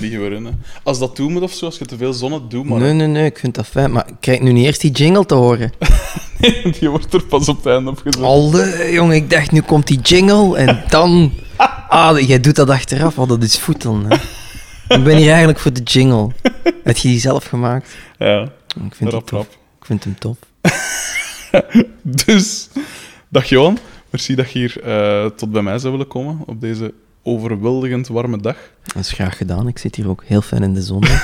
vliegen we. Als dat toe moet of zo, als je te veel zon hebt, doe maar. Nee, nee, nee, ik vind dat fijn. Maar ik krijg nu niet eerst die jingle te horen. Die wordt er pas op het einde opgezet. Alde, jongen, ik dacht, nu komt die jingle en dan... Ah, jij doet dat achteraf, oh, dat is voetelen. Hè. Ik ben hier eigenlijk voor de jingle. Heb je die zelf gemaakt? Ja, Ik vind, rap, rap. ik vind hem tof. Dus, dag Johan. Merci dat je hier eh, tot bij mij zou willen komen op deze overweldigend warme dag. Dat is graag gedaan. Ik zit hier ook heel fijn in de zon.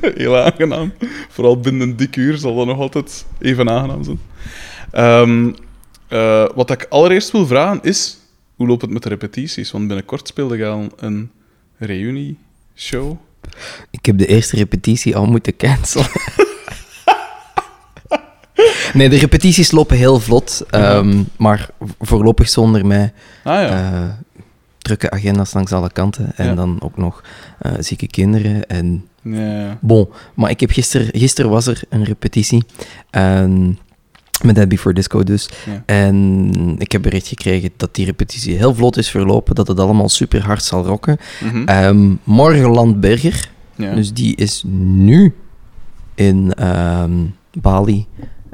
Heel aangenaam. Vooral binnen een dik uur zal dat nog altijd even aangenaam zijn. Ehm, eh, wat ik allereerst wil vragen is, hoe loopt het met de repetities? Want binnenkort speelde je al een reunie-show. Ik heb de eerste repetitie al moeten cancelen. Nee, de repetities lopen heel vlot, ehm, maar voorlopig zonder mij. Ah ja, Eh, drukke agenda's langs alle kanten en Ja. dan ook nog eh, zieke kinderen. En ja. bon, maar ik heb gisteren, gisteren was er een repetitie en, met Dead Before Disco dus. Ja. En ik heb bericht gekregen dat die repetitie heel vlot is verlopen, dat het allemaal super hard zal rocken. Mhm. Ehm morgen Landberger, ja. dus die is nu in ehm, Bali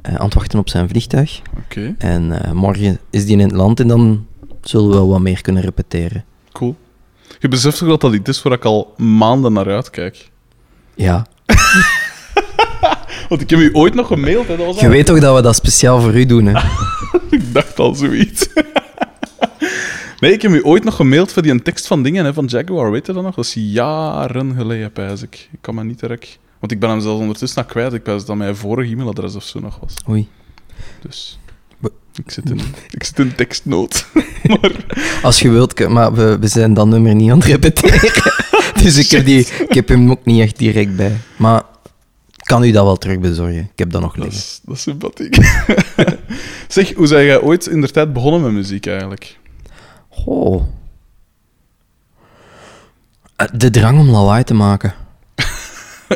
eh, aan het wachten op zijn vliegtuig. Oké, En eh, morgen is die in het land en dan zullen we wel wat meer kunnen repeteren. cool. Je beseft toch dat dat iets is waar ik al maanden naar uitkijk? Ja. Want ik heb u ooit nog gemaild, hè? Dat was Je weet toch dat we dat speciaal voor u doen, hè? Ik dacht al zoiets. nee, ik heb u ooit nog gemaild voor die een tekst van dingen hè, van Jaguar, weet je dat nog? Dat is jaren geleden, pijs ik. Ik kan me niet direct... Want ik ben hem zelfs ondertussen nog kwijt. Ik pijs dat mijn vorige e-mailadres of zo nog was. Oei. Dus... Ik zit in, ik zit in tekstnood. maar Als je wilt, maar we, we zijn dat nummer niet aan het repeteren. dus ik heb, die, ik heb hem ook niet echt direct bij. Maar kan u dat wel terug bezorgen. Ik heb dat nog dat liggen. is, dat is sympathiek. zeg, hoe zijn jij ooit in de tijd begonnen met muziek eigenlijk? Oh. De drang om lawaai te maken.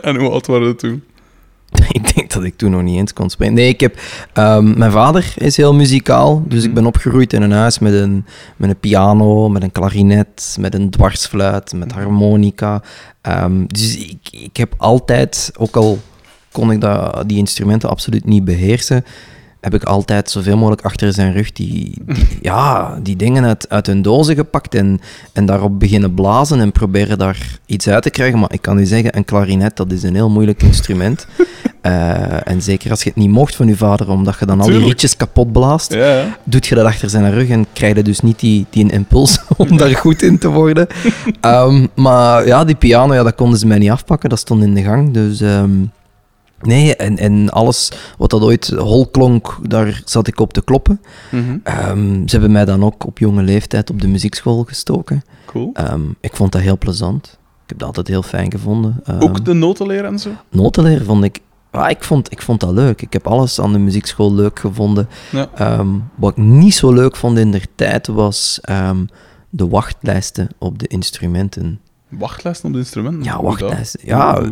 en hoe oud waren we toen? Dat ik toen nog niet eens kon spelen. Nee, ik heb... ehm, mijn vader is heel muzikaal, dus ik ben opgegroeid in een huis met een, met een piano, met een klarinet, met een dwarsfluit, met harmonica. Ehm, dus ik, ik heb altijd, ook al kon ik dat, die instrumenten absoluut niet beheersen, heb ik altijd zoveel mogelijk achter zijn rug die, die- ja, die dingen uit, uit hun dozen gepakt en, en daarop beginnen blazen en proberen daar iets uit te krijgen. Maar ik kan u zeggen, een klarinet, dat is een heel moeilijk instrument. Eh, en zeker als je het niet mocht van je vader, omdat je dan al die rietjes kapot blaast, Ja, doet je dat achter zijn rug en krijg je dus niet die, die een impuls om daar goed in te worden. Ehm, maar ja, die piano, ja, dat konden ze mij niet afpakken, dat stond in de gang. Dus ehm, nee, en, en alles wat dat ooit hol klonk, daar zat ik op te kloppen. Mhm. Ehm, ze hebben mij dan ook op jonge leeftijd op de muziekschool gestoken. Cool. Ehm, ik vond dat heel plezant. Ik heb dat altijd heel fijn gevonden. Ehm, Ook de noten leren en zo? notenleer vond ik... ah, ik, vond, ik vond dat leuk. Ik heb alles aan de muziekschool leuk gevonden. Ja. Wat ik niet zo leuk vond in der tijd was de wachtlijsten op de instrumenten. Wachtlijsten op de instrumenten? Ja, wachtlijsten. Ja,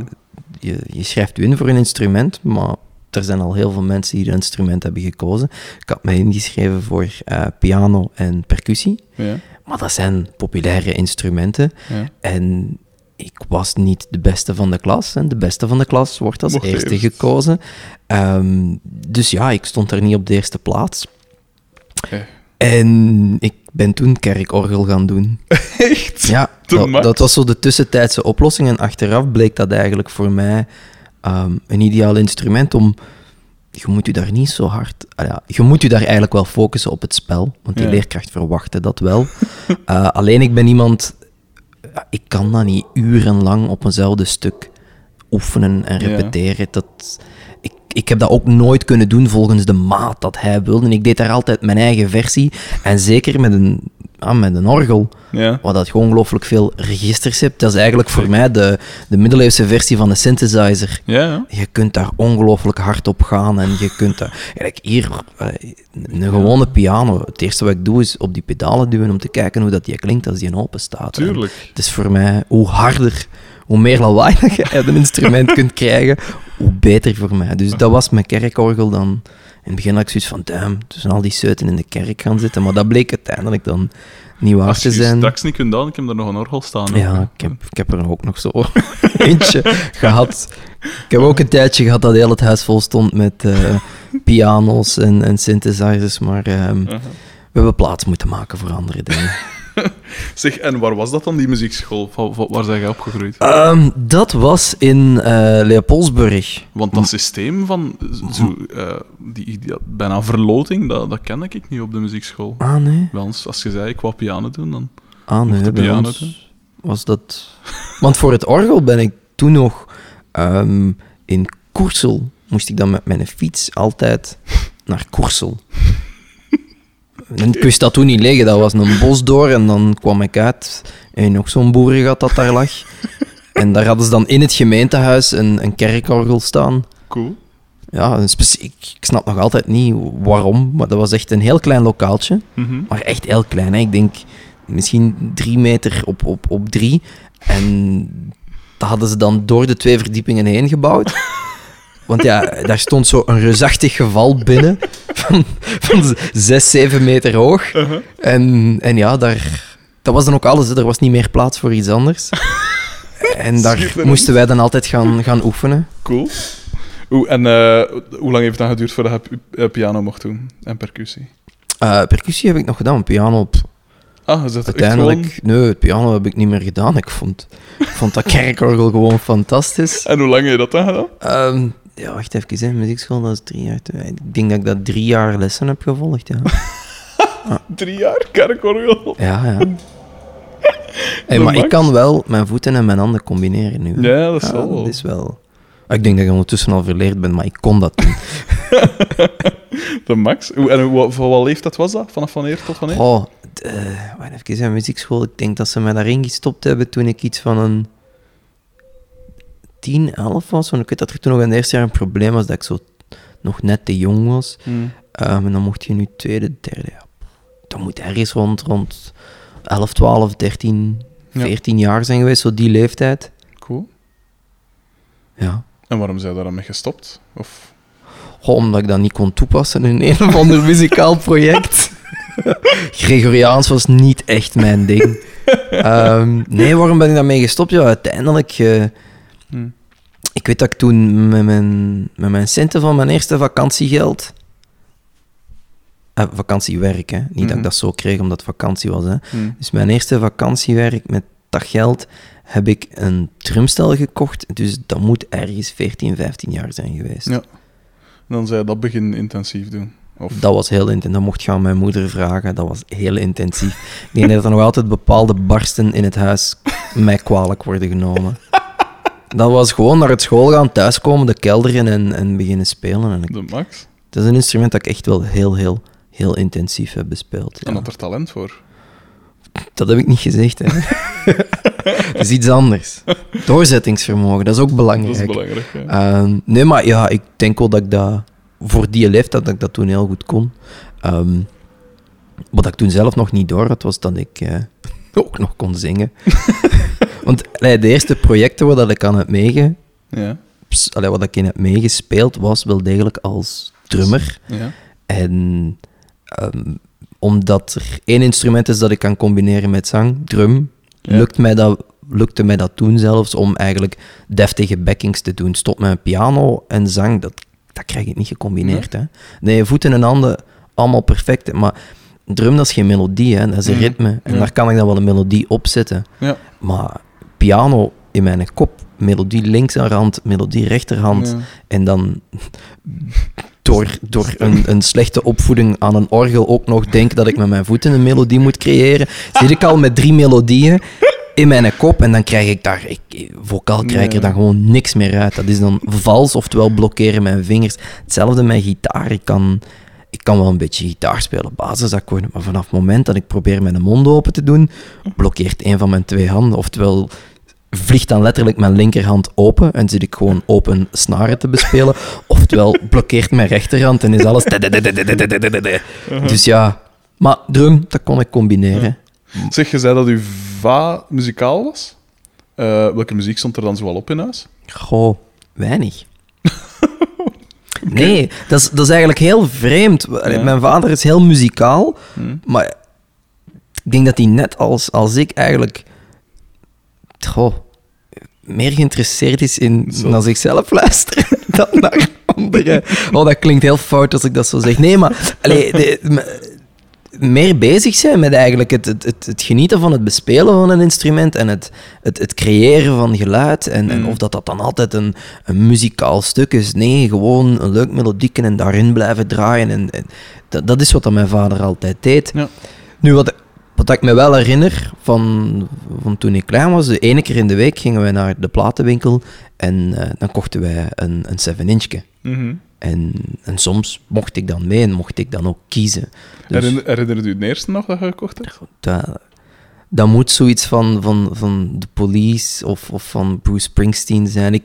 je, je schrijft u in voor een instrument, maar er zijn al heel veel mensen die een instrument hebben gekozen. Ik had mij ingeschreven voor eh, piano en percussie, Ja, maar dat zijn populaire instrumenten. ja. En ik was niet de beste van de klas. En de beste van de klas wordt als Mocht eerste eerst. gekozen. Ehm, dus ja, ik stond daar niet op de eerste plaats. En ik ben toen kerkorgel gaan doen. Echt? Ja, dat, was zo de tussentijdse oplossing. En achteraf bleek dat eigenlijk voor mij ehm, een ideaal instrument om... Je moet u daar niet zo hard... ah ja, je moet u daar eigenlijk wel focussen op het spel. Want die Ja. leerkracht verwachtte dat wel. Eh, alleen ik ben iemand... Ik kan dat niet urenlang op eenzelfde stuk oefenen en Ja. repeteren. Dat, ik, heb dat ook nooit kunnen doen volgens de maat dat hij wilde. En ik deed daar altijd mijn eigen versie. En zeker met een, ja, met een orgel Ja. waar dat ongelooflijk veel registers hebt. Dat is eigenlijk voor mij de, de middeleeuwse versie van een synthesizer. Ja, ja. Je kunt daar ongelooflijk hard op gaan en je kunt daar... Kijk, hier, eh, een gewone piano, het eerste wat ik doe is op die pedalen duwen om te kijken hoe dat die klinkt als die in open staat. En Tuurlijk. Het is voor mij, hoe harder, hoe meer lawaai dat je uit een instrument kunt krijgen, hoe beter voor mij. Dus dat was mijn kerkorgel dan... In het begin had ik zoiets van, damn, tussen al die seuten in de kerk gaan zitten. Maar dat bleek uiteindelijk dan niet waar Als te je zijn. straks niet kunt doen, ik heb er nog een orgel staan. Ja, ik heb, ik heb er ook nog zo eentje gehad. Ik heb ook een tijdje gehad dat heel het huis vol stond met eh, piano's en, en synthesizers, maar ehm, Uh-huh. we hebben plaats moeten maken voor andere dingen. Zeg, en waar was dat dan, die muziekschool? Van- van- Waar zijn jij opgegroeid? Ehm, dat was in eh, Leopoldsburg. Want dat systeem van zo, eh, die, bijna verloting, dat, dat ken ik niet op de muziekschool. Ah, nee. Wel, als als je zei, ik wou piano doen, dan... Ah, nee, bij piano doen? was dat... Want voor het orgel ben ik toen nog ehm, in Koersel. Moest ik dan met mijn fiets altijd naar Koersel. En ik wist dat toen niet liggen. Dat was een bos door en dan kwam ik uit en nog zo'n boerengat dat daar lag. En daar hadden ze dan in het gemeentehuis een, een kerkorgel staan. Cool. Ja, een specie- ik, ik snap nog altijd niet waarom, maar dat was echt een heel klein lokaaltje. Mhm. Maar echt heel klein. Hè. Ik denk misschien drie meter op, op, op drie. En dat hadden ze dan door de twee verdiepingen heen gebouwd. Want ja, daar stond zo een reusachtig geval binnen. Van, van zes, zeven meter hoog. Uh-huh. En, en ja, daar, dat was dan ook alles. Hè. Er was niet meer plaats voor iets anders. En daar moesten wij dan altijd gaan, gaan oefenen. Cool. Oeh, en eh, hoe lang heeft het dan geduurd voordat je eh, piano mocht doen? En percussie? Eh, percussie heb ik nog gedaan. Piano, pff, Ah, is dat echt uiteindelijk... Nee, het piano heb ik niet meer gedaan. Ik vond, vond dat kerkorgel gewoon fantastisch. En hoe lang heb je dat dan gedaan? Ehm, ja, wacht even. Hè. Muziekschool, dat is drie jaar. te- Ik denk dat ik dat drie jaar lessen heb gevolgd, ja. Drie jaar kerkorgel? Ja, ja. Hey, maar ik kan wel mijn voeten en mijn handen combineren nu. hè. Ja, dat is wel. dat is wel... Ik denk dat ik ondertussen al verleerd ben, maar ik kon dat doen. De max. En voor wat leeftijd was dat? Vanaf wanneer tot wanneer? Oh, d- eh, wacht even, aan muziekschool. Ik denk dat ze mij daarin gestopt hebben toen ik iets van een 10, 11 was. Want ik weet dat er toen nog in het eerste jaar een probleem was dat ik zo nog net te jong was. Hmm. Ehm, en dan mocht je nu tweede, derde. Ja. Dan moet ergens rond, rond 11, 12, 13, Ja. 14 jaar zijn geweest, zo die leeftijd. Cool. Ja. En waarom zijn daar dan mee gestopt? Of... Goh, omdat ik dat niet kon toepassen in een of ander muzikaal project. Gregoriaans was niet echt mijn ding. Ehm, nee, waarom ben ik daarmee gestopt? Ja, uiteindelijk... eh, Hmm. ik weet dat ik toen met mijn, met mijn centen van mijn eerste vakantiegeld... eh, vakantiewerk, hè. Niet dat ik dat zo kreeg omdat het vakantie was, hè. Hmm. Dus mijn eerste vakantiewerk met dat geld heb ik een drumstel gekocht. Dus dat moet ergens 14, 15 jaar zijn geweest. Ja. Dan zei je dat begin intensief doen. Of... Dat was heel intensief. Dat mocht je aan mijn moeder vragen. Dat was heel intensief. Ik denk dat er nog altijd bepaalde barsten in het huis mij kwalijk worden genomen. Dat was gewoon naar het school gaan, thuiskomen, de kelder in en, en beginnen spelen. En ik- De max. dat is een instrument dat ik echt wel heel, heel, heel intensief heb bespeeld. En ja. had er talent voor. Dat heb ik niet gezegd, hè. dat is iets anders. Doorzettingsvermogen, dat is ook Dat belangrijk. is belangrijk. Ja. Ehm, nee, maar ja, ik denk wel dat ik dat voor die leeftijd dat ik dat toen heel goed kon. Ehm, wat ik toen zelf nog niet door had, was dat ik eh, ook nog kon zingen. Want allee, de eerste projecten waar dat ik aan heb meege, ja. ps- allee, wat ik in heb meegespeeld, was wel degelijk als drummer. ja. En ehm, omdat er één instrument is dat ik kan combineren met zang, drum, Ja. lukt mij dat, lukte mij dat toen zelfs om eigenlijk deftige backings te doen. Stop met piano en zang, dat, dat krijg ik niet gecombineerd. Hè. Nee, voeten en handen, allemaal perfect. Maar drum, dat is geen melodie, hè. dat is een Mhm. ritme. En daar kan ik dan wel een melodie op zetten. Ja. Maar piano in mijn kop, melodie linkerhand, melodie rechterhand. Ja. En dan door, door een, een slechte opvoeding aan een orgel ook nog denk dat ik met mijn voeten een melodie moet creëren. Zit ik al met drie melodieën in mijn kop en dan krijg ik daar, ik, vocaal krijg ik er dan gewoon niks meer uit. Dat is dan vals, oftewel blokkeren mijn vingers. Hetzelfde met gitaar. Ik kan, ik kan wel een beetje gitaar spelen, basisakkoorden, maar vanaf het moment dat ik probeer mijn mond open te doen, blokkeert een van mijn twee handen. Oftewel vliegt dan letterlijk mijn linkerhand open en zit ik gewoon open snaren te bespelen. Oftewel blokkeert mijn rechterhand en is alles... Dus ja, maar drum, dat kon ik combineren. Zeg, je zei dat uw va muzikaal was. Eh, welke muziek stond er dan zoal op in huis? Goh, weinig. Nee, dat is, dat is eigenlijk heel vreemd. Ja. Mijn vader is heel muzikaal, Hm. maar Ik denk dat hij net als, als ik eigenlijk goh, meer geïnteresseerd is in Zo. naar zichzelf luisteren dan naar anderen. Oh, dat klinkt heel fout als ik dat zo zeg. Nee, maar allee, de- me- meer bezig zijn met eigenlijk het, het, het, het genieten van het bespelen van een instrument en het, het, het creëren van geluid. En, en Mm. of dat, dat dan altijd een, een muzikaal stuk is. Nee, gewoon een leuk melodieke en daarin blijven draaien. En, en dat, dat is wat dat mijn vader altijd deed. Ja. Nu, wat, wat ik me wel herinner van, van toen ik klein was, de ene keer in de week gingen wij naar de platenwinkel en eh, dan kochten wij een, een 7-inchje. Mhm. En, en soms mocht ik dan mee en mocht ik dan ook kiezen. Dus Herinner, herinnert u het eerste nog dat je gekocht hebt? dat, dat moet zoiets van, van, van The Police of, of van Bruce Springsteen zijn. Ik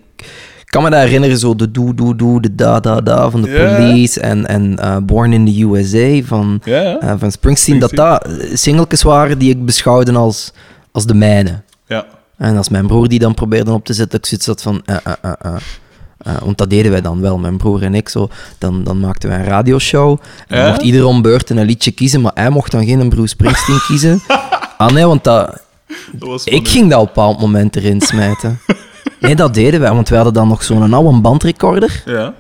kan me dat herinneren, zo de doe, doe, doe, de da, da, da van Ja. Police en, en eh, Born in the USA van, eh, van Springsteen. Dat dat eh, singeltjes waren die ik beschouwde als, als de mijne. ja. En als mijn broer die dan probeerde op te zetten, ik zoiets had van... eh. Eh, want dat deden wij dan wel, mijn broer en ik. Zo. Dan, dan maakten wij een radioshow. En dan Ja? mocht ieder om beurt een liedje kiezen, maar hij mocht dan geen Bruce Springsteen kiezen. Ah nee, want dat, Dat ik ging dat op een bepaald moment erin smijten. Nee, dat deden wij, want wij hadden dan nog zo'n oude bandrecorder. Ja.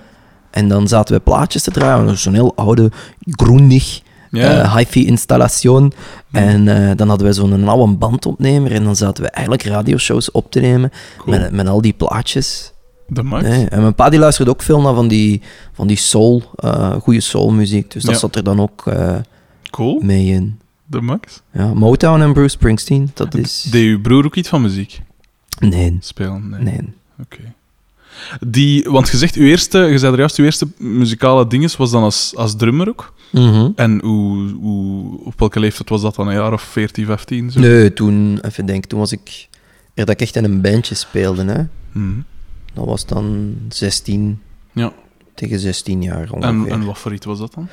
En dan zaten we plaatjes te draaien. Zo'n heel oude, groendig Ja. eh, hi-fi installatie. En eh, dan hadden we zo'n oude bandopnemer. En dan zaten we eigenlijk radioshows op te nemen Cool. met, met al die plaatjes. De max. Nee, En mijn pa die luisterde ook veel naar van die, van die soul, eh goede soulmuziek. Dus dat Ja. zat er dan ook Cool. mee in. De max. Ja, Motown en Bruce Springsteen, dat is... Deed uw broer ook iets van muziek Nee, spelen? Nee. nee. Oké. Die, want je zegt, uw eerste, je zei er juist, uw eerste muzikale dinges was dan als, als drummer ook. Mhm. En hoe, hoe, op welke leeftijd was dat dan? Een jaar of 14, 15? Zo? Nee, toen, even denken, toen was ik... Er dat ik echt in een bandje speelde, hè. Mhm. Dat was dan 16, Ja. tegen 16 jaar En, ongeveer. en wat voor iets was dat dan?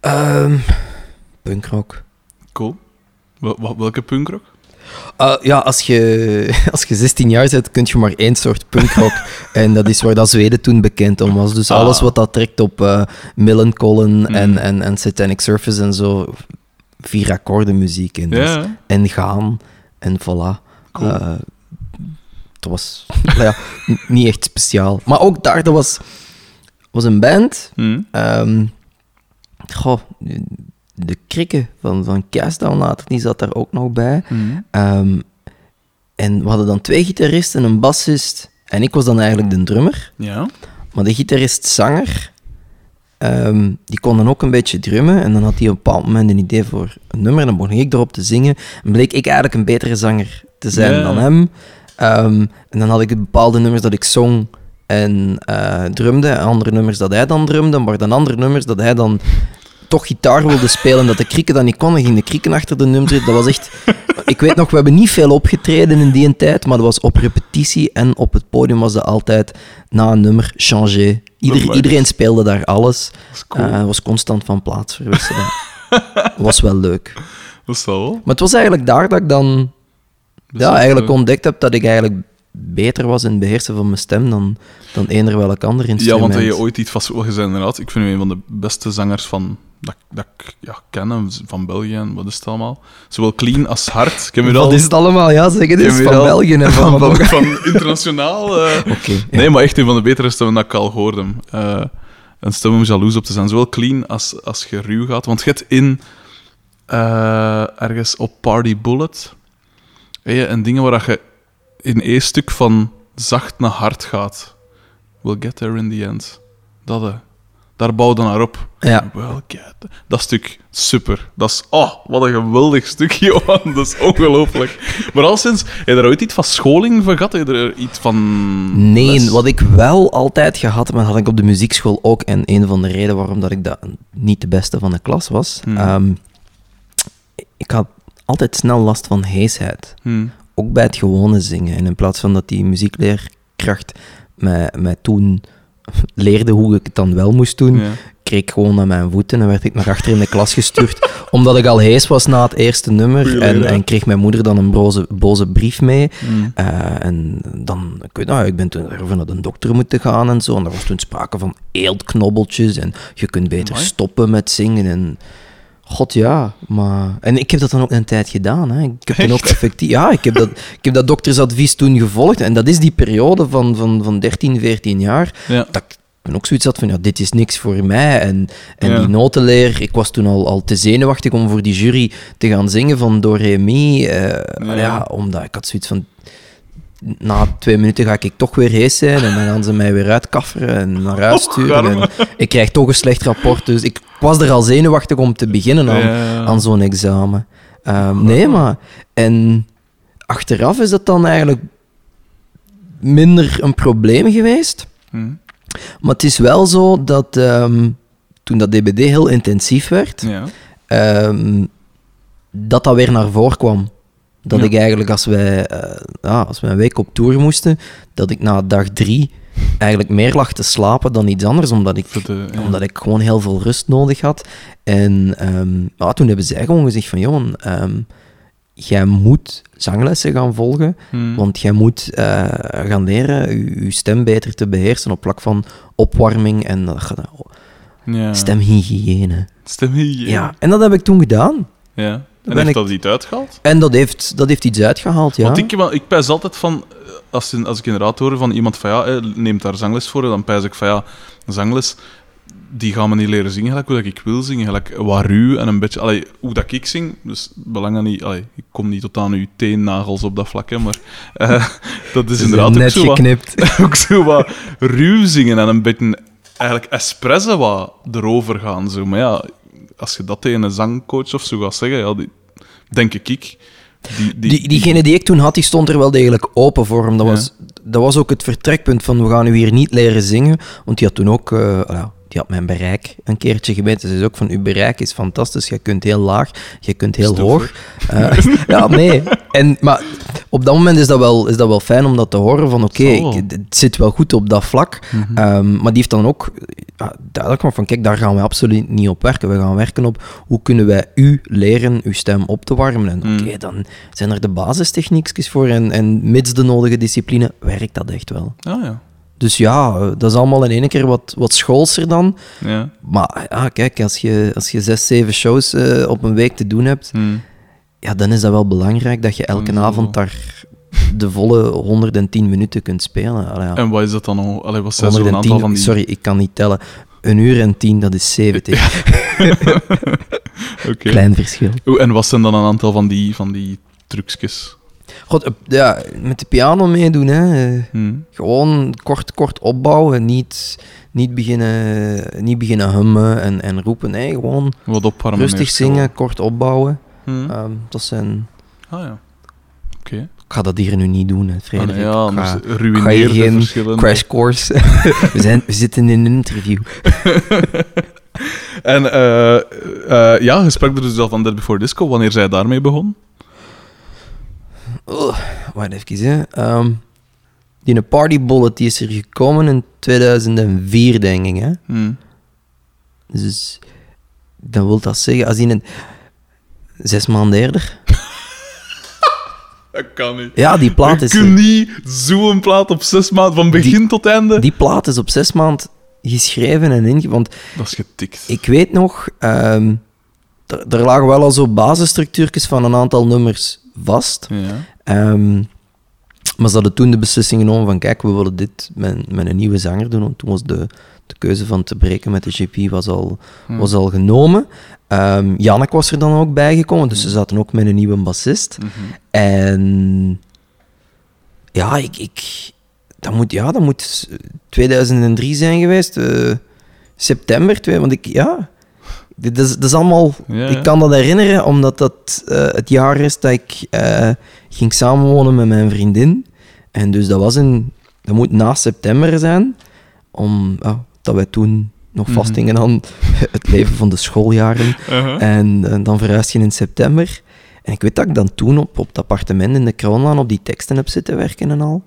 Ehm, punkrock. Cool. Wel- wel- welke punkrock? Ah, ja, als je, als je 16 jaar bent, kun je maar één soort punkrock. en dat is waar dat Zweden toen bekend om was. Dus Ah. alles wat dat trekt op eh Millencolin Mm. en, en, en Satanic Surface en zo. Vier akkoorden muziek in. Dus- en gaan. En voilà. Cool. Eh, het was nou ja, niet echt speciaal. Maar ook daar, dat was, was een band. Ehm goh, de, krikken van, van later, die zat daar ook nog bij. Mhm. Ehm, en we hadden dan twee gitaristen, een bassist. En ik was dan eigenlijk de drummer. Ja. Maar de gitarist-zanger, ehm, die kon dan ook een beetje drummen. En dan had hij op een bepaald moment een idee voor een nummer. En dan begon ik erop te zingen. En bleek ik eigenlijk een betere zanger te zijn dan hem. Ehm, en dan had ik bepaalde nummers dat ik zong en eh, drumde. En andere nummers dat hij dan drumde. Maar dan andere nummers dat hij dan toch gitaar wilde spelen. Dat de krieken dat niet kon. Dan ging de krieken achter de nummers zitten. Dat was echt... Ik weet nog, we hebben niet veel opgetreden in die tijd. Maar dat was op repetitie en op het podium was dat altijd na een nummer. Ieder, Amai. iedereen speelde daar alles. Dat cool. Eh, was constant van plaats verwisselen. was wel leuk. dat is wel. Maar het was eigenlijk daar dat ik dan ja, eigenlijk ontdekt heb dat ik eigenlijk beter was in het beheersen van mijn stem dan, dan eender welk ander Ja, instrument. want heb je ooit iets vast... Bent inderdaad, ik vind u een van de beste zangers van, dat, dat ik ja, ken, hè, van België en wat is het allemaal. Zowel clean als hard. Ik heb Wat al... is het allemaal? Ja, zeg het eens. Van België en van... van, Oké, van, internationaal. ja. Nee, maar echt een van de betere stemmen dat ik al hoorde. Eh, een stem om jaloers op te zijn. Zowel clean als, als je ruw gaat. Want je hebt in... eh, ergens op Party Bullet... een dingen waar dat je in één stuk van zacht naar hard gaat. We'll get there in the end. Dat, eh, daar bouw je naar op. Ja. Well, get Dat stuk, super. Dat is... Oh, wat een geweldig stuk, Johan. Dat is ongelooflijk. Maar al sinds... Heb je er ooit iets van scholing van gehad? Heb je er iets van... Nee, les? wat ik wel altijd gehad heb, maar had ik op de muziekschool ook. En een van de redenen waarom dat ik dat niet de beste van de klas was. Hmm. ehm, ik had altijd snel last van heesheid. Hm. ook bij het gewone zingen. En in plaats van dat die muziekleerkracht mij, mij toen leerde hoe ik het dan wel moest doen, Ja. kreeg ik gewoon naar mijn voeten en werd ik naar achter in de klas gestuurd, omdat ik al hees was na het eerste nummer. En, en kreeg mijn moeder dan een boze, boze brief mee. Hm. Eh, en dan, ik weet nou, ik ben toen ervoor naar de dokter moeten gaan en zo. En er was toen sprake van eeltknobbeltjes en je kunt beter stoppen met zingen. En God ja, maar... En ik heb dat dan ook een tijd gedaan. Hè. Ik heb dan ook effectief... Ja, ik heb, dat, ik heb dat doktersadvies toen gevolgd. En dat is die periode van, van, van 13, 14 jaar. Ja. Dat ik ook zoiets had van, ja, dit is niks voor mij. En, en Ja. die notenleer... Ik was toen al, al te zenuwachtig om voor die jury te gaan zingen van Do, Re, Mi. eh, Ja. ja. omdat ik had zoiets van... Na twee minuten ga ik toch weer hees zijn en dan gaan ze mij weer uitkafferen en naar huis sturen. en ik krijg toch een slecht rapport. Dus ik was er al zenuwachtig om te beginnen aan, Ja. aan zo'n examen. Ehm, nee, maar... En achteraf is dat dan eigenlijk minder een probleem geweest. Hm. Maar het is wel zo dat ehm, toen dat DBD heel intensief werd, Ja. ehm, dat dat weer naar voren kwam. Dat Ja. ik eigenlijk, als wij, eh, ja, als wij een week op tour moesten, dat ik na dag drie eigenlijk meer lag te slapen dan iets anders, omdat ik, de- ja. omdat ik gewoon heel veel rust nodig had. En ehm, ja, toen hebben zij gewoon gezegd van, joh, ehm, jij moet zanglessen gaan volgen, Hm. want jij moet eh, gaan leren je, stem beter te beheersen op vlak van opwarming en ja. stemhygiëne. Stemhygiëne. Ja. en dat heb ik toen gedaan. Ja. En heeft ik- dat iets uitgehaald? En dat heeft, dat heeft iets uitgehaald, ja. Want ik, ik pijs altijd van, eh, als, als ik inderdaad hoor van iemand van ja, eh, neemt daar zangles voor, dan pijs ik van ja, zangles, die gaan me niet leren zingen gelijk hoe dat ik wil zingen, gelijk wat ruw en een beetje, allee, hoe dat ik zing, dus belangen niet, allee, ik kom niet tot aan uw teennagels op dat vlak, hè, maar eh, dat is inderdaad ook net zo, wat, geknipt. ook zo wat ruw zingen en een beetje eigenlijk espresso wat erover gaan, zo. maar ja, als je dat tegen een zangcoach of zo gaat zeggen, ja, die, denk ik, ik die, die, Die, diegene die ik toen had, die stond er wel degelijk open voor hem. Dat, Ja. was, dat was ook het vertrekpunt van, we gaan u hier niet leren zingen. Want die had toen ook, eh, ja, die had mijn bereik een keertje gemeten. Ze zei ook van, uw bereik is fantastisch. Je kunt heel laag, je kunt heel Stoffig. hoog. Eh, ja, nee. En, maar op dat moment is dat wel, is dat wel fijn om dat te horen, van oké, het zit wel goed op dat vlak. Mhm. Ehm, maar die heeft dan ook duidelijk gemaakt van, kijk, daar gaan we absoluut niet op werken. We gaan werken op, hoe kunnen wij u leren uw stem op te warmen. En Mm. oké, dan zijn er de basistechniekjes voor en, en mits de nodige discipline werkt dat echt wel. Ah ja. Dus ja, eh, dat is allemaal in één keer wat, wat schoolser dan. Ja. Maar ja, kijk, als je, als je zes, zeven shows eh, op een week te doen hebt, Hm. ja, dan is dat wel belangrijk dat je elke Mm. avond daar de volle 110 minuten kunt spelen. Allee, ja. En wat is dat dan al? Allee, wat zijn zo'n 110, aantal van die... sorry, ik kan niet tellen. Een uur en tien, dat is 70. Oké. Klein verschil. En wat zijn dan een aantal van die, van die trucjes? God, ja, met de piano meedoen, hè. eh, Hm. Gewoon kort, kort opbouwen. Niet, niet, beginnen, niet beginnen hummen en, en roepen. Nee, gewoon Wat opwarmen. rustig zingen, kort opbouwen. Hm. Ehm, dat zijn... Ah ja. Oké. Ga dat hier nu niet doen, hè, Ah, Frederik. nee, ja, Ik ga- je geen verschillende... crash course. we, zijn, we zitten in een interview. En eh, eh, ja, er dus al van Dead Before Disco. Wanneer zij daarmee begon? Oh, wacht even, hè. Ehm, die Party Bullet die is er gekomen in 2004, denk ik. Hè? Hm. Dus dan wil dat zeggen, als die een... Zes maanden eerder. Dat kan niet. Ja, die plaat Je is... kunt niet zo'n plaat op zes maanden, van begin tot einde. Die plaat is op zes maanden geschreven en inge... Want Dat is getikt. ik weet nog... ehm, er, lagen wel al zo basisstructuurtjes van een aantal nummers vast. Ja. Ehm, maar ze hadden toen de beslissing genomen van kijk, we willen dit met, met een nieuwe zanger doen. Want toen was de, de keuze van te breken met de GP was al, Hm. was al genomen. Ehm Jannek was er dan ook bijgekomen, dus ze zaten ook met een nieuwe bassist. Mhm. En ja, ik, ik, dat, moet, ja, dat moet 2003 zijn geweest. eh, september, twee, want ik, ja... Dit is, dat is allemaal... Ja, ja. Ik kan dat herinneren, omdat dat eh, het jaar is dat ik eh, ging samenwonen met mijn vriendin. En dus dat was in... Dat moet na september zijn, om, ja, dat wij toen nog Mhm. vasthingen aan het leven van de schooljaren. Uh-huh. En eh, dan verhuisde je in september. En ik weet dat ik dan toen op, op het appartement in de Kroonlaan op die teksten heb zitten werken en al.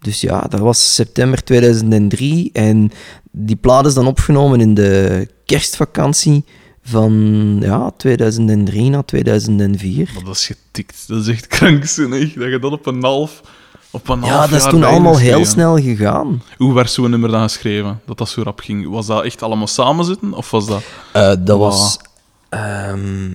Dus ja, dat was september 2003. En die plaat is dan opgenomen in de kerstvakantie van ja, 2003 naar 2004. Maar dat is getikt. Dat is echt krankzinnig. Dat je dat op een half... Op een Ja, half dat is jaar toen allemaal heel bijgeschreven. snel gegaan. Hoe werd zo'n nummer dan geschreven? Dat dat zo rap ging? Was dat echt allemaal samenzitten? Of was dat... Eh, dat was Ehm,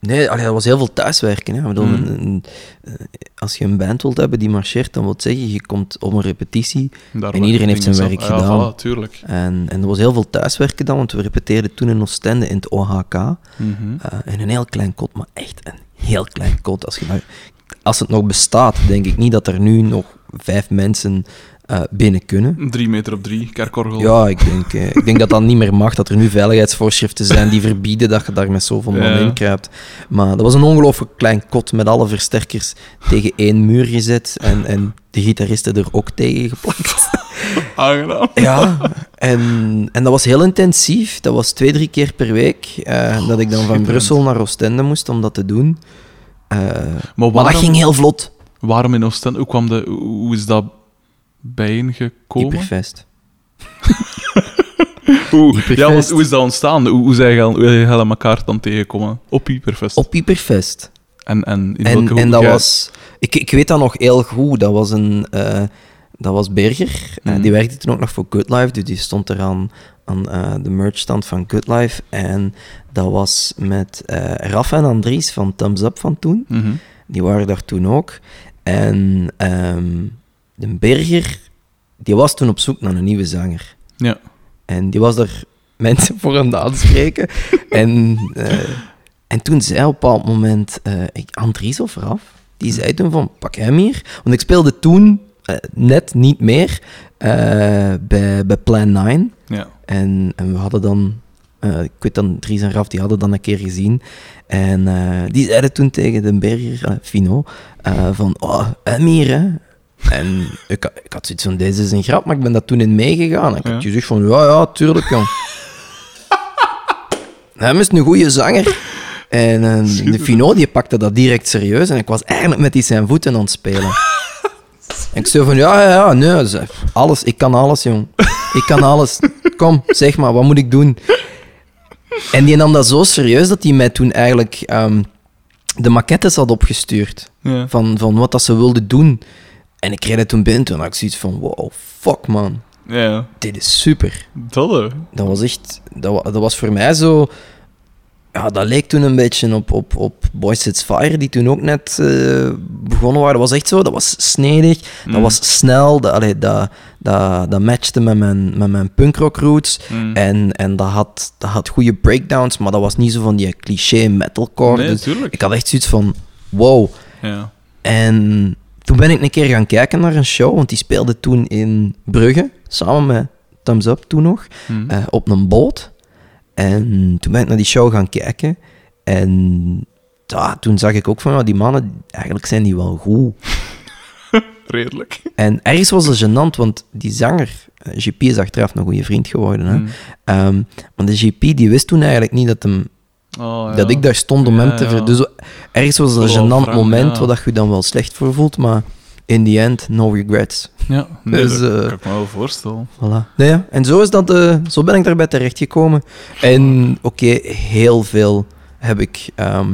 nee, allee, dat was heel veel thuiswerken. Hè. Ik bedoel, Mm. een- een- eh, als je een band wilt hebben die marcheert, dan wil het zeggen, je komt op een repetitie. Daar En iedereen heeft zijn werk ja, gedaan. voilà, tuurlijk. En, en er was heel veel thuiswerken dan, want we repeteerden toen in Oostende in het OHK. Mhm. eh, in een heel klein kot, maar echt een heel klein kot. Als, je daar- als het nog bestaat, denk ik niet dat er nu nog vijf mensen eh, binnen kunnen. Drie meter op drie, kerkorgel. Ja, ik denk, eh, ik denk dat dat niet meer mag. Dat er nu veiligheidsvoorschriften zijn die verbieden dat je daar met zoveel man Ja. in kruipt. Maar dat was een ongelooflijk klein kot met alle versterkers tegen één muur gezet. En, en de gitaristen er ook tegen geplakt. Aangenaam. Ja, en, en dat was heel intensief. Dat was twee, drie keer per week. eh, dat ik dan van. Brussel naar Oostende moest om dat te doen. Eh, Maar maar dat ging heel vlot. waarom in Oostende? Hoe, kwam de, hoe is dat bijeengekomen? Hyperfest. Hoe, Hyperfest. ja, want hoe is dat ontstaan? Hoe, hoe zijn jullie elkaar dan tegengekomen? Op Hyperfest. Op Hyperfest. En, en in En, welke en dat jij- was... Ik, ik weet dat nog heel goed. Dat was een... eh, dat was Berger. Eh, Mhm. die werkte toen ook nog voor Good Life. Dus die stond er aan, eh, de merchstand van Good Life. En dat was met eh Raf en Andries van Thumbs Up van toen. Mhm. Die waren daar toen ook. En ehm, de Berger, die was toen op zoek naar een nieuwe zanger. Ja. En die was daar mensen voor aan het aanspreken. en, eh, en toen zei op een bepaald moment ik, Andries of Raf, die zei toen van, pak hem hier. Want ik speelde toen net niet meer bij, bij Plan 9. Ja. En, en we hadden dan, eh, ik weet dan, Dries en Raf, die hadden dan een keer gezien. En eh, die zeiden toen tegen de berger, eh, Fino, van, oh, hem hier, hè. En ik, had- ik had zoiets van, deze is een grap, maar ik ben daar toen in meegegaan. En ik Ja. had gezegd van, ja, ja, tuurlijk, jong. Hem is een goede zanger. En de. Fino, die pakte dat direct serieus. En ik was eigenlijk met die zijn voeten aan het spelen. En ik zei van, ja, ja, ja, nee, ze- alles, ik kan alles, jong. Ik kan alles. Kom, zeg maar, wat moet ik doen? En die nam dat zo serieus dat hij mij toen eigenlijk ehm, de maquettes had opgestuurd. Ja. Van, van wat dat ze wilden doen. En ik kreeg dat toen binnen. Toen had ik zoiets van, wow, fuck man. ja, Dit is super. dat. Dat was echt... Dat, wa- dat was voor mij zo... Ja, dat leek toen een beetje op, op, op Boys It's Fire, die toen ook net eh, begonnen waren. Dat was echt zo, dat was snedig, dat Mm. was snel, dat, allee, dat, dat, dat matchte met mijn, met mijn punkrock roots. Mm. En, en dat, had, dat had goede breakdowns, maar dat was niet zo van die cliché metalcore. Nee, dus ik had echt zoiets van, wow. Ja. En toen ben ik een keer gaan kijken naar een show, want die speelde toen in Brugge, samen met Thumbs Up toen nog, Mm. eh, op een boot. En toen ben ik naar die show gaan kijken. En ja, toen zag ik ook van, ja, die mannen, eigenlijk zijn die wel goed. Redelijk. En ergens was het gênant, want die zanger, eh, GP is achteraf een goede vriend geworden. Hè? Mm. Maar de GP die wist toen eigenlijk niet dat, hem, Oh, ja. dat ik daar stond om Ja, hem te ver... Dus ergens was het een gênant moment waar dat je je dan wel slecht voor voelt, maar in the end, no regrets. Ja, nee, Dus, dat eh, kan ik me wel voorstellen. Voilà. Nee, ja. En zo, is dat, eh, zo ben ik daarbij terechtgekomen. En oké, heel veel heb ik ehm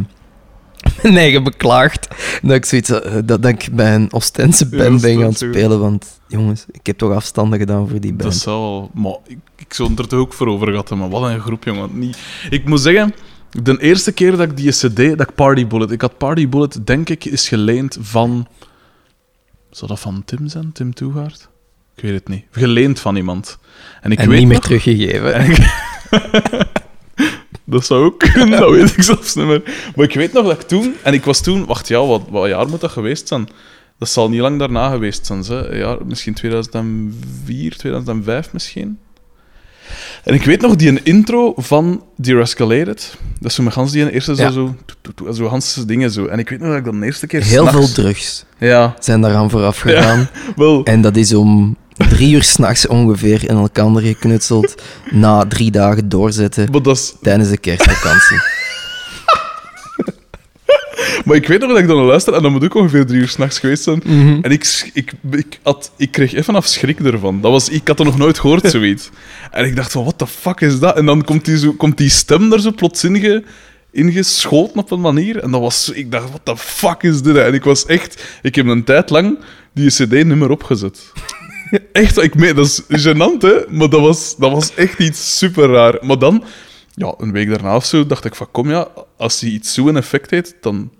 mijn eigen beklaagd. Dat ik, zoiets, eh, dat, dat ik bij een Ostense band ben gaan spelen. Want jongens, ik heb toch afstanden gedaan voor die band. Dat zou wel... Maar ik, ik zou het er toch ook voor over gehad hebben. Maar wat een groep, jongen. Niet... Ik moet zeggen, de eerste keer dat ik die cd, dat ik Party Bullet... Ik had Party Bullet, denk ik, is geleend van... Zou dat van Tim zijn? Tim Toegaard? Ik weet het niet. Geleend van iemand. En ik en weet niet meer nog- teruggegeven. Ik- dat zou ook kunnen, dat weet ik zelfs niet meer. Maar ik weet nog dat ik toen... En ik was toen... Wacht, ja, wat, wat jaar moet dat geweest zijn? Dat zal niet lang daarna geweest zijn. Hè? Ja, misschien 2004, 2005 misschien. En ik weet nog die een intro van Escalated. Dat is zo met Hans die een eerste zo, Ja. zo, Hans dingen zo. En ik weet nog dat ik dat de eerste keer Heel veel drugs Ja, zijn daaraan vooraf gegaan. wel. En dat is om drie uur s'nachts ongeveer in elkaar geknutseld. na drie dagen doorzetten is, tijdens de kerstvakantie. Maar ik weet nog dat ik dan luisterde en dan moet ook ongeveer drie uur s'nachts geweest zijn. Mhm. En ik, ik, ik, had, ik kreeg even af schrik ervan. Dat was, ik had er nog nooit gehoord, zoiets. En ik dacht van, what the fuck is dat? En dan komt die, zo, komt die stem er zo plots inge, ingeschoten op een manier. En dat was, ik dacht, what the fuck is dit? En ik was echt... Ik heb een tijd lang die cd niet meer opgezet. Echt, ik meen, dat is gênant, hè? Maar dat was, dat was echt iets super raar. Maar dan... ja, een week daarna of zo dacht ik van, kom ja, als hij iets zo'n effect heeft, dan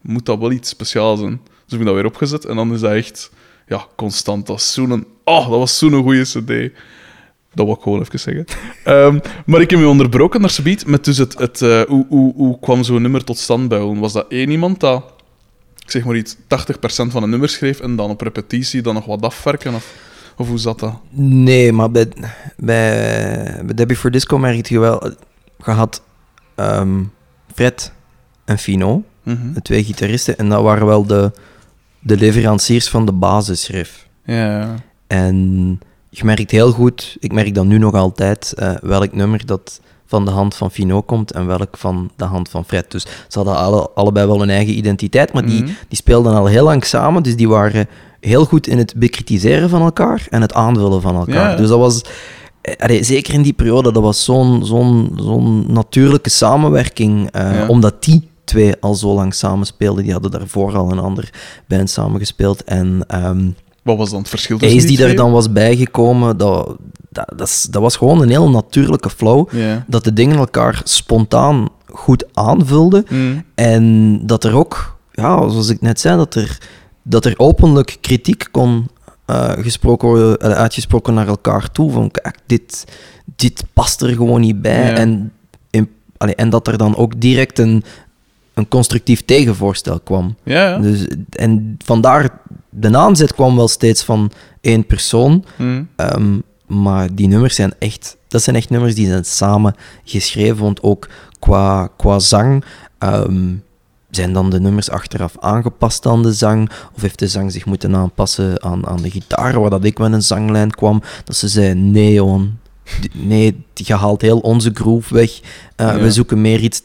moet dat wel iets speciaals zijn. Dus heb ik dat weer opgezet en dan is dat echt, ja, constant. Dat zo'n, oh, dat was zo'n goede cd. Dat wil ik gewoon even zeggen. Ehm, maar ik heb je onderbroken naar subiet met dus het, het eh, hoe, hoe, hoe kwam zo'n nummer tot stand bij ons? Was dat één iemand dat, ik zeg maar iets, 80% van een nummer schreef en dan op repetitie dan nog wat afwerken? Of, of hoe zat dat? Nee, maar bij, bij, bij Debbie for Disco merkte je wel... Je had ehm, Fred en Fino, Mhm. de twee gitaristen, en dat waren wel de, de leveranciers van de basisriff. Ja. En je merkt heel goed, ik merk dat nu nog altijd, eh, welk nummer dat van de hand van Fino komt en welk van de hand van Fred. Dus ze hadden alle, allebei wel een eigen identiteit, maar die, Mhm. die speelden al heel lang samen, dus die waren heel goed in het bekritiseren van elkaar en het aanvullen van elkaar. Ja. Dus dat was, allee, zeker in die periode, dat was zo'n zo'n zo'n natuurlijke samenwerking, eh, Ja. omdat die twee al zo lang samen speelden. Die hadden daarvoor al een ander band samengespeeld en... ehm, Wat was dan het verschil tussen Ace die er dan was bijgekomen, dat, dat, dat, was gewoon een heel natuurlijke flow. Ja. Dat de dingen elkaar spontaan goed aanvulden. Mm. En dat er ook, ja, zoals ik net zei, dat er, dat er openlijk kritiek kon eh, gesproken worden, eh, uitgesproken naar elkaar toe. Van kijk, dit, dit past er gewoon niet bij. Ja. En, in, allee, en dat er dan ook direct een, een constructief tegenvoorstel kwam. Ja, ja. Dus, en vandaar, de aanzet kwam wel steeds van één persoon. Mm. ehm, maar die nummers zijn echt, dat zijn echt nummers die zijn samen geschreven. Want ook qua, qua zang ehm, zijn dan de nummers achteraf aangepast aan de zang. Of heeft de zang zich moeten aanpassen aan, aan de gitaar, waar dat ik met een zanglijn kwam. Dat ze zei, nee Johan, die- nee, je haalt heel onze groove weg. Eh, Ja. We zoeken meer iets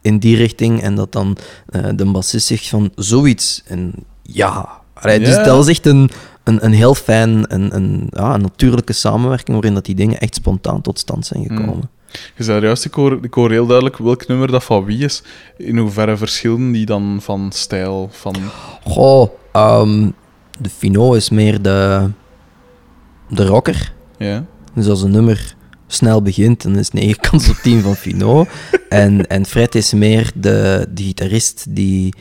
in die richting. En dat dan eh, de bassist zegt van zoiets. En ja, allee, dus Ja. dat was echt een, een, een heel fijn, een, een, ja, een natuurlijke samenwerking waarin dat die dingen echt spontaan tot stand zijn Hmm. gekomen. Je zei juist, ik hoor, ik hoor heel duidelijk welk nummer dat van wie is. In hoeverre verschillen die dan van stijl? Van... Goh, ehm, de Fino is meer de, de rocker. Ja. Dus als een nummer snel begint, dan is 9 kans op 10 van Fino. en, en Fred is meer de, de gitarist die,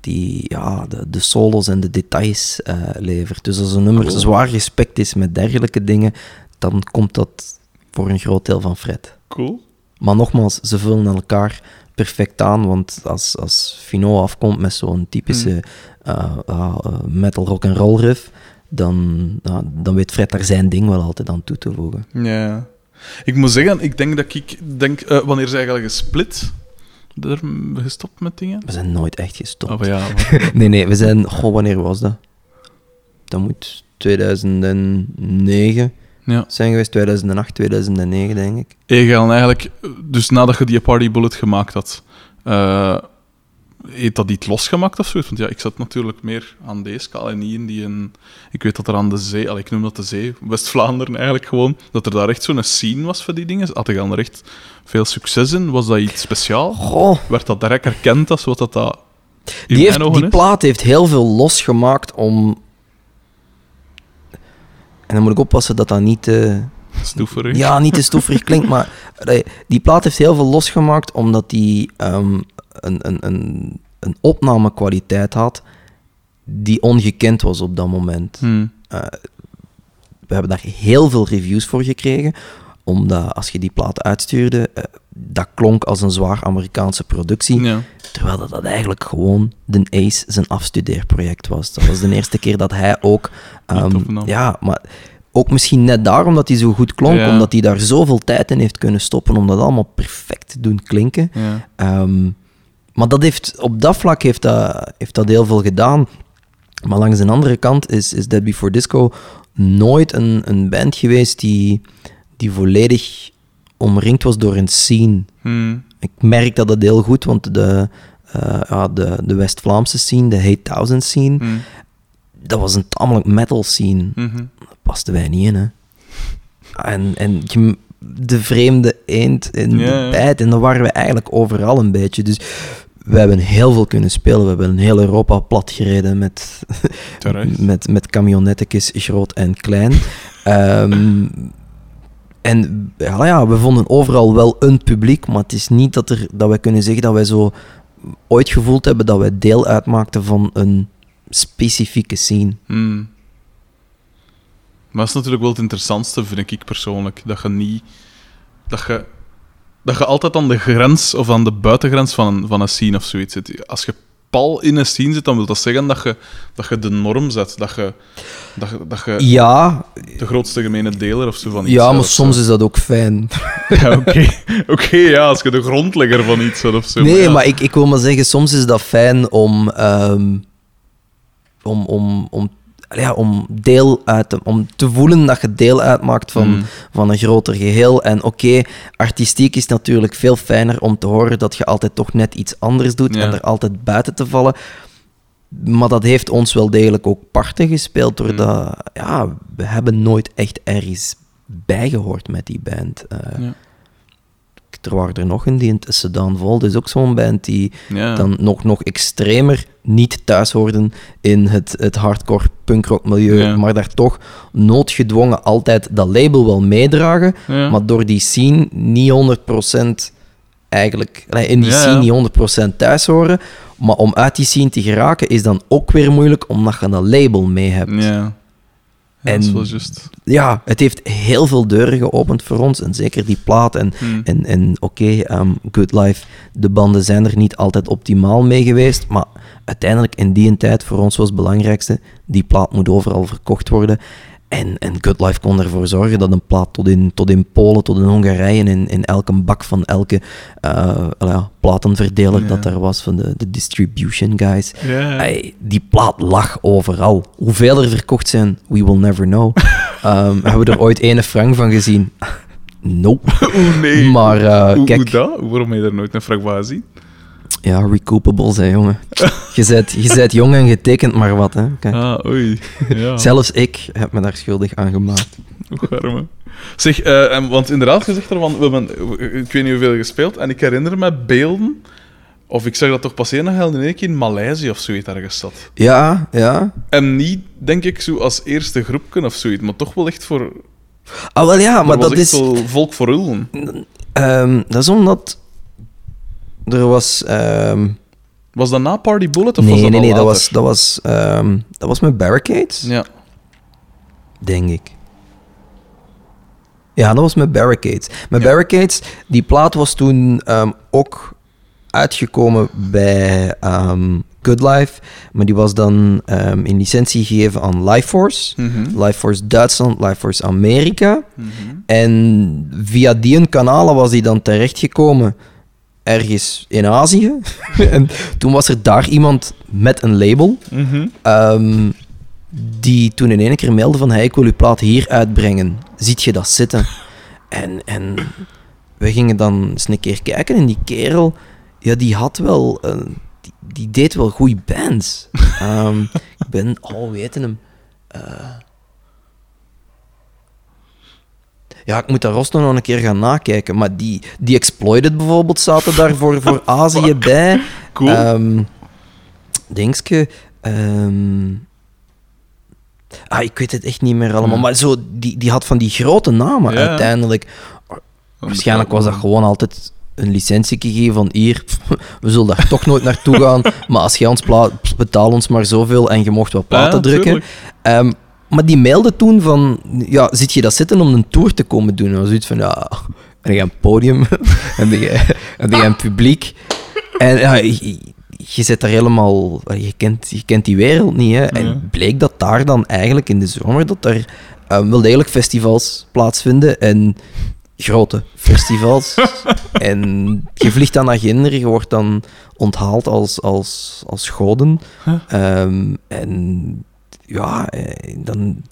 die ja, de, de solos en de details eh, levert. Dus als een nummer Cool. zwaar gespekt is met dergelijke dingen, dan komt dat voor een groot deel van Fred. Cool. Maar nogmaals, ze vullen elkaar perfect aan, want als, als Fino afkomt met zo'n typische eh, eh, eh, metal rock and roll riff, dan, ja, dan weet Fred daar zijn ding wel altijd aan toe te voegen. Ja. Ik moet zeggen, ik denk dat ik... Denk, eh, wanneer is eigenlijk gesplit? Er gestopt met dingen? We zijn nooit echt gestopt. Oh ja. maar- Nee, nee, we zijn... Goh, wanneer was dat? Dat moet 2009 ja. zijn geweest. 2008, 2009, denk ik. Egal, eigenlijk... Dus nadat je die Party Bullet gemaakt had... eh heeft dat iets losgemaakt of zoiets? Want ja, ik zat natuurlijk meer aan deze kant en niet in die... Een, ik weet dat er aan de zee... Allee, ik noem dat de zee. West-Vlaanderen eigenlijk gewoon. Dat er daar echt zo'n scene was voor die dingen. Had je dan er echt veel succes in? Was dat iets speciaal? Goh, Werd dat direct erkend als wat dat, dat die, heeft, die plaat heeft heel veel losgemaakt om... En dan moet ik oppassen dat dat niet te... Stoeverig. Ja, niet te stoefrig klinkt, maar die plaat heeft heel veel losgemaakt omdat die ehm, een, een, een, een opnamekwaliteit had die ongekend was op dat moment. Hmm. We hebben daar heel veel reviews voor gekregen, omdat als je die plaat uitstuurde, eh, dat klonk als een zwaar Amerikaanse productie, Ja. terwijl dat, dat eigenlijk gewoon de Ace zijn afstudeerproject was. Dat was de eerste keer dat hij ook... nam. ja, maar ook misschien net daarom dat hij zo goed klonk, Ja. omdat hij daar zoveel tijd in heeft kunnen stoppen om dat allemaal perfect te doen klinken. Ja. Ehm, maar dat heeft, op dat vlak heeft dat, heeft dat heel veel gedaan. Maar langs de andere kant is, is Dead Before Disco nooit een, een band geweest die, die volledig omringd was door een scene. Hmm. Ik merk dat dat heel goed, want de, eh, ja, de, de West-Vlaamse scene, de Hate Thousand scene, Hmm. dat was een tamelijk metal scene. Mhm. Daar pasten wij niet in, hè. En, en je- de vreemde eend in Ja, de bijt. En dan waren we eigenlijk overal een beetje. Dus we hebben heel veel kunnen spelen. We hebben een heel Europa plat gereden met, met, met camionettekes groot en klein. Ehm, En ja, we vonden overal wel een publiek, maar het is niet dat, er, dat wij kunnen zeggen dat wij zo ooit gevoeld hebben dat wij deel uitmaakten van een specifieke scene. Hmm. Maar dat is natuurlijk wel het interessantste, vind ik persoonlijk. Dat je niet... Dat je, dat je altijd aan de grens of aan de buitengrens van een, van een scene of zoiets zit. Als je pal in een scene zit, dan wil dat zeggen dat je, dat je de norm zet. Dat je, dat je, dat je Ja, de grootste gemene deler of zo van iets ja maar zo. soms is dat ook fijn. Ja, oké. Oké, ja, als je de grondlegger van iets bent of zo. Nee, ja. maar ik, ik wil maar zeggen, soms is dat fijn om, ehm, om, om, om, ja, om deel uit te, om te voelen dat je deel uitmaakt van, Mm. van een groter geheel. En oké, artistiek is natuurlijk veel fijner om te horen dat je altijd toch net iets anders doet Ja. en er altijd buiten te vallen. Maar dat heeft ons wel degelijk ook parten gespeeld, Mm. doordat ja, we hebben nooit echt ergens bijgehoord met die band. Eh, Ja. Er waren er nog een die in het Sedan Vol, dus ook zo'n band die Ja. dan nog, nog extremer niet thuis hoorden in het, het hardcore punkrock milieu, Ja. maar daar toch noodgedwongen altijd dat label wel meedragen, Ja. maar door die scene niet 100% eigenlijk, in die scene niet 100% thuis horen, maar om uit die scene te geraken is dan ook weer moeilijk omdat je dat label mee hebt. Ja. Ja, dat is En- wel. Ja, het heeft heel veel deuren geopend voor ons. En zeker die plaat. En, Hmm. en, en oké, ehm, Good Life, de banden zijn er niet altijd optimaal mee geweest. Maar uiteindelijk in die tijd voor ons was het belangrijkste, die plaat moet overal verkocht worden. En, en Good Life kon ervoor zorgen dat een plaat tot in, tot in Polen, tot in Hongarije, en in, in elke bak van elke eh, ja, platenverdeler dat daar was, van de, de distribution guys. Die plaat lag overal. Hoeveel er verkocht zijn, we will never know. Ehm, hebben we er ooit ene frank van gezien? Nope. Oeh, nee. Maar eh, hoe, hoe kijk, dat? Waarom heb je er nooit een frag van gezien? Ja, recoupables, hè, jongen. Je bent, je bent jong en getekend, maar wat, hè. Kijk. Ah, oei. Ja. Zelfs ik heb me daar schuldig aan gemaakt. Hoe arme. Zeg, en- want inderdaad, je zegt er van, we hebben, ik weet niet hoeveel gespeeld, en ik herinner me beelden, of ik zag dat toch passeren, dat in één keer in Maleisië of zoiets ergens zat. Ja, ja. En niet, denk ik, zo als eerste groepje of zoiets, maar toch wel echt voor... Ah, wel ja, maar dat is... volk voor hullen. ehm, dat is omdat... Er was... ehm, Was dat na Party Bullet of was dat nee, nee, dat was, dat, was, ehm, dat was met Barricades. Ja. denk ik. Ja, dat was met Barricades. Met Ja. Barricades, die plaat was toen ehm, ook uitgekomen bij ehm, Good Life, maar die was dan in licentie gegeven aan Lifeforce. Mhm. Lifeforce Duitsland, Lifeforce Amerika. Mhm. En via die kanalen was hij dan terechtgekomen ergens in Azië. en toen was er daar iemand met een label. Mhm. Ehm, die toen in één keer meldde van hey, ik wil uw plaat hier uitbrengen. Ziet je dat zitten? En, en we gingen dan eens een keer kijken en die kerel, ja, die had wel, eh, die, die deed wel goede bands. Ehm, ik ben, oh, we weten hem. Eh, ja, ik moet daar Rosto nog een keer gaan nakijken. Maar die, die Exploited bijvoorbeeld zaten daar voor, voor Azië bij. Cool. Ehm Dingske. ehm, ah, ik weet het echt niet meer allemaal. Maar zo, die, die had van die grote namen Ja. uiteindelijk. Waarschijnlijk was dat gewoon altijd een licentie gegeven van hier, we zullen daar toch nooit naartoe gaan. Maar als jij ons betaal ons maar zoveel en je mocht wat platen Ja, drukken. tuurlijk. Maar die mailde toen van, ja, zit je dat zitten om een tour te komen doen? En zoiets van, ja, en je een podium, en je, en je een publiek. En ja, je, je zit daar helemaal, je kent, je kent die wereld niet. Hè? En bleek dat daar dan eigenlijk in de zomer, dat er eh, wel degelijk festivals plaatsvinden. En grote festivals. en je vliegt dan naar Ginder, je wordt dan onthaald als, als, als goden. Huh. Ehm, en ja, eh, dan...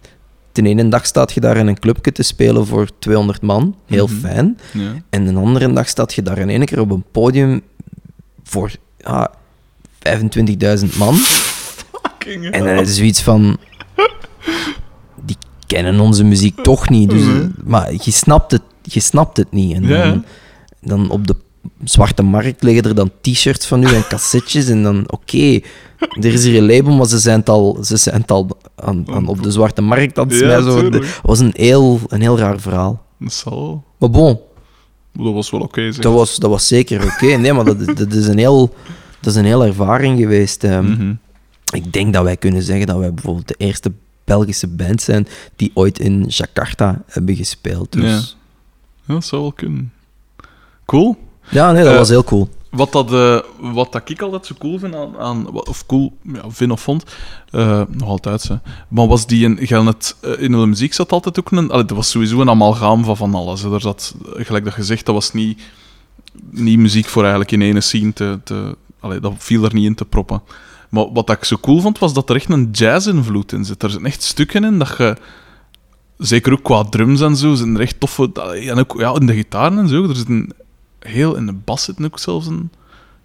Ten ene dag staat je daar in een clubje te spelen voor 200 man. Heel Mhm. fijn. Ja. En een andere dag staat je daar in één keer op een podium voor ja, 25.000 man. Fucking En dan is het zoiets van... Die kennen onze muziek toch niet. Dus. Maar je snapt het, je snapt het niet. En dan, dan op de zwarte markt liggen er dan t-shirts van u en cassettes. En dan, oké, er is hier een label, maar ze zijn het al, ze zijn het al aan, aan op de zwarte markt aan het Ja. Het was een heel, een heel raar verhaal. Dat zal. Maar bon, Dat was wel oké, dat was, dat was zeker oké. Nee, maar dat, is- dat, is een heel, dat is een heel ervaring geweest. ehm. Mhm. Ik denk dat wij kunnen zeggen dat wij bijvoorbeeld de eerste Belgische band zijn die ooit in Jakarta hebben gespeeld. Dus Ja, dat zou wel kunnen. Cool. Ja, nee, dat Eh, was heel cool. Wat, dat, eh, wat dat ik altijd zo cool vind aan, aan of cool ja, vind of vond, eh, nog altijd hè. Maar was die in, het, in de muziek zat altijd ook een, allee, dat was sowieso een amalgaam van van alles. Hè. Er zat, gelijk dat gezegd, dat was niet, niet muziek voor eigenlijk in ene scene te, te allee, dat viel er niet in te proppen. Maar wat ik zo cool vond, was dat er echt een jazz-invloed in zit. Er zitten echt stukken in dat je, zeker ook qua drums en zo, zijn er echt toffe, en ook ja, in de gitaren en zo, er zit een heel, in de bas zit ook zelfs een,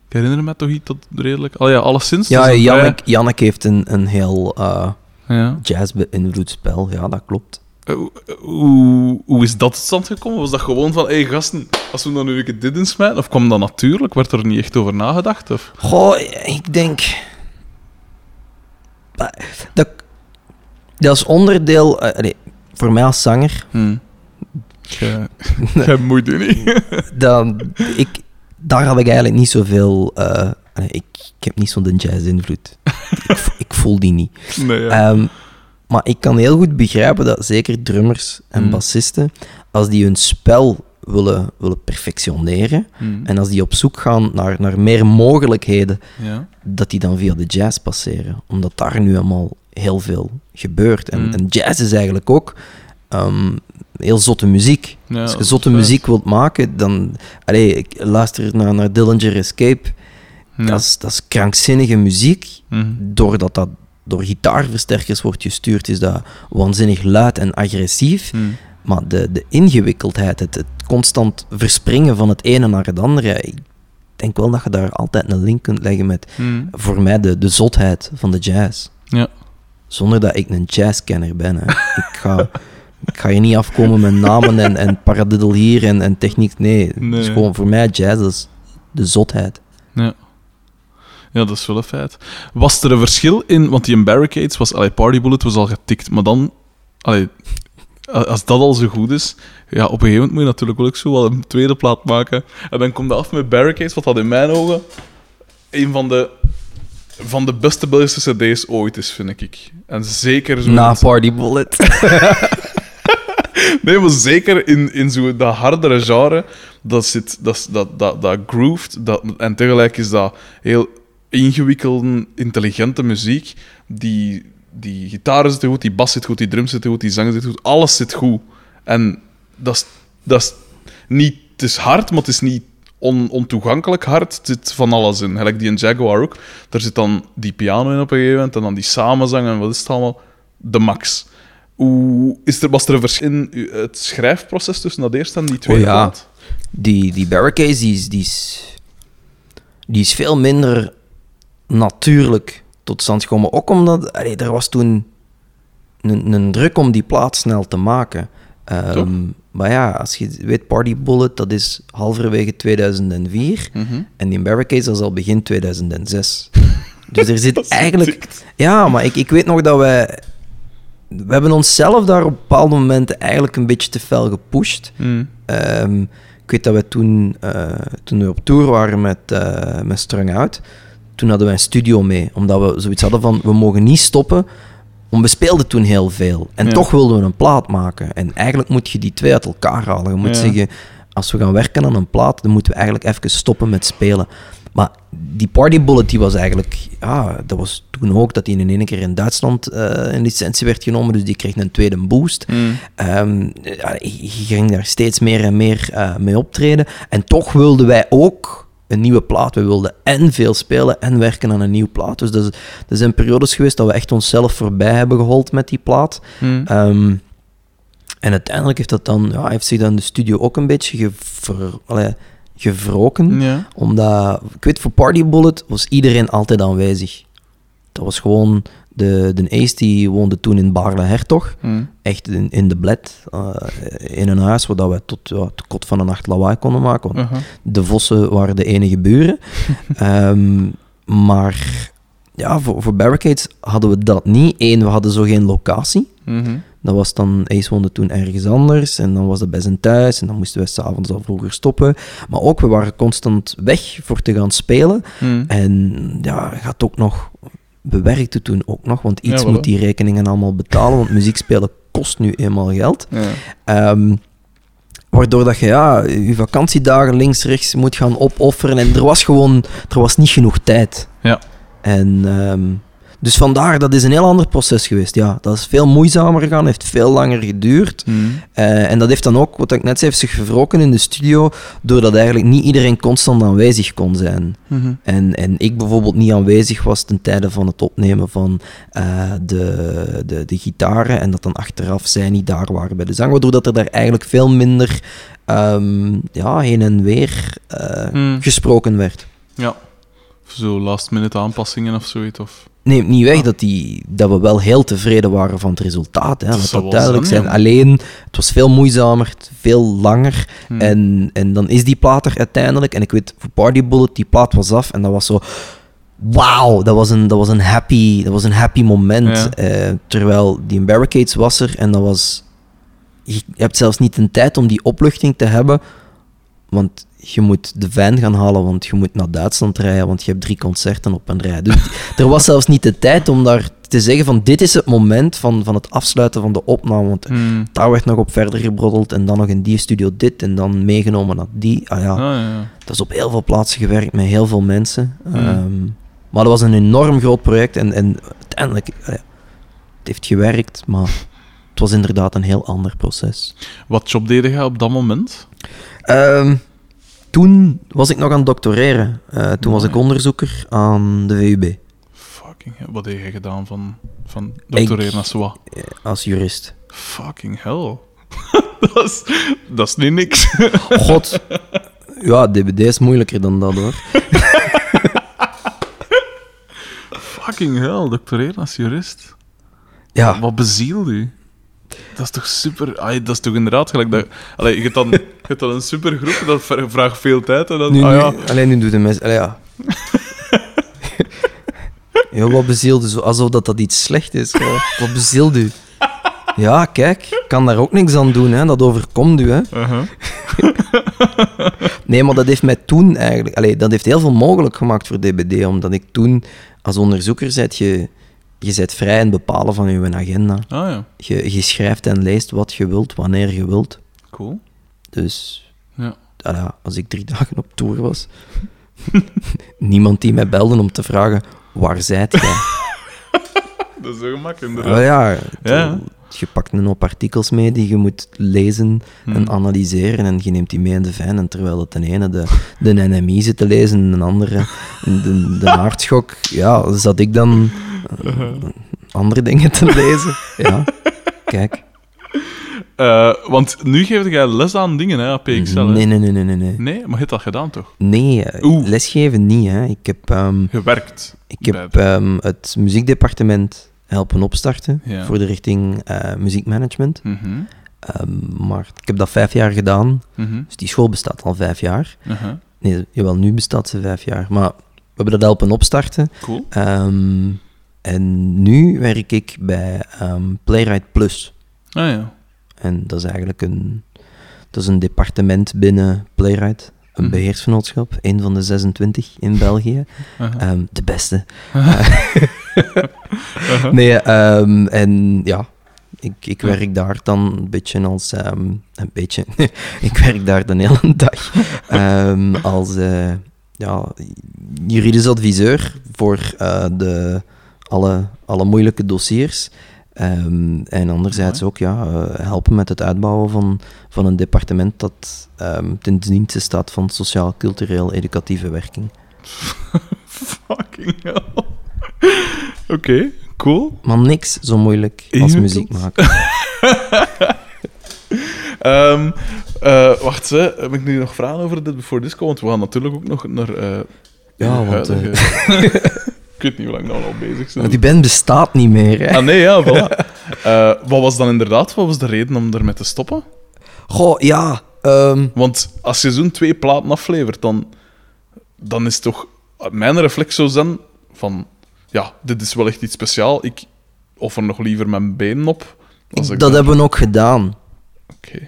ik herinner me toch iets dat redelijk, al ja, alleszins. Ja, een Jannek, heeft een, een heel eh vrij- ja. jazz-beïnvloed spel. Ja, dat klopt. Eh, hoe- Hoe, hoe is dat tot stand gekomen? Was dat gewoon van, hé hey, gasten, als we dan nu een dit insmijten? Of kwam dat natuurlijk? Werd er niet echt over nagedacht? Of? Goh, ik denk... Dat, dat is onderdeel... eh, voor mij als zanger, Hm. Jij moet niet. dan, ik, daar had ik eigenlijk niet zoveel... eh, ik, ik heb niet zo'n jazz-invloed. ik, ik voel die niet. nee, ja. Ehm, maar ik kan heel goed begrijpen dat zeker drummers en Mm. bassisten, als die hun spel willen, willen perfectioneren Hm. en als die op zoek gaan naar, naar meer mogelijkheden, ja. dat die dan via de jazz passeren. Omdat daar nu allemaal heel veel gebeurt. En, Mm. en jazz is eigenlijk ook ehm, heel zotte muziek. Ja, Als je zotte muziek wilt maken, dan... Allee, ik luister naar, naar Dillinger Escape. Ja. Dat, is, dat is krankzinnige muziek. Hm. Doordat dat door gitaarversterkers wordt gestuurd, is dat waanzinnig luid en agressief. Hm. Maar de, de ingewikkeldheid, het, het constant verspringen van het ene naar het andere, ik denk wel dat je daar altijd een link kunt leggen met, Hm. voor mij, de, de zotheid van de jazz. Ja. Zonder dat ik een jazzkenner ben. Hè. Ik, ga, ik ga je niet afkomen met namen en, en paradiddle hier en, en techniek. Nee, het is gewoon voor mij jazz, dat is de zotheid. Ja. Ja, dat is wel een feit. Was er een verschil in... Want die in Barricades was... Allee, Party Bullet was al getikt, maar dan... Allee, als dat al zo goed is... Ja, op een gegeven moment moet je natuurlijk ook zo wel een tweede plaat maken. En dan komt dat af met Barricades, wat dat in mijn ogen... Een van de... Van de beste Belgische cd's ooit is, vind ik. En zeker zo... Na Party Bullet. Nee, maar zeker in, in zo dat hardere genre, dat zit, dat, dat, dat, dat grooved, dat, en tegelijk is dat heel ingewikkelde, intelligente muziek. Die, die gitaren zitten goed, die bas zit goed, die drums zitten goed, die zang zit goed, alles zit goed. En dat is, dat is niet, het is hard, maar het is niet on, ontoegankelijk hard. Het zit van alles in. Gelijk die in Jaguar ook. Daar zit dan die piano in op een gegeven moment, en dan die samenzang en wat is het allemaal? De max. Hoe, is er, was er een verschil in het schrijfproces tussen dat eerste en die tweede Oh ja. plaat? Die, die Barricades, die is, die, is, die is veel minder natuurlijk tot stand gekomen. Ook omdat allee, er was toen een, een druk om die plaat snel te maken. Ehm, maar ja, als je weet, Party Bullet, dat is halverwege 2004. Mhm. En die Barricades, dat is al begin 2006. Dus er zit eigenlijk... Ja, maar ik, ik weet nog dat wij... We hebben onszelf daar op bepaalde momenten eigenlijk een beetje te fel gepusht. Mm. Ehm, ik weet dat we toen, eh, toen we op tour waren met, eh met Strung Out, toen hadden wij een studio mee. Omdat we zoiets hadden van, we mogen niet stoppen. Want we speelden toen heel veel. En Ja. toch wilden we een plaat maken. En eigenlijk moet je die twee uit elkaar halen. Je moet Ja. zeggen, als we gaan werken aan een plaat, dan moeten we eigenlijk even stoppen met spelen. Maar die Party Bullet, die was eigenlijk... Ja, dat was toen ook dat die in één keer in Duitsland eh in licentie werd genomen. Dus die kreeg een tweede boost. Mm. Ehm, ja, je ging daar steeds meer en meer eh, mee optreden. En toch wilden wij ook een nieuwe plaat. We wilden en veel spelen en werken aan een nieuwe plaat. Dus dat, dat zijn periodes geweest dat we echt onszelf voorbij hebben gehold met die plaat. Mm. Ehm, en uiteindelijk heeft, dat dan, ja, heeft zich dan de studio ook een beetje gever, allee, gewroken. Ja. Omdat, ik weet, voor Party Bullet was iedereen altijd aanwezig. Dat was gewoon... De, de Ace die woonde toen in Baarle-Hertog Mm. echt in, in de bled, eh, in een huis waar dat we tot ja, de kot van de nacht lawaai konden maken. Want Aha. de vossen waren de enige buren. Ehm, maar ja, voor, voor Barricades hadden we dat niet. Eén, we hadden zo geen locatie. Mhm. Dat was dan, Ace woonde toen ergens anders en dan was dat bij zijn thuis en dan moesten we s'avonds al vroeger stoppen. Maar ook, we waren constant weg voor te gaan spelen. Hmm. En ja, gaat ook nog, we werkten toen ook nog, want iets Ja, moet die rekeningen allemaal betalen, want muziek spelen kost nu eenmaal geld. Ja. Ehm, waardoor dat je ja, je vakantiedagen links, rechts moet gaan opofferen. En er was gewoon er was niet genoeg tijd. Ja. En ehm, dus vandaar, dat is een heel ander proces geweest. Ja, dat is veel moeizamer gegaan, heeft veel langer geduurd. Hmm. Eh, en dat heeft dan ook, wat ik net zei, heeft zich gewroken in de studio, doordat eigenlijk niet iedereen constant aanwezig kon zijn. Mhm. En, en ik bijvoorbeeld niet aanwezig was ten tijde van het opnemen van eh, de, de, de gitaren en dat dan achteraf zij niet daar waren bij de zang, waardoor dat er daar eigenlijk veel minder ehm, ja, heen en weer eh, Hmm. gesproken werd. Ja. Of Zo last minute aanpassingen of zoiets. Of... Neemt niet weg dat, die, dat we wel heel tevreden waren van het resultaat. Hè. Dat Laat duidelijk zijn, ja. Alleen, het was veel moeizamer, veel langer. Hmm. En, en dan is die plaat er uiteindelijk. En ik weet, voor Party Bullet, die plaat was af. En dat was zo... Wauw, dat was een, dat was een, happy, dat was een happy moment. Ja. Eh, terwijl die Barricades was er en dat was... Je hebt zelfs niet de tijd om die opluchting te hebben. Want je moet de van gaan halen, want je moet naar Duitsland rijden, want je hebt drie concerten op een rij. Dus er was zelfs niet de tijd om daar te zeggen van dit is het moment van, van het afsluiten van de opname. Want Hmm. daar werd nog op verder gebroddeld en dan nog in die studio dit en dan meegenomen naar die. Ah ja, Ah, ja, dat is op heel veel plaatsen gewerkt met heel veel mensen. Hmm. Ehm, maar dat was een enorm groot project en, en uiteindelijk, ja, het heeft gewerkt, maar het was inderdaad een heel ander proces. Wat job deed je op dat moment? Ehm, toen was ik nog aan het doctoreren. Eh, toen was ik onderzoeker aan de VUB Fucking hell. Wat heb je gedaan van, van doctoreren als wat? eh, als jurist. Fucking hell. dat, is, dat is niet niks. God, ja, DBD is moeilijker dan dat hoor. Fucking hell, doctoreren als jurist. Ja, Wat bezielt u? Dat is toch super... Dat is toch inderdaad gelijk dat... Allee, je hebt dan, je hebt dan een supergroep, dat vraagt veel tijd en dan... nu, ah, nu, ja. alleen nu doet de mensen. allee, ja. ja, wat bezielde zo? Alsof dat, dat iets slecht is. Wat bezielde u? Ja, kijk, ik kan daar ook niks aan doen, hè. dat overkomt u. Hè. Uh-huh. Nee, maar dat heeft mij toen eigenlijk... Allee, dat heeft heel veel mogelijk gemaakt voor DBD, omdat ik toen als onderzoeker zet je, je bent vrij in het bepalen van je agenda. Ah ja, Je, je schrijft en leest wat je wilt, wanneer je wilt. cool. Dus Ja. ah als ik drie dagen op tour was, niemand die mij belde om te vragen, waar zijt jij? Dat is zo gemakkelijk, Oh ja, Ja. je pakt een hoop artikels mee die je moet lezen en Hmm. analyseren en je neemt die mee in de fijn. En terwijl het de ene de, de NMI zit te lezen en de andere de, de aardschok, ja, zat ik dan eh, andere dingen te lezen. Ja, kijk. Eh, want nu geef jij les aan dingen, hè, APXL. hè? Nee, nee, nee, nee, nee. Nee, Nee, maar je hebt dat gedaan, toch? nee eh, Oeh. lesgeven niet. Hè. Ik heb... ehm, Gewerkt. Ik heb ehm, het muziekdepartement helpen opstarten Ja. voor de richting eh, muziekmanagement. Mhm. Ehm, maar ik heb dat vijf jaar gedaan. Mhm. Dus die school bestaat al vijf jaar. Uh-huh. Nee, jawel, nu bestaat ze vijf jaar. Maar we hebben dat helpen opstarten. Cool. Ehm, en nu werk ik bij ehm, Playwright Plus. Ah ja. En dat is eigenlijk een, dat is een departement binnen Playwright. Een Mhm. beheersvernootschap, een van de 26 in België. Ehm, de beste. Nee, ehm, en ja, ik, ik werk daar dan een beetje als... een beetje... ik werk daar de hele dag als eh, ja, juridisch adviseur voor eh, de, alle, alle moeilijke dossiers. Ehm, en anderzijds ook ja, eh, helpen met het uitbouwen van, van een departement dat ehm, ten dienste staat van sociaal-cultureel-educatieve werking. Fucking hell. Oké, cool. Maar niks zo moeilijk als muziek maken. Ehm, eh, wacht, hè. heb ik nu nog vragen over dit Before Disco? Want we gaan natuurlijk ook nog naar... eh Ja, want, weet niet hoe lang nou al bezig zijn. Want die band bestaat niet meer. Hè. Ah nee, ja, voilà. Eh, wat was dan inderdaad, wat was de reden om ermee te stoppen? Goh, ja. ehm, Want als je zo'n twee platen aflevert, dan, dan is toch... Mijn reflex zou zijn van... Ja, dit is wel echt iets speciaals. Ik offer nog liever mijn benen op ik dat daar- hebben we ook gedaan. Oké.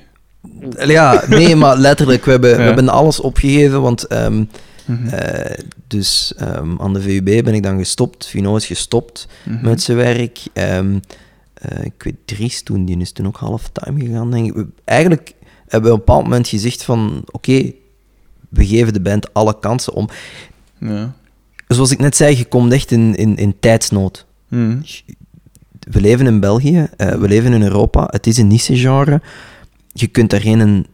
Ja, nee, maar letterlijk, we hebben, we hebben alles opgegeven, want eh, dus ehm, aan de VUB ben ik dan gestopt, Vino is gestopt Mhm. met zijn werk. Ehm, eh, ik weet, Dries toen, die is toen ook halftime gegaan, denk ik. We- Eigenlijk hebben we op een bepaald moment gezegd van, oké, we geven de band alle kansen om. Ja. Zoals ik net zei, je komt echt in, in, in tijdsnood. Mhm. We leven in België, eh, we leven in Europa, het is een niche-genre. Je kunt daar geen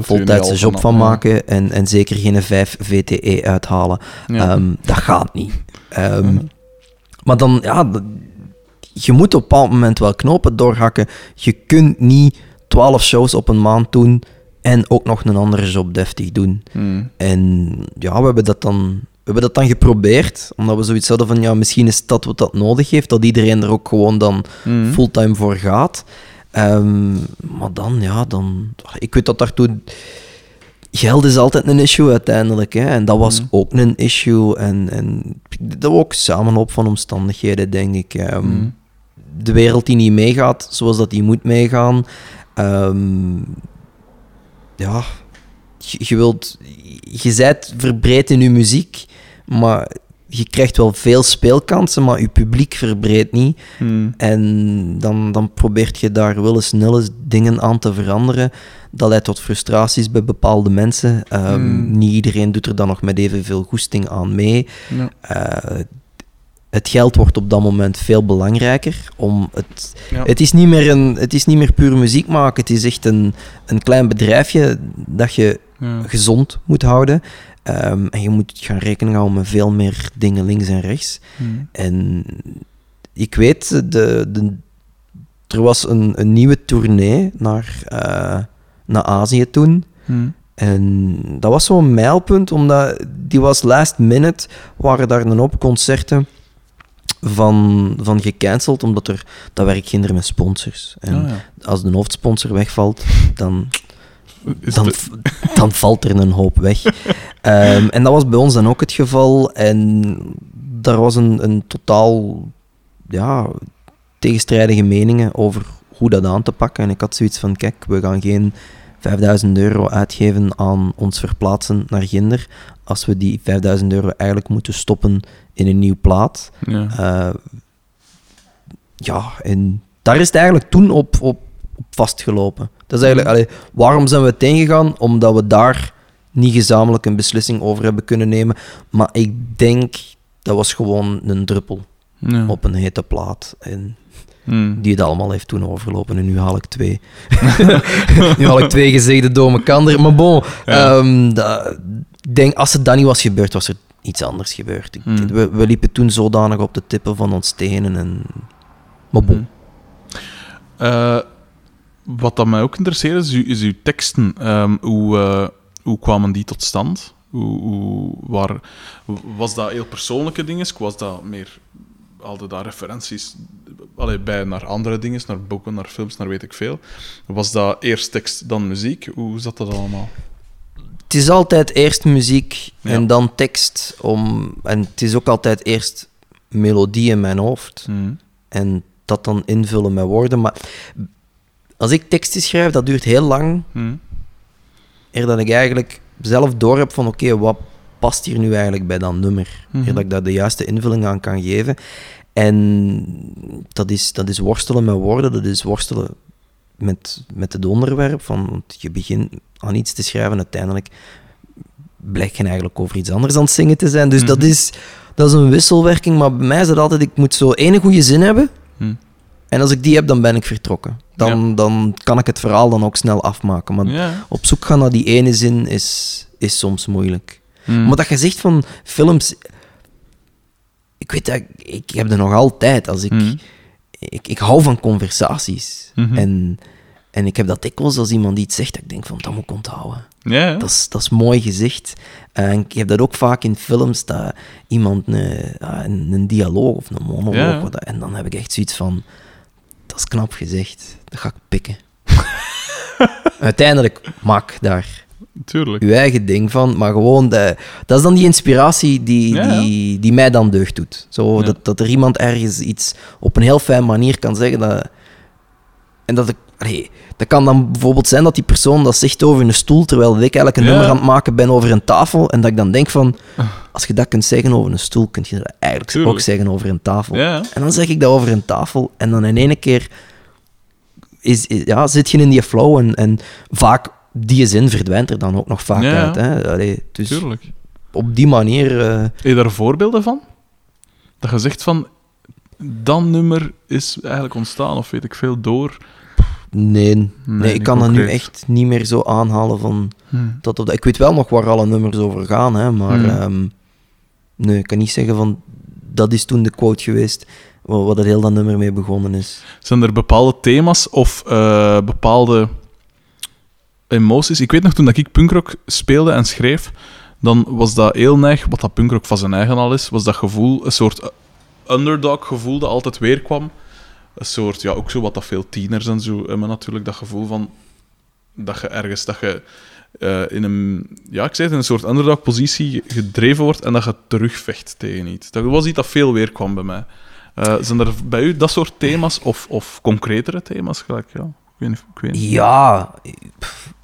voltijdse job van maken en, en zeker geen 5 VTE uithalen. Ja. Ehm, dat gaat niet. Ehm. Maar dan, ja, je moet op een bepaald moment wel knopen doorhakken. Je kunt niet 12 shows op een maand doen en ook nog een andere job deftig doen. Mhm. En ja, we hebben dat dan, we hebben dat dan geprobeerd, omdat we zoiets hadden van, ja, misschien is dat wat dat nodig heeft, dat iedereen er ook gewoon dan Mhm. fulltime voor gaat. Ehm, maar dan, ja, dan... Ik weet dat daartoe... Geld is altijd een issue uiteindelijk, hè. En dat was Mhm. ook een issue. En, en dat was ook samenloop van omstandigheden, denk ik. Ehm, Mhm. De wereld die niet meegaat zoals dat die moet meegaan. Ehm, ja, je, je wilt... Je zijt verbreed in je muziek, maar je krijgt wel veel speelkansen, maar je publiek verbreedt niet. Mhm. En dan, dan probeert je daar wel eens snel eens dingen aan te veranderen. Dat leidt tot frustraties bij bepaalde mensen. Ehm, Hmm. Niet iedereen doet er dan nog met evenveel goesting aan mee. Eh, het geld wordt op dat moment veel belangrijker. Om het, Ja. het, is niet meer een, het is niet meer puur muziek maken. Het is echt een, een klein bedrijfje dat je Ja. gezond moet houden. Ehm, en je moet gaan rekening houden met veel meer dingen links en rechts. Mhm. En ik weet, de, de, er was een, een nieuwe tournee naar, eh, naar Azië toen. Mhm. En dat was zo'n mijlpunt, omdat die was last minute, waren daar een hoop concerten van, van gecanceld, omdat er, dat werk ging er met sponsors. En Ah, ja. als de hoofdsponsor wegvalt, dan dan, dan valt er een hoop weg. Ehm, en dat was bij ons dan ook het geval. En daar was een, een totaal ja, tegenstrijdige meningen over hoe dat aan te pakken. En ik had zoiets van, kijk, we gaan geen 5000 euro uitgeven aan ons verplaatsen naar Ginder, als we die 5000 euro eigenlijk moeten stoppen in een nieuw plaat. ja. Eh, ja, en daar is het eigenlijk toen op, op, op vastgelopen. Dat is eigenlijk, allee, waarom zijn we het ingegaan? Omdat we daar niet gezamenlijk een beslissing over hebben kunnen nemen. Maar ik denk, dat was gewoon een druppel Ja. op een hete plaat. En Mhm. die het allemaal heeft toen overgelopen. En nu haal ik twee. nu haal ik twee gezegde door elkaar. Maar bon, Ja. ehm, dat- denk, als het dan niet was gebeurd, was er iets anders gebeurd. Hmm. we, we liepen toen zodanig op de tippen van ons tenen. En... Maar bon. Mhm. Eh, wat dat mij ook interesseert is, uw, is uw teksten. Ehm, hoe, eh, hoe kwamen die tot stand? Hoe, hoe, waar, was dat heel persoonlijke dingen? Was dat meer... Haalde daar referenties allee, bij naar andere dingen, naar boeken, naar films, naar weet ik veel? Was dat eerst tekst, dan muziek? Hoe zat dat allemaal? Het is altijd eerst muziek Ja. en dan tekst. Om, en het is ook altijd eerst melodie in mijn hoofd. Mhm. En dat dan invullen met woorden. Maar als ik teksten schrijf, dat duurt heel lang. Mhm. Eer dat ik eigenlijk zelf door heb van oké, wat past hier nu eigenlijk bij dat nummer? Mhm. Eer dat ik daar de juiste invulling aan kan geven. En dat is, dat is worstelen met woorden, dat is worstelen met, met het onderwerp. Van, want je begint aan iets te schrijven, uiteindelijk blijkt je eigenlijk over iets anders aan het zingen te zijn. Dus dat, Mhm. is, dat is een wisselwerking, maar bij mij is het altijd, ik moet zo ene goede zin hebben. Mhm. En als ik die heb, dan ben ik vertrokken. Dan, dan kan ik het verhaal dan ook snel afmaken. Maar Ja. op zoek gaan naar die ene zin is, is soms moeilijk. Mhm. Maar dat je zegt van films... Ik weet dat, ik heb er nog altijd. Als ik, Mhm. ik, ik hou van conversaties. Mhm. En, en ik heb dat dikwijls als iemand iets zegt, dat ik denk van, dat moet ik onthouden. Ja, ja. Dat is, dat is mooi gezegd. En ik heb dat ook vaak in films, dat iemand een, ja, een, een dialoog of een monoloog... Ja. En dan heb ik echt zoiets van, dat is knap gezegd. Dat ga ik pikken. Uiteindelijk maak daar Tuurlijk. uw eigen ding van, maar gewoon, de, dat is dan die inspiratie die, Ja, ja. die, die mij dan deugd doet. Zo, Ja. dat, dat er iemand ergens iets op een heel fijne manier kan zeggen dat... En dat ik... allee, dat kan dan bijvoorbeeld zijn dat die persoon dat zegt over een stoel, terwijl ik eigenlijk een Ja. nummer aan het maken ben over een tafel. En dat ik dan denk van, als je dat kunt zeggen over een stoel, kun je dat eigenlijk Tuurlijk. ook zeggen over een tafel. Ja. En dan zeg ik dat over een tafel. En dan in ene keer is, is- ja, zit je in die flow. En, en vaak, die zin verdwijnt er dan ook nog vaak Ja, uit. Hè? Allee, dus Tuurlijk. op die manier... eh, Heb je daar voorbeelden van? Dat je zegt van, dat nummer is eigenlijk ontstaan, of weet ik veel, door... nee, nee, ik kan dat nu echt niet meer zo aanhalen van... Hm. Dat, dat, ik weet wel nog waar alle nummers over gaan, hè, maar... Hmm. ehm, nee, ik kan niet zeggen van... Dat is toen de quote geweest waar dat heel dat nummer mee begonnen is. Zijn er bepaalde thema's of eh, bepaalde emoties? Ik weet nog toen dat ik punkrock speelde en schreef, dan was dat heel neig, wat dat punkrock van zijn eigen al is, was dat gevoel, een soort underdog gevoel dat altijd weer kwam. Een soort, ja, ook zo wat dat veel tieners en zo hebben natuurlijk, dat gevoel van dat je ergens, dat je eh, in een, ja, ik zei het, in een soort underdog positie gedreven wordt en dat je terugvecht tegen iets. Dat was iets dat veel weer kwam bij mij. Eh, zijn er bij u dat soort thema's of, of concretere thema's gelijk? Ja, ik weet niet. Ik weet niet. Ja, pff,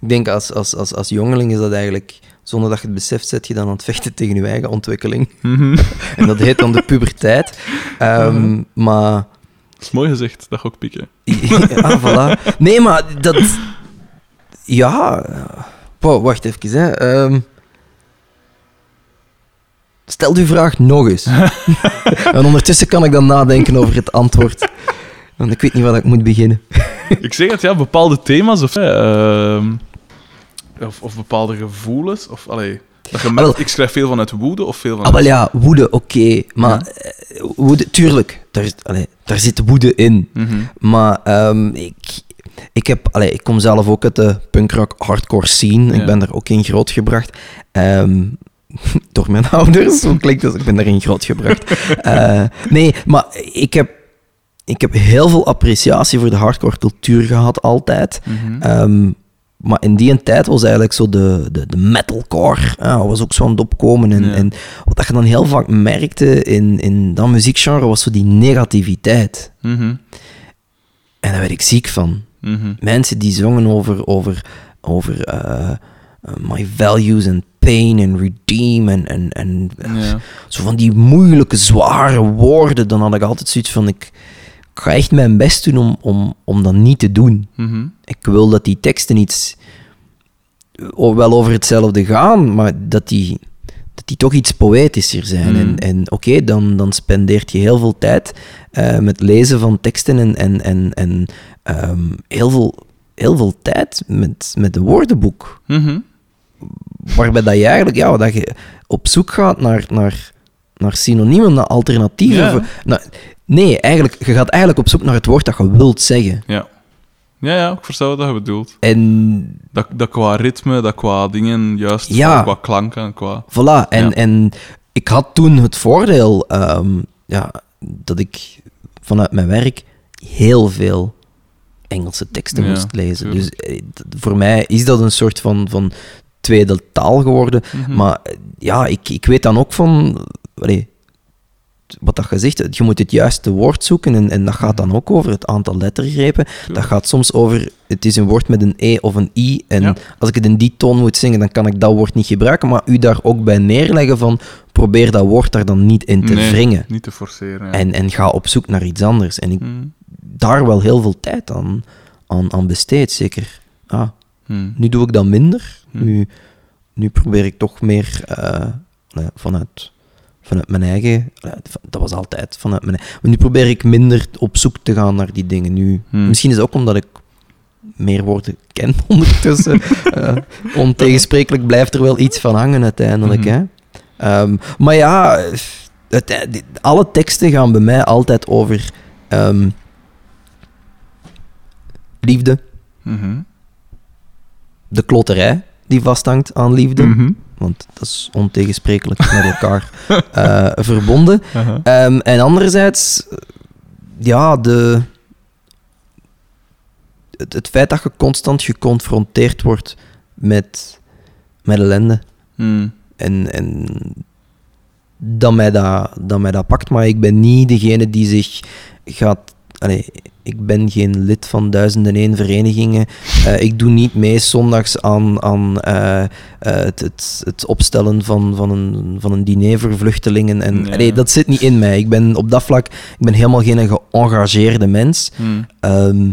ik denk als, als, als, als jongeling is dat eigenlijk, zonder dat je het beseft, zet je dan aan het vechten tegen je eigen ontwikkeling. Mhm. En dat heet dan de puberteit. Ehm, Maar, Dat is mooi gezegd, dat ga ik pikken. ah, voilà. Nee, maar dat, ja, Wow, wacht even, hè. Ehm, stel uw vraag nog eens. en ondertussen kan ik dan nadenken over het antwoord. Want ik weet niet waar ik moet beginnen. Ik zeg het, ja, bepaalde thema's of, ehm, of, of bepaalde gevoelens. Of, allee, dat je merkt, wel. ik schrijf veel vanuit woede of veel Ah, vanuit... wel ja, woede, oké. Maar eh, woede, tuurlijk, daar, is- allee, daar zit woede in. Mhm. Maar ehm, ik, ik, heb, allee, ik kom zelf ook uit de punkrock hardcore scene. Ja. Ik ben daar ook in grootgebracht. Ehm door mijn ouders, zo klinkt het. Ik ben daarin grootgebracht. Eh nee, maar ik heb, ik heb heel veel appreciatie voor de hardcore cultuur gehad, altijd. Ehm, maar in die tijd was eigenlijk zo de, de, de metalcore, ja, was ook zo aan het opkomen. En, Ja. en wat je dan heel vaak merkte in, in dat muziekgenre, was zo die negativiteit. Mhm. En daar werd ik ziek van. Mhm. Mensen die zongen over, over, over eh, eh, my values and pain and redeem en, en, en Ja. zo van die moeilijke, zware woorden, dan had ik altijd zoiets van, ik, ik ga echt mijn best doen om, om, om dat niet te doen. Mhm. Ik wil dat die teksten iets, wel over hetzelfde gaan, maar dat die, dat die toch iets poëtischer zijn. Mm. En, en oké, dan, dan spendeert je heel veel tijd eh, met lezen van teksten en, en, en, en ehm, heel, veel, heel veel tijd met, met een woordenboek. Mhm. Waarbij dat je eigenlijk ja, dat je op zoek gaat naar, naar, naar synoniemen, naar alternatieven. Ja. voor- naar- nee, eigenlijk, je gaat eigenlijk op zoek naar het woord dat je wilt zeggen. Ja. Ja, ja, ik versta wat je bedoelt. En Dat, dat qua ritme, dat qua dingen juist, Ja. qua klanken, qua... Voilà, en, Ja. en ik had toen het voordeel ehm, ja, dat ik vanuit mijn werk heel veel Engelse teksten Ja, moest lezen. Dus tuurlijk. eh, voor mij is dat een soort van, van tweede taal geworden. Mhm. Maar ja, ik, ik weet dan ook van... allee, wat dat gezegd, je moet het juiste woord zoeken en, en dat gaat dan ook over het aantal lettergrepen. Dat gaat soms over, het is een woord met een E of een I en Ja. als ik het in die toon moet zingen, dan kan ik dat woord niet gebruiken, maar u daar ook bij neerleggen van, probeer dat woord daar dan niet in te Nee, wringen. Niet te forceren. Ja. En, en ga op zoek naar iets anders. En ik Mhm. daar wel heel veel tijd aan, aan, aan besteed, zeker. Ah, Mhm. nu doe ik dat minder. Hm. Nu, nu probeer ik toch meer eh, nou ja, vanuit, vanuit mijn eigen. eh, dat was altijd vanuit mijn eigen. Maar nu probeer ik minder op zoek te gaan naar die dingen. Nu, Hm. Misschien is het ook omdat ik meer woorden ken ondertussen. Eh, ontegensprekelijk blijft er wel iets van hangen uiteindelijk. Mhm. Hè? Ehm, maar ja, het, die- alle teksten gaan bij mij altijd over ehm, liefde, Mhm. de kloterij die vasthangt aan liefde. Mhm. Want dat is ontegensprekelijk met elkaar eh, verbonden. Ehm, en anderzijds, ja, de, het, het feit dat je constant geconfronteerd wordt met, met ellende. Mhm. En, en dat, mij dat, dat mij dat pakt. Maar ik ben niet degene die zich gaat allee, ik ben geen lid van duizenden één verenigingen. Eh, ik doe niet mee zondags aan, aan eh, eh, het, het, het opstellen van, van, een, van een diner voor vluchtelingen. En, Nee. allee, dat zit niet in mij. Ik ben op dat vlak ik ben helemaal geen geëngageerde mens. Hmm. Ehm,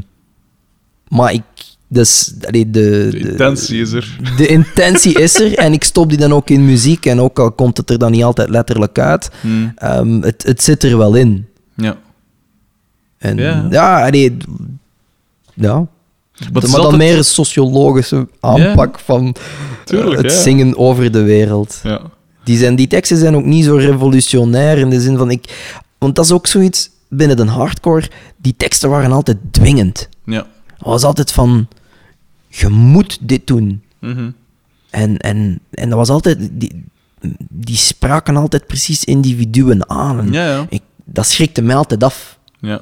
maar ik... Dus, allee, de, De intentie is er. de intentie is er en ik stop die dan ook in muziek. En ook al komt het er dan niet altijd letterlijk uit, Hmm. ehm, het, het zit er wel in. Ja. En Ja. ja, allee, ja. Maar dan altijd- meer een sociologische aanpak van eh, Tuurlijk, het ja. zingen over de wereld. Ja. Die, zijn, die teksten zijn ook niet zo revolutionair in de zin van ik. Want dat is ook zoiets binnen de hardcore. Die teksten waren altijd dwingend. Ja. Het was altijd van: je moet dit doen. Mhm. En, en, en dat was altijd. Die, die spraken altijd precies individuen aan. En. Ik, dat schrikte mij altijd af. Ja.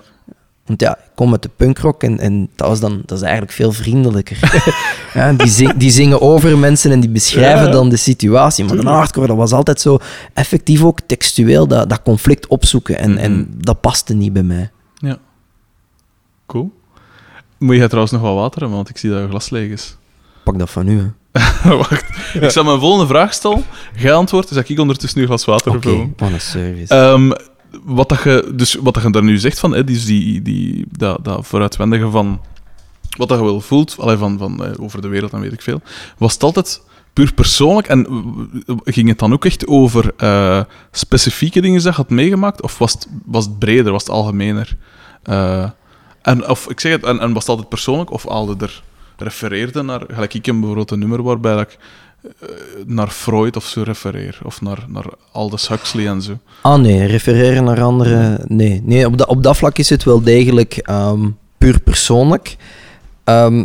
Want ja, ik kom uit de punkrock en, en dat, was dan, dat is eigenlijk veel vriendelijker. ja, die, zing- die zingen over mensen en die beschrijven Ja, dan de situatie. Maar de hardcore, dat was altijd zo effectief ook textueel dat, dat conflict opzoeken. En, en dat paste niet bij mij. Ja. Cool. Moet je trouwens nog wat water hebben, want ik zie dat je glas leeg is. Pak dat van u, hè. Wacht. Ik zal mijn volgende vraag stellen. Jij antwoordt, dus dat ik ondertussen nu een glas water Oké, opvullen. wat een service. Ehm, wat, dat je, dus wat dat je daar nu zegt van, hè, die, die, die, dat, dat vooruitwendige van wat dat je wel voelt, allee, van, van, eh, over de wereld en weet ik veel, was het altijd puur persoonlijk en ging het dan ook echt over eh, specifieke dingen dat je had meegemaakt, of was het, was het breder, was het algemener? Eh, en, of, ik zeg het, en, en was het altijd persoonlijk, of haalde er refereerde naar, gelijk ik heb bijvoorbeeld een nummer waarbij ik naar Freud of zo refereer, of naar, naar Aldous Huxley en zo. Ah nee, refereren naar anderen. Nee, nee op, dat op dat vlak is het wel degelijk ehm, puur persoonlijk. Ehm,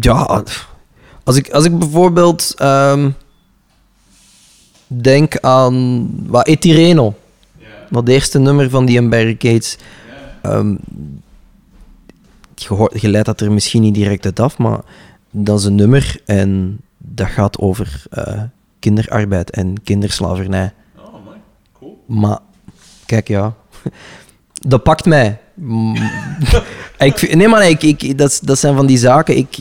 ja, als ik, als ik bijvoorbeeld ehm, denk aan wat Etireno, dat eerste nummer van die Barricades. Ehm je, hoort- je leidt dat er misschien niet direct uit af, maar dat is een nummer en dat gaat over eh, kinderarbeid en kinderslavernij. Oh, mooi. Cool. Maar, kijk, ja. Dat pakt mij. Ik, nee, maar ik, ik, dat, dat zijn van die zaken. Ik,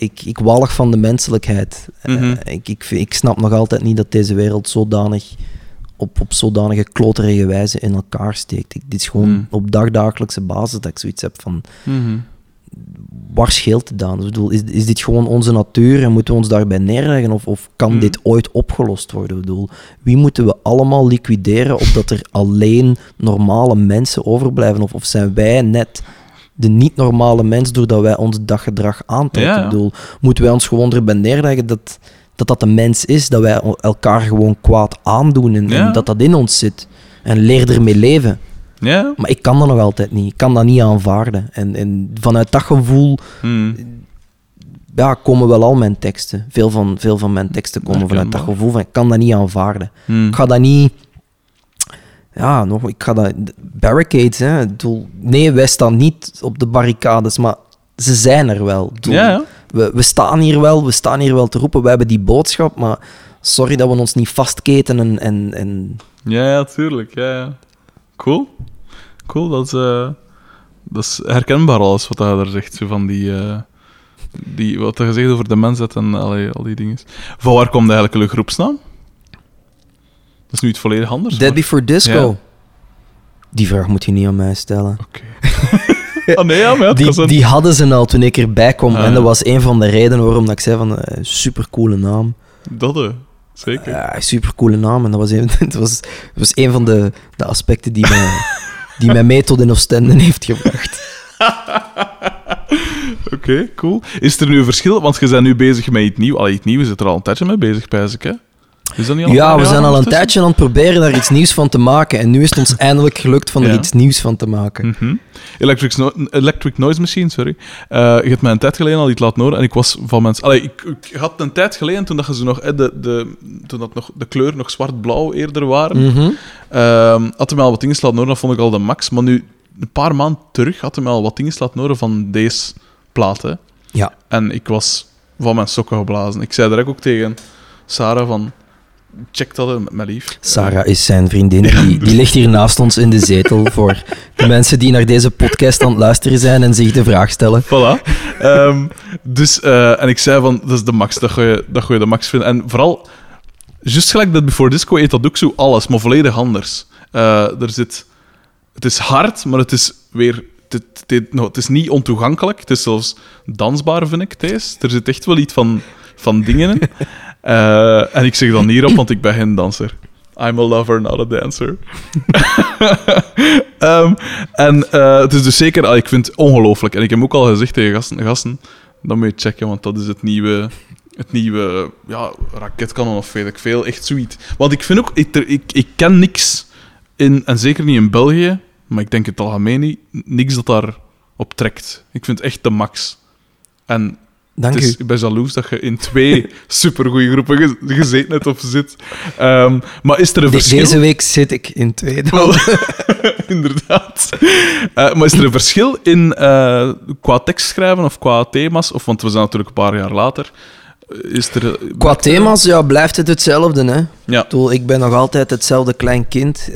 ik, ik walg van de menselijkheid. Eh, Mhm. ik, ik, ik snap nog altijd niet dat deze wereld zodanig op, op zodanige kloterige wijze in elkaar steekt. Ik, dit is gewoon Mm. op dagdagelijkse basis dat ik zoiets heb van Mhm. Waar scheelt het dan? Ik bedoel, is, is dit gewoon onze natuur en moeten we ons daarbij neerleggen? Of, of kan Hmm. dit ooit opgelost worden? Ik bedoel, wie moeten we allemaal liquideren opdat er alleen normale mensen overblijven? Of, of zijn wij net de niet-normale mens doordat wij ons daggedrag aantrekken? Ja. Ik bedoel, moeten wij ons gewoon erbij neerleggen dat, dat dat de mens is, dat wij elkaar gewoon kwaad aandoen en, Ja. en dat dat in ons zit? En leer ermee leven. Ja? Maar ik kan dat nog altijd niet. Ik kan dat niet aanvaarden. En, en vanuit dat gevoel Mhm. ja, komen wel al mijn teksten. Veel van, veel van mijn teksten komen vanuit dat gevoel van ik kan dat niet aanvaarden. Mhm. Ik ga dat niet... Ja, nog, ik ga dat... Barricades, hè. Nee, wij staan niet op de barricades, maar ze zijn er wel. Ja, ja. We, we staan hier wel, we staan hier wel te roepen, we hebben die boodschap, maar sorry dat we ons niet vastketenen en... en Ja, ja, tuurlijk. Ja, ja. Cool. Cool, dat is, eh, dat is herkenbaar alles wat hij daar zegt. Zo van die, eh, die, wat hij zegt over de mensheid en allee, al die dingen. Van waar komt eigenlijk de groepsnaam? Dat is nu iets volledig anders. Dead maar- Before Disco. Ja. Die vraag moet je niet aan mij stellen. Oké. ah nee, ja, maar Die, die hadden ze al toen ik erbij kwam. Ah, en dat was een van de redenen waarom dat ik zei van... eh supercoole naam. Dat, eh, zeker. Ja, supercoole naam. En dat was een, het was, het was een van de, de aspecten die mij, die mij mee tot in Oostende heeft gebracht. Oké, cool. Is er nu een verschil? Want je bent nu bezig met iets nieuws. Allee, iets nieuws is er al een tijdje mee bezig, pijs ik, hè? Is dat niet al Ja, we zijn al een tijdje aan het proberen daar iets nieuws van te maken. En nu is het ons eindelijk gelukt van er Ja. iets nieuws van te maken. Mhm. Electric, no- Electric Noise Machine, sorry. Eh, je hebt mij een tijd geleden al iets laten horen en ik was van mensen... Allee, ik, ik had een tijd geleden, toen, dat zo nog, de, de, toen dat nog, de kleur nog zwart-blauw eerder waren, Mhm. ehm, had hij mij al wat dingen laten horen, dat vond ik al de max. Maar nu, een paar maanden terug, had hij mij al wat dingen laten horen van deze plaat, hè. Ja. En ik was van mijn sokken geblazen. Ik zei direct ook tegen Sarah van... check dat met mijn lief. Sarah is zijn vriendin. Die, die ligt hier naast ons in de zetel voor de mensen die naar deze podcast aan het luisteren zijn en zich de vraag stellen. Voilà. Ehm, dus, eh, en ik zei van, dat is de max, dat ga je, dat ga je de max vinden. En vooral, juist gelijk dat Before Disco eet dat ook zo alles, maar volledig anders. Eh, er zit, het is hard, maar het is weer... Het, het, nou, het is niet ontoegankelijk, het is zelfs dansbaar, vind ik, Thijs. Er zit echt wel iets van, van dingen in. Eh, en ik zeg dan hierop, want ik ben geen danser. I'm a lover, not a dancer. Ehm, en eh, het is dus zeker, ah, ik vind het ongelooflijk. En ik heb ook al gezegd tegen gasten, gasten dat moet je checken, want dat is het nieuwe, het nieuwe ja, raketkanon of weet ik veel. Echt zoiets. Want ik vind ook, ik, ik, ik ken niks in, en zeker niet in België, maar ik denk het algemeen niet, niks dat daar op trekt. Ik vind het echt de max. En Dank het is, u. ik ben jaloers dat je in twee supergoeie groepen ge- gezeten hebt of zit. Ehm, maar is er een verschil? deze week zit ik in twee. Inderdaad. Eh, maar is er een verschil in eh, qua tekst schrijven of qua thema's? Of, want we zijn natuurlijk een paar jaar later. Eh, Is er, Qua thema's ja, blijft het hetzelfde. Hè? Ja. Ik, bedoel, ik ben nog altijd hetzelfde klein kind.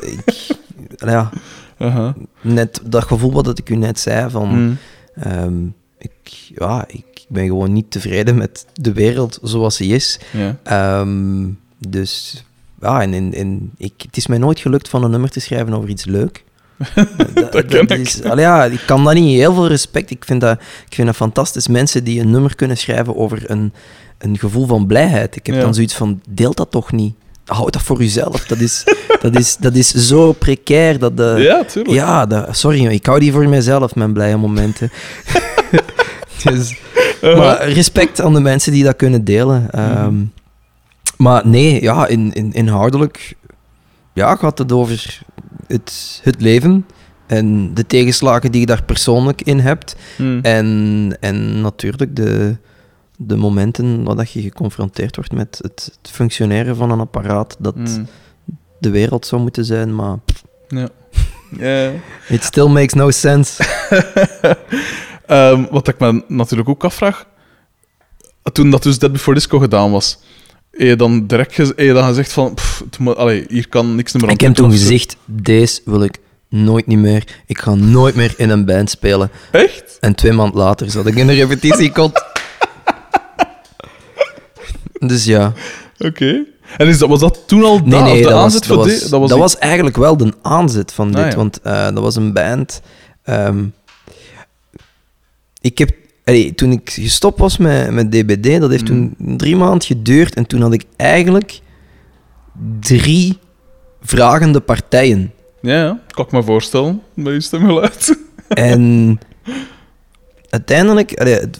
Ik, ja, Uh-huh. net dat gevoel wat ik u net zei. Van, Mm. ehm, ik, ja, ik ben gewoon niet tevreden met de wereld zoals die is. Ja. Ehm, dus ja, en, en, en ik, het is mij nooit gelukt van een nummer te schrijven over iets leuk. dat, ken ik. is, allee, ja, ik kan dat niet. Heel veel respect. Ik vind dat, ik vind dat fantastisch. Mensen die een nummer kunnen schrijven over een, een gevoel van blijheid. Ik heb Ja. dan zoiets van, deel dat toch niet. Houd dat voor uzelf. Dat is, dat is, dat is zo precair. Dat de, ja, tuurlijk. ja, dat, sorry, ik hou die voor mezelf, mijn blije momenten. dus, Uh-huh. maar respect aan de mensen die dat kunnen delen. Ehm, Mhm. Maar nee, ja, in, in, inhoudelijk ja, gaat het over het, het leven en de tegenslagen die je daar persoonlijk in hebt. Mm. En, en natuurlijk de, de momenten waar dat je geconfronteerd wordt met het, het functioneren van een apparaat dat Mm. de wereld zou moeten zijn, maar Ja. Ja. it still makes no sense. Ehm, wat ik me natuurlijk ook afvraag, toen dat dus Dead Before Disco gedaan was, heb je dan direct heb je dan gezegd van, pff, allee, hier kan niks meer aan Ik heb toen zo? gezegd, deze wil ik nooit niet meer. Ik ga nooit meer in een band spelen. Echt? En twee maanden later zat ik in een repetitiekot. dus ja. Oké. En is dat, was dat toen al Nee, of de dat was, aanzet dat, was, dit? dat, was, eigenlijk wel de aanzet van dit. Ah, ja. Want eh, dat was een band. ehm, ik heb, allee, toen ik gestopt was met, met DBD, dat heeft Mm. toen drie maanden geduurd. En toen had ik eigenlijk drie vragende partijen. Ja, ja, kan ik me voorstellen, bij je stemgeluid. En uiteindelijk, allee, het,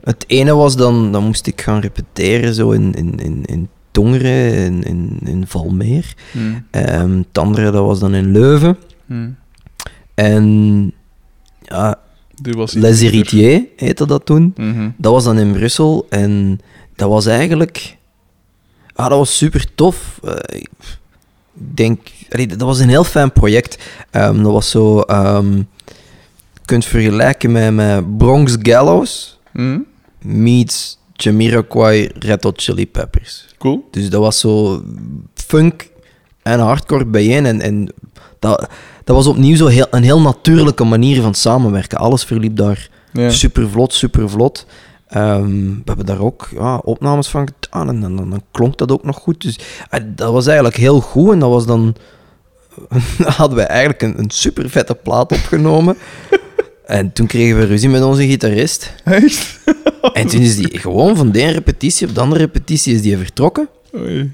het ene was dan, dan moest ik gaan repeteren zo in, in, in, in Tongeren, in, in, in Valmeer. Hmm. Ehm, het andere dat was dan in Leuven. Hmm. En ja, was Les Héritiers heette dat toen. Mhm. Dat was dan in Brussel en dat was eigenlijk... Ah, dat was super tof. Eh, ik denk... allee, dat was een heel fijn project. Ehm, dat was zo... je kunt vergelijken met, met Bronx Gallows Hmm. meets Jamiroquai Red Hot Chili Peppers. Cool. Dus dat was zo funk en hardcore bijeen. En, en dat, dat was opnieuw zo heel, een heel natuurlijke manier van samenwerken. Alles verliep daar Ja. super vlot, super vlot. Ehm, we hebben daar ook ja, opnames van gedaan en dan, dan, dan klonk dat ook nog goed. Dus eh, dat was eigenlijk heel goed en dat was dan... hadden we eigenlijk een, een super vette plaat opgenomen. en toen kregen we ruzie met onze gitarist. Echt? En toen is die gewoon van de ene repetitie op de andere repetitie is die vertrokken. Oei.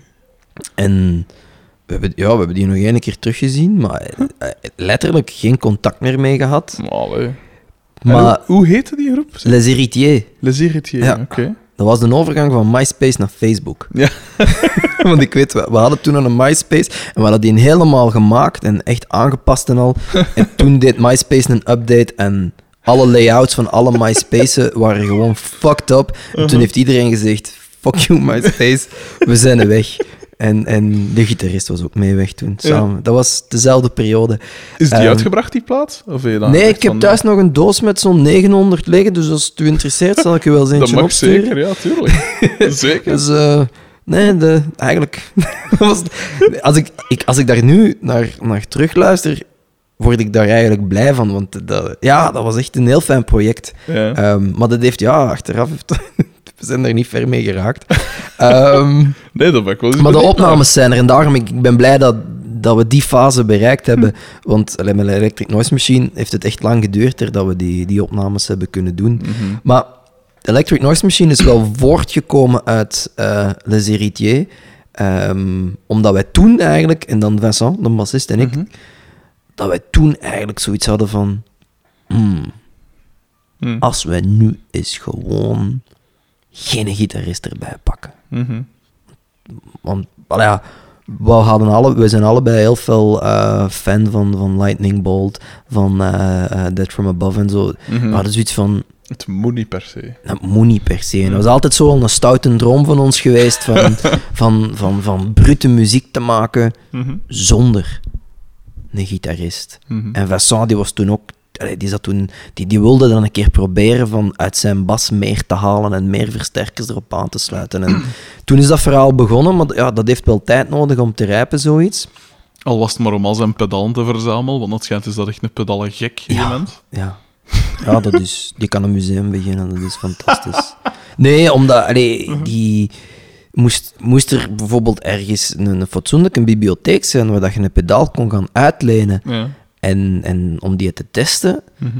En hebben, ja, we hebben die nog één keer teruggezien, maar eh, eh, letterlijk geen contact meer mee gehad. Maar, hoe, hoe heette die groep? Les Héritiers, Les Héritiers, Ja. oké. dat was de overgang van MySpace naar Facebook. Ja. Want ik weet, we, we hadden toen al een MySpace en we hadden die helemaal gemaakt en echt aangepast en al. En toen deed MySpace een update en alle layouts van alle MySpaces waren gewoon fucked up. En toen heeft iedereen gezegd, fuck you MySpace, we zijn er weg. En, en de gitarist was ook mee weg toen, Ja. samen. Dat was dezelfde periode. Is die Ehm, uitgebracht, die plaat? Of je dan nee, ik heb thuis nog een doos met zo'n 900 liggen, dus als het u interesseert, zal ik u wel eens Dat eentje mag opsturen. zeker, ja, tuurlijk. zeker. Dus eh, Nee, de, eigenlijk. was, als, ik, ik, als ik daar nu naar, naar terugluister, word ik daar eigenlijk blij van. Want dat, ja, dat was echt een heel fijn project. Ja. Ehm, maar dat heeft, ja, achteraf heeft, we zijn er niet ver mee geraakt. Ehm, nee, dat ben ik wel eens maar de opnames zijn er en daarom ik, ik ben blij dat, dat we die fase bereikt hebben. Want allee, met Electric Noise Machine heeft het echt lang geduurd er dat we die, die opnames hebben kunnen doen. Mhm. Maar Electric Noise Machine is wel voortgekomen uit eh Les Héritiers. Ehm, omdat wij toen eigenlijk, en dan Vincent, de bassist en ik, Mhm. dat wij toen eigenlijk zoiets hadden van... hmm, Mhm. als wij nu eens gewoon geen gitarist erbij pakken. Mhm. Want, ja, we, hadden alle, we zijn allebei heel veel eh, fan van, van Lightning Bolt, van eh, Dead From Above en zo. Mhm. We hadden zoiets van, Het moet niet per se. dat moet niet per se. En dat was altijd zo een stoute droom van ons geweest, van, van, van, van brute muziek te maken Mhm. zonder een gitarist. Mhm. En Vincent, die was toen ook... allee, Die, zat toen, die, die wilde dan een keer proberen van uit zijn bas meer te halen en meer versterkers erop aan te sluiten. En toen is dat verhaal begonnen, maar ja, dat heeft wel tijd nodig om te rijpen, zoiets. Al was het maar om al zijn pedalen te verzamelen, want dat schijnt is dat echt een pedalen gek Ja. iemand. Ja, ja dat is, die kan een museum beginnen, dat is fantastisch. Nee, omdat allee, die moest, moest er bijvoorbeeld ergens een, een fatsoenlijke bibliotheek zijn waar dat je een pedaal kon gaan uitlenen. Ja. En, en om die te testen, Mhm.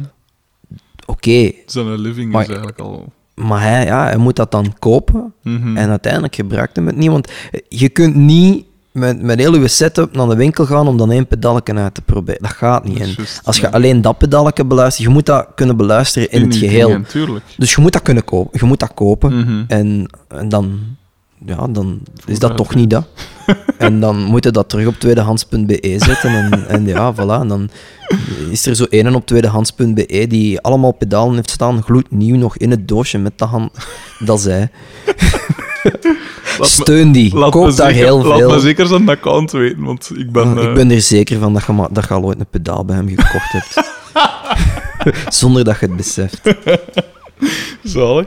oké, Zijn living Maar- is eigenlijk al... maar hij, ja, hij moet dat dan kopen. Mhm. En uiteindelijk gebruikt hem het niet. Want je kunt niet met, met heel je setup naar de winkel gaan om dan één pedalken uit te proberen. Dat gaat niet. Dat als je alleen dat pedalken beluistert, je moet dat kunnen beluisteren in, het geheel. dingen. Dus je moet dat kunnen kopen. Je moet dat kopen. Mhm. En, en dan, ja, dan is dat toch niet dat. en dan moet je dat terug op tweedehands.be zetten. En, en ja, voilà. En dan is er zo een op tweedehands.be die allemaal pedalen heeft staan, gloednieuw nog in het doosje met de hand. Dat zij. Laat Steun die. Laat Koop daar zeker- heel Laat veel. me zeker zijn account weten, want ik ben... Ah, eh, Ik ben er zeker van dat je, maar, dat je al ooit een pedaal bij hem gekocht hebt. Zonder dat je het beseft. Zalig.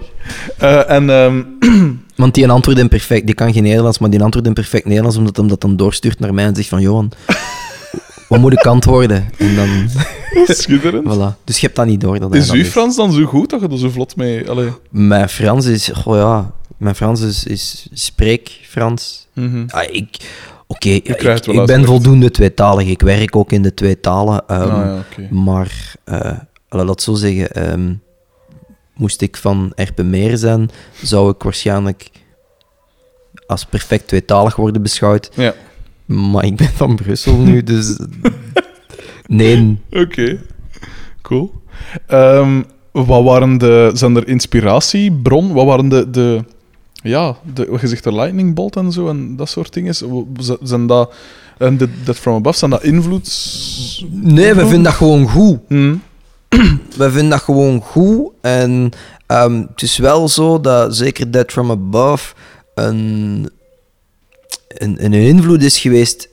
Eh, en... ehm, Want die antwoordt in perfect, die kan geen Nederlands, maar die antwoordt in perfect Nederlands, omdat hem dat dan doorstuurt naar mij en zegt van, Johan, wat moet ik antwoorden? En dan, schitterend. voilà. Dus je hebt dat niet door. Dat Is uw Frans dan zo goed dat je er zo vlot mee... Allee. Mijn Frans is, goh ja, mijn Frans is, is spreek Frans. Mhm. Ah, ik, oké, ja, ik, ben voldoende tweetalig. Ik werk ook in de twee talen. ehm, Ah, ja, oké. Maar, laat het zo zeggen, ehm, moest ik van Erpenmeer zijn, zou ik waarschijnlijk als perfect tweetalig worden beschouwd. Ja, Maar ik ben van Brussel nu, dus nee. oké. Cool. Ehm, wat waren de... Zijn er inspiratiebron? Wat waren de... de ja, de, wat je zegt, de lightning bolt en zo en dat soort dingen. Zijn dat... En de Dead From Above, zijn dat invloeds... Nee, we vinden dat gewoon goed. Hm. We vinden dat gewoon goed. En ehm, het is wel zo dat zeker Dead From Above een, een, een invloed is geweest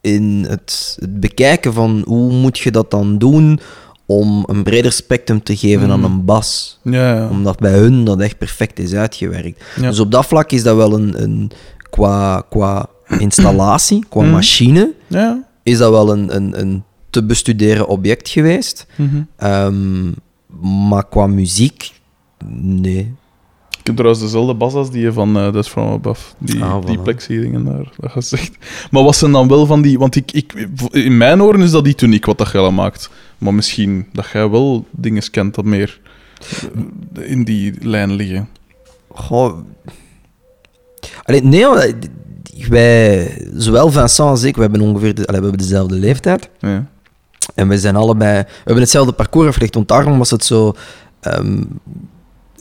in het, het bekijken van hoe moet je dat dan doen om een breder spectrum te geven aan Mm. een bas. Ja, ja. Omdat bij hun dat echt perfect is uitgewerkt. Ja. Dus op dat vlak is dat wel een, een qua, qua installatie, qua Mm. machine, ja. is dat wel een, een, een te bestuderen object geweest. Mhm. Ehm, maar qua muziek, nee. Ik heb trouwens dezelfde bas als die van uh, Death From Above. Die, Ah, die voilà. plexi-dingen daar, dat je zegt. Maar wat zijn dan wel van die... Want ik, ik, in mijn oren is dat niet uniek wat dat jij maakt. Maar misschien dat jij wel dingen kent dat meer eh, in die lijn liggen. Goh. Allee, nee, wij, zowel Vincent als ik, we hebben ongeveer de, allee, we hebben dezelfde leeftijd. Ja. En we zijn allebei... We hebben hetzelfde parcours afgelegd, want daarom was het zo... ehm,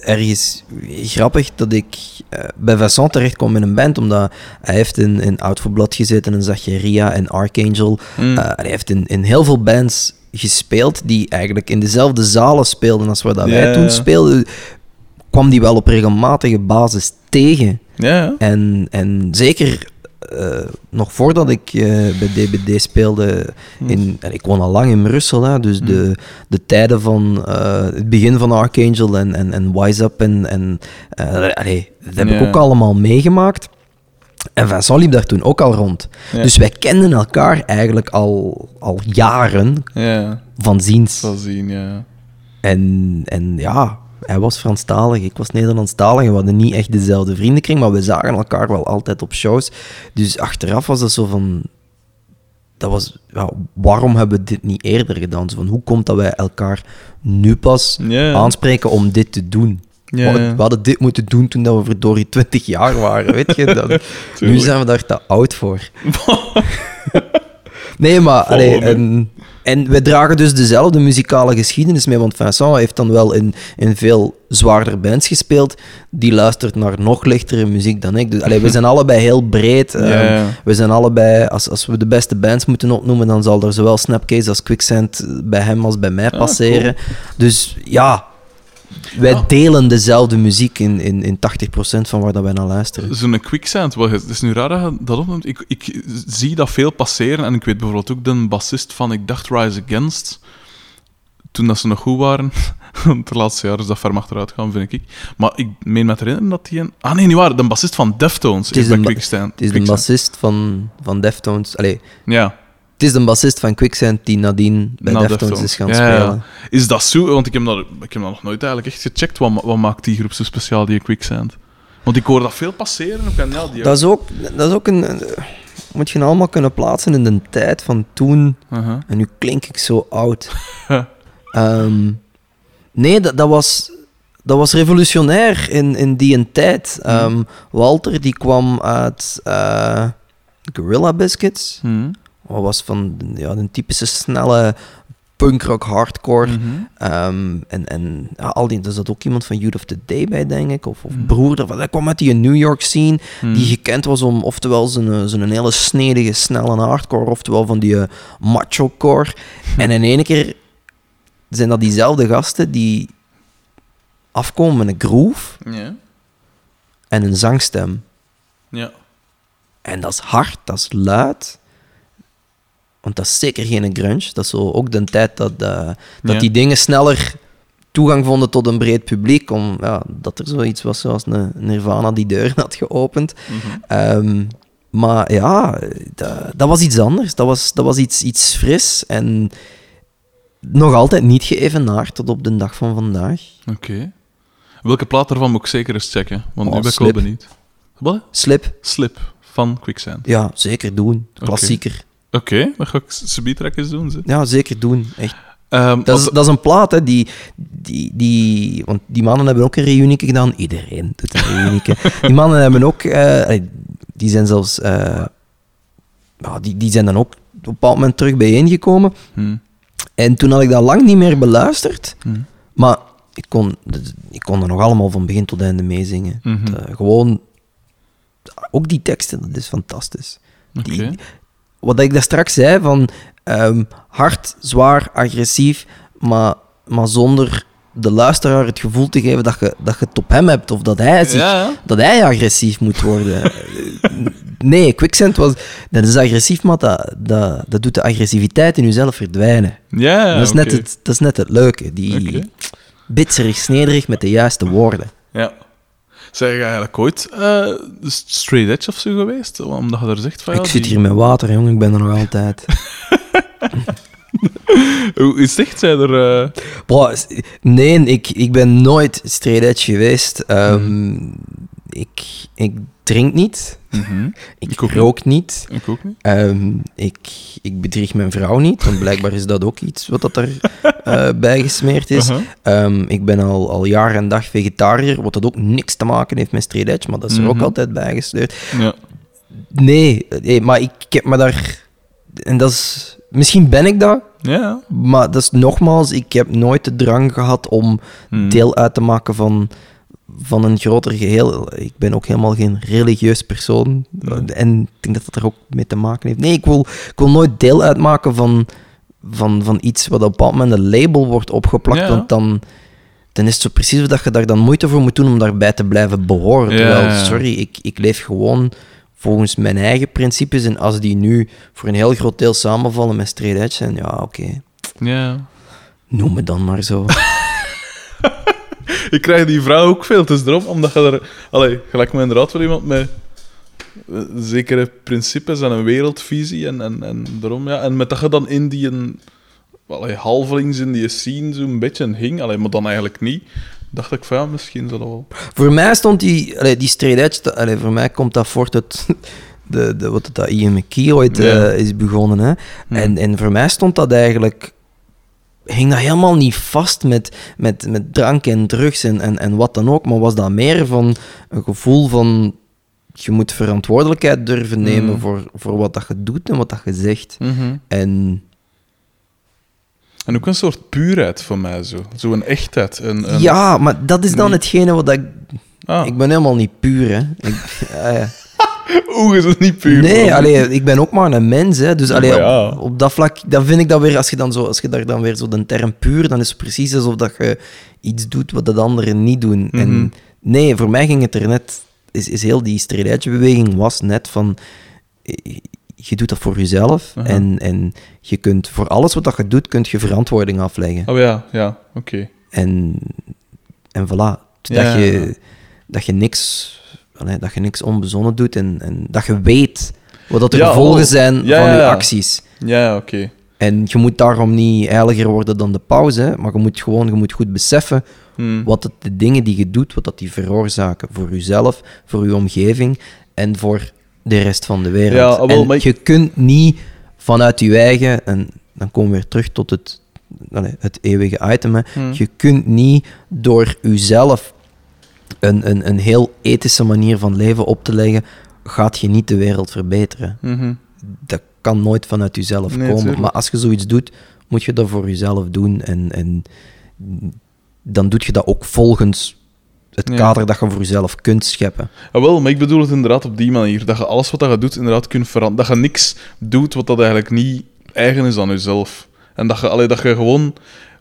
ergens grappig dat ik eh, bij Vincent terecht kwam in een band, omdat hij heeft in, in Out for Blood gezeten, in Zacharia en Archangel. Mm. Eh, hij heeft in, in heel veel bands gespeeld die eigenlijk in dezelfde zalen speelden als waar dat wij toen speelden. Kwam die wel op regelmatige basis tegen. En, en zeker nog voordat ik eh, bij DBD speelde, in, en ik woon al lang in Brussel, hè, dus de, de tijden van eh, het begin van Archangel en, en, en Wise Up en, en eh, allee, dat heb ik ook allemaal meegemaakt. En Vincent liep daar toen ook al rond. Ja. Dus wij kenden elkaar eigenlijk al, al jaren Ja, van ziens. zal zien, ja. En, en ja, hij was Franstalig, ik was Nederlandstalig. We hadden niet echt dezelfde vriendenkring, maar we zagen elkaar wel altijd op shows. Dus achteraf was dat zo van... Dat was, ja, waarom hebben we dit niet eerder gedaan? Zo van, hoe komt dat wij elkaar nu pas aanspreken om dit te doen? We, hadden dit moeten doen toen dat we verdorie 20 jaar waren, weet je? Dat, nu zijn we daar te oud voor. nee, maar... allee, en, we dragen dus dezelfde muzikale geschiedenis mee, want Vincent heeft dan wel in, in veel zwaarder bands gespeeld. Die luistert naar nog lichtere muziek dan ik. Dus, allee, we zijn allebei heel breed. Ja, Ehm, ja. We zijn allebei... Als, als we de beste bands moeten opnoemen, dan zal er zowel Snapcase als Quicksand bij hem als bij mij Ah, passeren. Dus ja... Wij Ja. delen dezelfde muziek in, in, in 80% van waar dat wij naar luisteren. Zo'n quicksand, wel, het is nu raar dat je dat opnoemt. Ik, ik zie dat veel passeren en ik weet bijvoorbeeld ook de bassist van, ik dacht Rise Against, toen dat ze nog goed waren. Want de laatste jaar is dat ver achteruit gaan, vind ik. Maar ik meen me te herinneren dat die een... Ah nee, niet waar. De bassist van Deftones Het is is bij Quicksand. Het is de bassist van, van Deftones. Allee, Ja. Het is de bassist van Quicksand die nadien bij na Deftones, is gaan Ja, ja. spelen. Is dat zo? Want ik heb dat, ik heb dat nog nooit eigenlijk echt gecheckt. Wat, wat maakt die groep zo speciaal, die Quicksand? Want ik hoor dat veel passeren. ja, die Dat is ook, dat is ook een... eh, Moet je allemaal kunnen plaatsen in de tijd van toen. En nu klink ik zo oud. Ehm, nee, dat, dat, was, dat was revolutionair in, in die een tijd. Ehm, Walter die kwam uit eh, Gorilla Biscuits. Mhm. Wat was van ja, de typische snelle punkrock hardcore. Ehm, en en ja, al die, er zat ook iemand van Youth of the Day bij, denk ik. Of, of Mhm. broer daarvan. Hij kwam uit die New York scene. Mhm. Die gekend was om oftewel zijn, eh, zijn hele snedige, snelle hardcore. Oftewel van die eh, macho-core. En in één keer zijn dat diezelfde gasten die afkomen met een groove en een zangstem. Ja. En dat is hard, dat is luid. Want dat is zeker geen grunge. Dat is zo ook de tijd dat, eh, dat Ja. die dingen sneller toegang vonden tot een breed publiek. Om, ja, dat er zoiets was zoals een Nirvana die deur had geopend. Mhm. Ehm, maar ja, dat, dat was iets anders. Dat was, dat was iets, iets fris en nog altijd niet geëvenaard tot op de dag van vandaag. Oké. Welke plaat daarvan moet ik zeker eens checken? Want Oh, nu ben ik wel Slip. benieuwd. Wat? Slip, Slip van Quicksand. ja, zeker doen. Klassieker. Oké, dat ga ik subiet eens doen. Ze. Ja, zeker doen. Echt. Ehm, Dat is, dat is een plaat, hè, die, die, die... Want die mannen hebben ook een reunieke gedaan. Iedereen doet een reunieke. die mannen hebben ook... eh, die zijn zelfs... ja, die, die zijn dan ook op een bepaald moment terug bijeengekomen. Hm, En toen had ik dat lang niet meer beluisterd. hm, Maar ik kon, ik kon er nog allemaal van begin tot einde meezingen. Het, eh, gewoon... Ook die teksten, dat is fantastisch. Oké. Die- wat ik daar straks zei, van ehm, hard, zwaar, agressief, maar, maar zonder de luisteraar het gevoel te geven dat je, dat je het op hem hebt of dat hij, zich, Ja, ja. dat hij agressief moet worden. Nee, Quicksand was... Dat is agressief, maar dat, dat, dat doet de agressiviteit in jezelf verdwijnen. Ja, ja, dat, is net het, dat is net het leuke. Die Oké. bitserig, snederig met de juiste woorden. Ja. Zeg je eigenlijk ooit eh, straight edge of zo geweest? Omdat je er zegt van... ja, ik zit die- hier met water, jongen. Ik ben er nog altijd. Hoe is het echt? Zijn er... Boah, s- nee, ik, ik ben nooit straight edge geweest. Ehm, Hmm. ik, ik drink niet. mhm. Ik, Ik ook rook niet. Ik ook niet. Ehm, ik, ik bedrieg mijn vrouw niet, want blijkbaar is dat ook iets wat dat er eh, bij gesmeerd is. Uh-huh. Ehm, ik ben al, al jaar en dag vegetariër, wat dat ook niks te maken heeft met straight edge, maar dat is er ook Mhm. altijd bij gesleurd. Ja. Nee, nee, maar ik, ik heb me daar... En dat is... Misschien ben ik dat, Ja. maar dat is nogmaals, ik heb nooit de drang gehad om Hmm. deel uit te maken van, van een groter geheel. Ik ben ook helemaal geen religieus persoon. Nee. En ik denk dat dat er ook mee te maken heeft. Nee, ik wil, ik wil nooit deel uitmaken van, van, van iets wat op een bepaald moment een label wordt opgeplakt. Ja. Want dan, dan is het zo precies dat je daar dan moeite voor moet doen om daarbij te blijven behoren. Ja, Terwijl, sorry, ik, ik leef gewoon volgens mijn eigen principes. En als die nu voor een heel groot deel samenvallen met straight edge, dan ja, oké. Ja. Noem me dan maar zo. Ik krijg die vraag ook veel. Is erop, omdat je er... Allee, gelijk me inderdaad wel iemand met eh, zekere principes en een wereldvisie. En, en, en daarom, ja. En met dat je dan in die een, allee, halvelings in die scene zo'n beetje hing, allee, maar dan eigenlijk niet, dacht ik van ja, misschien zal dat wel. Voor mij stond die, allee, die straight edge, voor mij komt dat voort uit de, de, wat het dat Ian McKee ooit Ja. eh, is begonnen. Hè? En, en voor mij stond dat eigenlijk, hing dat helemaal niet vast met, met, met drank en drugs en, en, en wat dan ook, maar was dat meer van een gevoel van, je moet verantwoordelijkheid durven nemen Mm. voor, voor wat dat je doet en wat dat je zegt. En En ook een soort puurheid voor mij, zo. Zo'n echtheid. Een, een... ja, maar dat is dan Nee. hetgene wat ik... Ah. Ik ben helemaal niet puur, hè. Ik, ah, ja. Oeh, is het niet puur? Nee, man. allee, ik ben ook maar een mens, hè. Dus allee, ja. op, op dat vlak, dan vind ik dat weer, als je, dan zo, als je daar dan weer zo de term puur, dan is het precies alsof dat je iets doet wat de anderen niet doen. Mhm. En nee, voor mij ging het er net, is, is heel die straight beweging was net van, eh, je doet dat voor jezelf en, en je kunt, voor alles wat dat je doet, kun je verantwoording afleggen. Oh ja, ja, oké. En, en voilà, dat, Ja, je, dat je niks... allee, dat je niks onbezonnen doet en, en dat je weet wat dat de Ja, gevolgen oh. zijn Ja, van je acties. Ja, oké. En je moet daarom niet heiliger worden dan de pauze, maar je moet gewoon je moet goed beseffen Hmm. wat het, de dingen die je doet, wat dat die veroorzaken voor jezelf, voor je omgeving en voor de rest van de wereld. Ja, ah, wel, en ik- je kunt niet vanuit je eigen, en dan komen we weer terug tot het, het eeuwige item, hè. Hmm. je kunt niet door jezelf een, een, een heel ethische manier van leven op te leggen, gaat je niet de wereld verbeteren. Mhm. Dat kan nooit vanuit jezelf Nee, komen. tuurlijk. Maar als je zoiets doet, moet je dat voor jezelf doen. En, en dan doe je dat ook volgens het Ja. kader dat je voor jezelf kunt scheppen. Ah, wel, maar ik bedoel het inderdaad op die manier. Dat je alles wat je doet, inderdaad kunt veranderen. Dat je niks doet wat dat eigenlijk niet eigen is aan jezelf. En dat je, allee, dat je gewoon...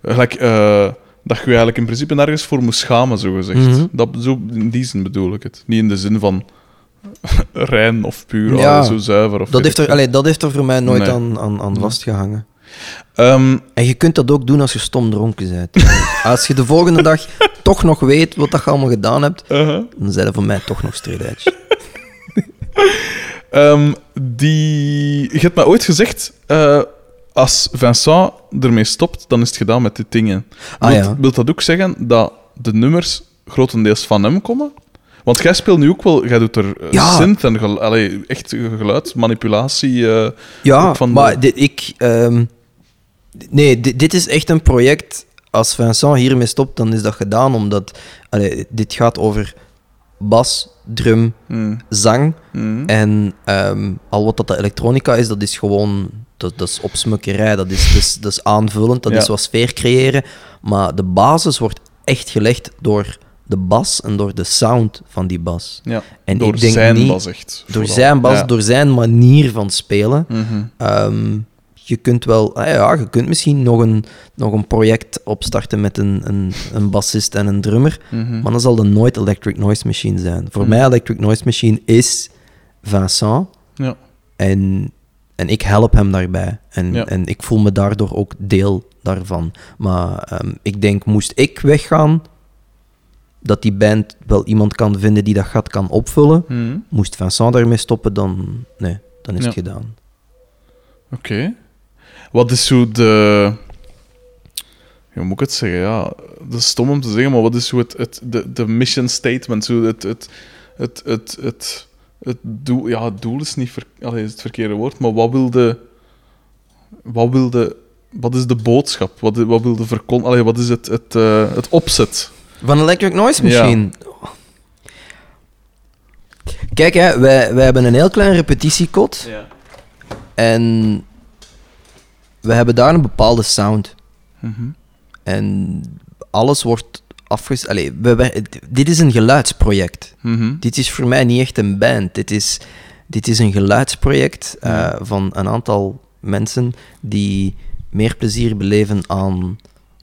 Gelijk, eh, dat je je eigenlijk in principe nergens voor moet schamen, zo gezegd. Mhm. dat, zo, in die zin bedoel ik het. Niet in de zin van rein of puur, Ja. allee, zo zuiver. Of Dat heeft, er, allee, dat heeft er voor mij nooit Nee. aan, aan, aan Nee. vastgehangen. Ehm, En je kunt dat ook doen als je stom dronken bent. als je de volgende dag toch nog weet wat dat je allemaal gedaan hebt, uh-huh. dan zijn er voor mij toch nog straight. Ehm, die... Je hebt mij ooit gezegd, eh, als Vincent ermee stopt, dan is het gedaan met die dingen. Ah, Wilt, ja. dat ook zeggen dat de nummers grotendeels van hem komen? Want jij speelt nu ook wel, jij doet er eh, Ja. synth en allee, echt geluid, manipulatie. eh, Ja, van maar de- ik... ehm, nee, dit, dit is echt een project... Als Vincent hiermee stopt, dan is dat gedaan, omdat... allee, dit gaat over bas, drum, mm, zang. mm, En ehm, al wat dat de elektronica is, dat is gewoon... Dat, dat is opsmukkerij, dat is, is aanvullend, dat Ja. is wat sfeer creëren. Maar de basis wordt echt gelegd door de bas en door de sound van die bas. ja. En door ik denk zijn niet- bas echt. Door vooral. zijn bas, Ja. door zijn manier van spelen. Mhm. Ehm, je kunt wel, ah ja, je kunt misschien nog een, nog een project opstarten met een, een, een bassist en een drummer, Mhm. maar dan zal dat nooit Electric Noise Machine zijn. Voor Mhm. mij, Electric Noise Machine is Vincent Ja. en, en ik help hem daarbij. En, Ja. en ik voel me daardoor ook deel daarvan. Maar ehm, ik denk, moest ik weggaan, dat die band wel iemand kan vinden die dat gat kan opvullen. Mhm. Moest Vincent daarmee stoppen, dan, nee, dan is Ja. het gedaan. Oké. Wat is zo de... Ja, hoe moet ik het zeggen? Ja, dat is stom om te zeggen, maar wat is zo het, het, de, de mission statement? Zo het, het, het, het, het, het doel... Ja, het doel is niet ver, allee, is het verkeerde woord, maar wat wil de... Wat wil de... Wat is de boodschap? Wat, wat wil de verkon... Allee, wat is het, het, eh, het opzet? Van Electric Noise Ja. Machine. Kijk, hè, wij, wij hebben een heel klein repetitiekot Ja. en we hebben daar een bepaalde sound. Mhm. En alles wordt afges... Allee, we, dit is een geluidsproject. Mhm. Dit is voor mij niet echt een band. Dit is, dit is een geluidsproject eh, van een aantal mensen die meer plezier beleven aan,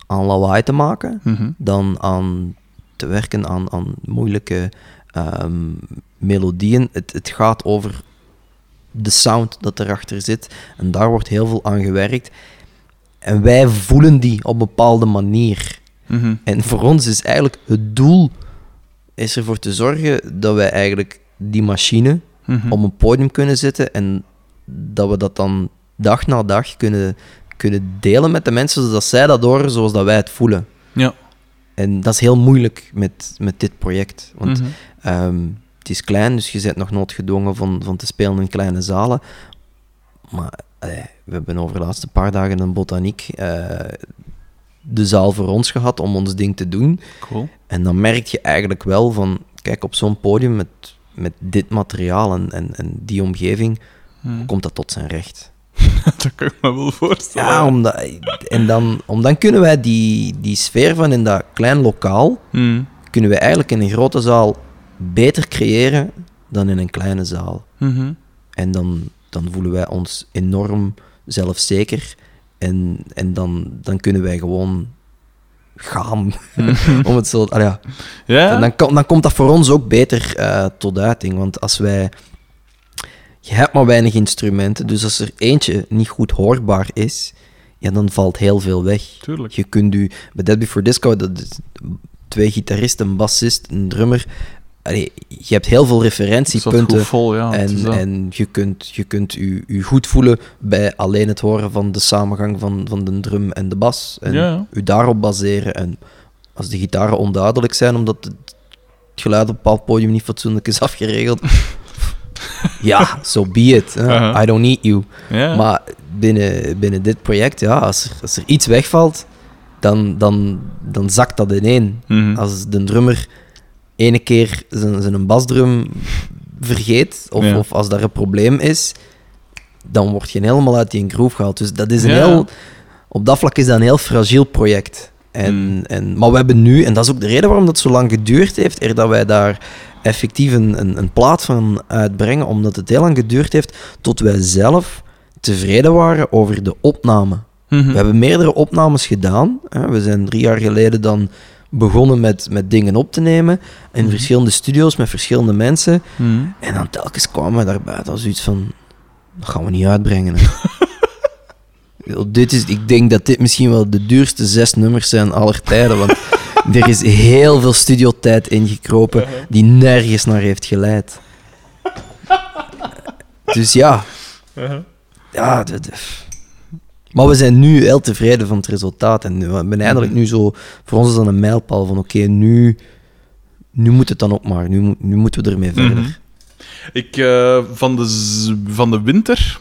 aan lawaai te maken Mhm. dan aan te werken aan, aan moeilijke ehm, melodieën. Het, het gaat over de sound dat erachter zit. En daar wordt heel veel aan gewerkt. En wij voelen die op een bepaalde manier. Mhm. En voor ons is eigenlijk het doel is ervoor te zorgen dat wij eigenlijk die machine Mhm. op een podium kunnen zitten en dat we dat dan dag na dag kunnen, kunnen delen met de mensen, zodat zij dat horen zoals dat wij het voelen. Ja. En dat is heel moeilijk met, met dit project. Want Mhm. ehm, het is klein, dus je bent nog noodgedwongen van, van te spelen in kleine zalen. Maar eh, we hebben over de laatste paar dagen een botaniek eh, de zaal voor ons gehad om ons ding te doen. Cool. En dan merk je eigenlijk wel van, kijk, op zo'n podium met, met dit materiaal en, en, en die omgeving, Mhm. komt dat tot zijn recht. dat kan ik me wel voorstellen. Ja, omdat, en dan, om dan kunnen wij die, die sfeer van in dat klein lokaal, Mhm. kunnen we eigenlijk in een grote zaal beter creëren dan in een kleine zaal. Mhm. En dan, dan voelen wij ons enorm zelfzeker. En, en dan, dan kunnen wij gewoon gaan. Om het zo... ah ja. Ja? En dan, kom- dan komt dat voor ons ook beter eh, tot uiting. Want als wij... Je hebt maar weinig instrumenten, dus als er eentje niet goed hoorbaar is, ja, dan valt heel veel weg. Tuurlijk. Je kunt u... Bij Dead Before Disco, dat is twee gitaristen, een bassist, een drummer. Allee, je hebt heel veel referentiepunten. vol, ja. En, en je kunt je, kunt u, u goed voelen bij alleen het horen van de samengang van, van de drum en de bas. En Ja, u daarop baseren. En als de gitaren onduidelijk zijn, omdat het geluid op een bepaald podium niet fatsoenlijk is afgeregeld. ja, so be it. Uh-huh. I don't need you. Maar binnen, binnen dit project, ja, als er, als er iets wegvalt, dan, dan, dan zakt dat ineen. Mhm. Als de drummer ene keer zijn, zijn basdrum vergeet, of, Ja. of als daar een probleem is, dan word je helemaal uit die groove gehaald. Dus dat is een Ja. heel, op dat vlak is dat een heel fragiel project. En, Mm. en, maar we hebben nu, en dat is ook de reden waarom dat zo lang geduurd heeft, eer dat wij daar effectief een, een, een plaat van uitbrengen, omdat het heel lang geduurd heeft tot wij zelf tevreden waren over de opname. Mhm. We hebben meerdere opnames gedaan. Hè. We zijn drie jaar geleden dan begonnen met, met dingen op te nemen. In Mhm. verschillende studio's met verschillende mensen. Mhm. En dan telkens kwamen we daarbij als iets van... Dat gaan we niet uitbrengen. dit is, ik denk dat dit misschien wel de duurste zes nummers zijn aller tijden. Want er is heel veel studiotijd ingekropen die nergens naar heeft geleid. Dus ja, Uh-huh. ja, de- maar we zijn nu heel tevreden van het resultaat. En we hebben eindelijk nu zo... Voor ons is dat een mijlpaal van oké, nu, nu moet het dan maar. Nu, nu moeten we ermee verder. Mhm. Ik, eh, van, de van de winter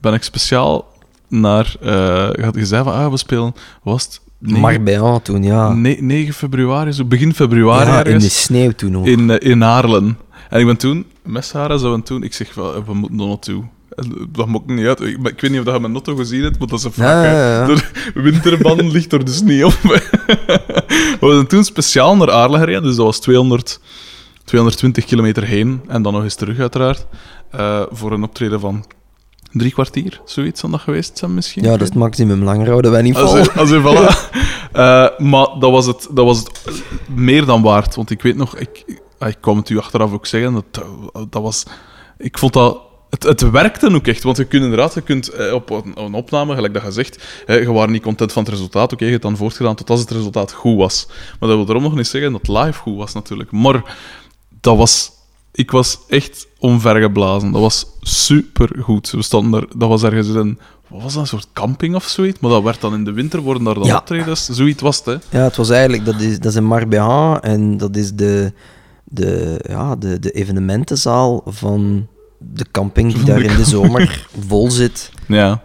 ben ik speciaal naar... eh had gezegd van, ah, we spelen... Was het? 9, Marbella toen, ja. ne- 9 februari, zo begin februari ja, in ergens. de sneeuw toen ook. in, eh, in Aarlen. En ik ben toen, met Sarah zo en toen, ik zeg, wel, we moeten er naartoe. En Dat maakt niet uit. Ik, weet niet of dat je mijn auto gezien hebt, maar dat is een Ja, vlak. hè. ja, ja. De winterband ligt door de sneeuw. we zijn toen speciaal naar Aarlen gereden, dus dat was 200, 220 kilometer heen en dan nog eens terug, uiteraard. eh, voor een optreden van drie kwartier, zoiets zal dat geweest zijn misschien. Ja, dat is het maximum. Langer houden wij niet Als vol. als in, voilà. Eh, maar dat was, het, dat was het meer dan waard. Want ik weet nog, ik, ik kwam het u achteraf ook zeggen, dat, eh, dat was... Ik vond dat... Het, het werkte ook echt, want je kunt inderdaad, je kunt eh, op een, een opname, gelijk dat je zegt, je was niet content van het resultaat, oké, je hebt dan voortgedaan tot als het resultaat goed was. Maar dat wil daarom nog niet zeggen dat live goed was, natuurlijk. Maar dat was... Ik was echt omvergeblazen. Dat was supergoed. We stonden er... Dat was ergens in... Wat was dat, een soort camping of zoiets? Maar dat werd dan in de winter, worden daar dan Ja. optredens. Zoiets was het, hè? Ja, het was eigenlijk... Dat is, dat is in Marbella en dat is de, de, ja, de, de evenementenzaal van de camping die daar in de zomer vol zit. Ja.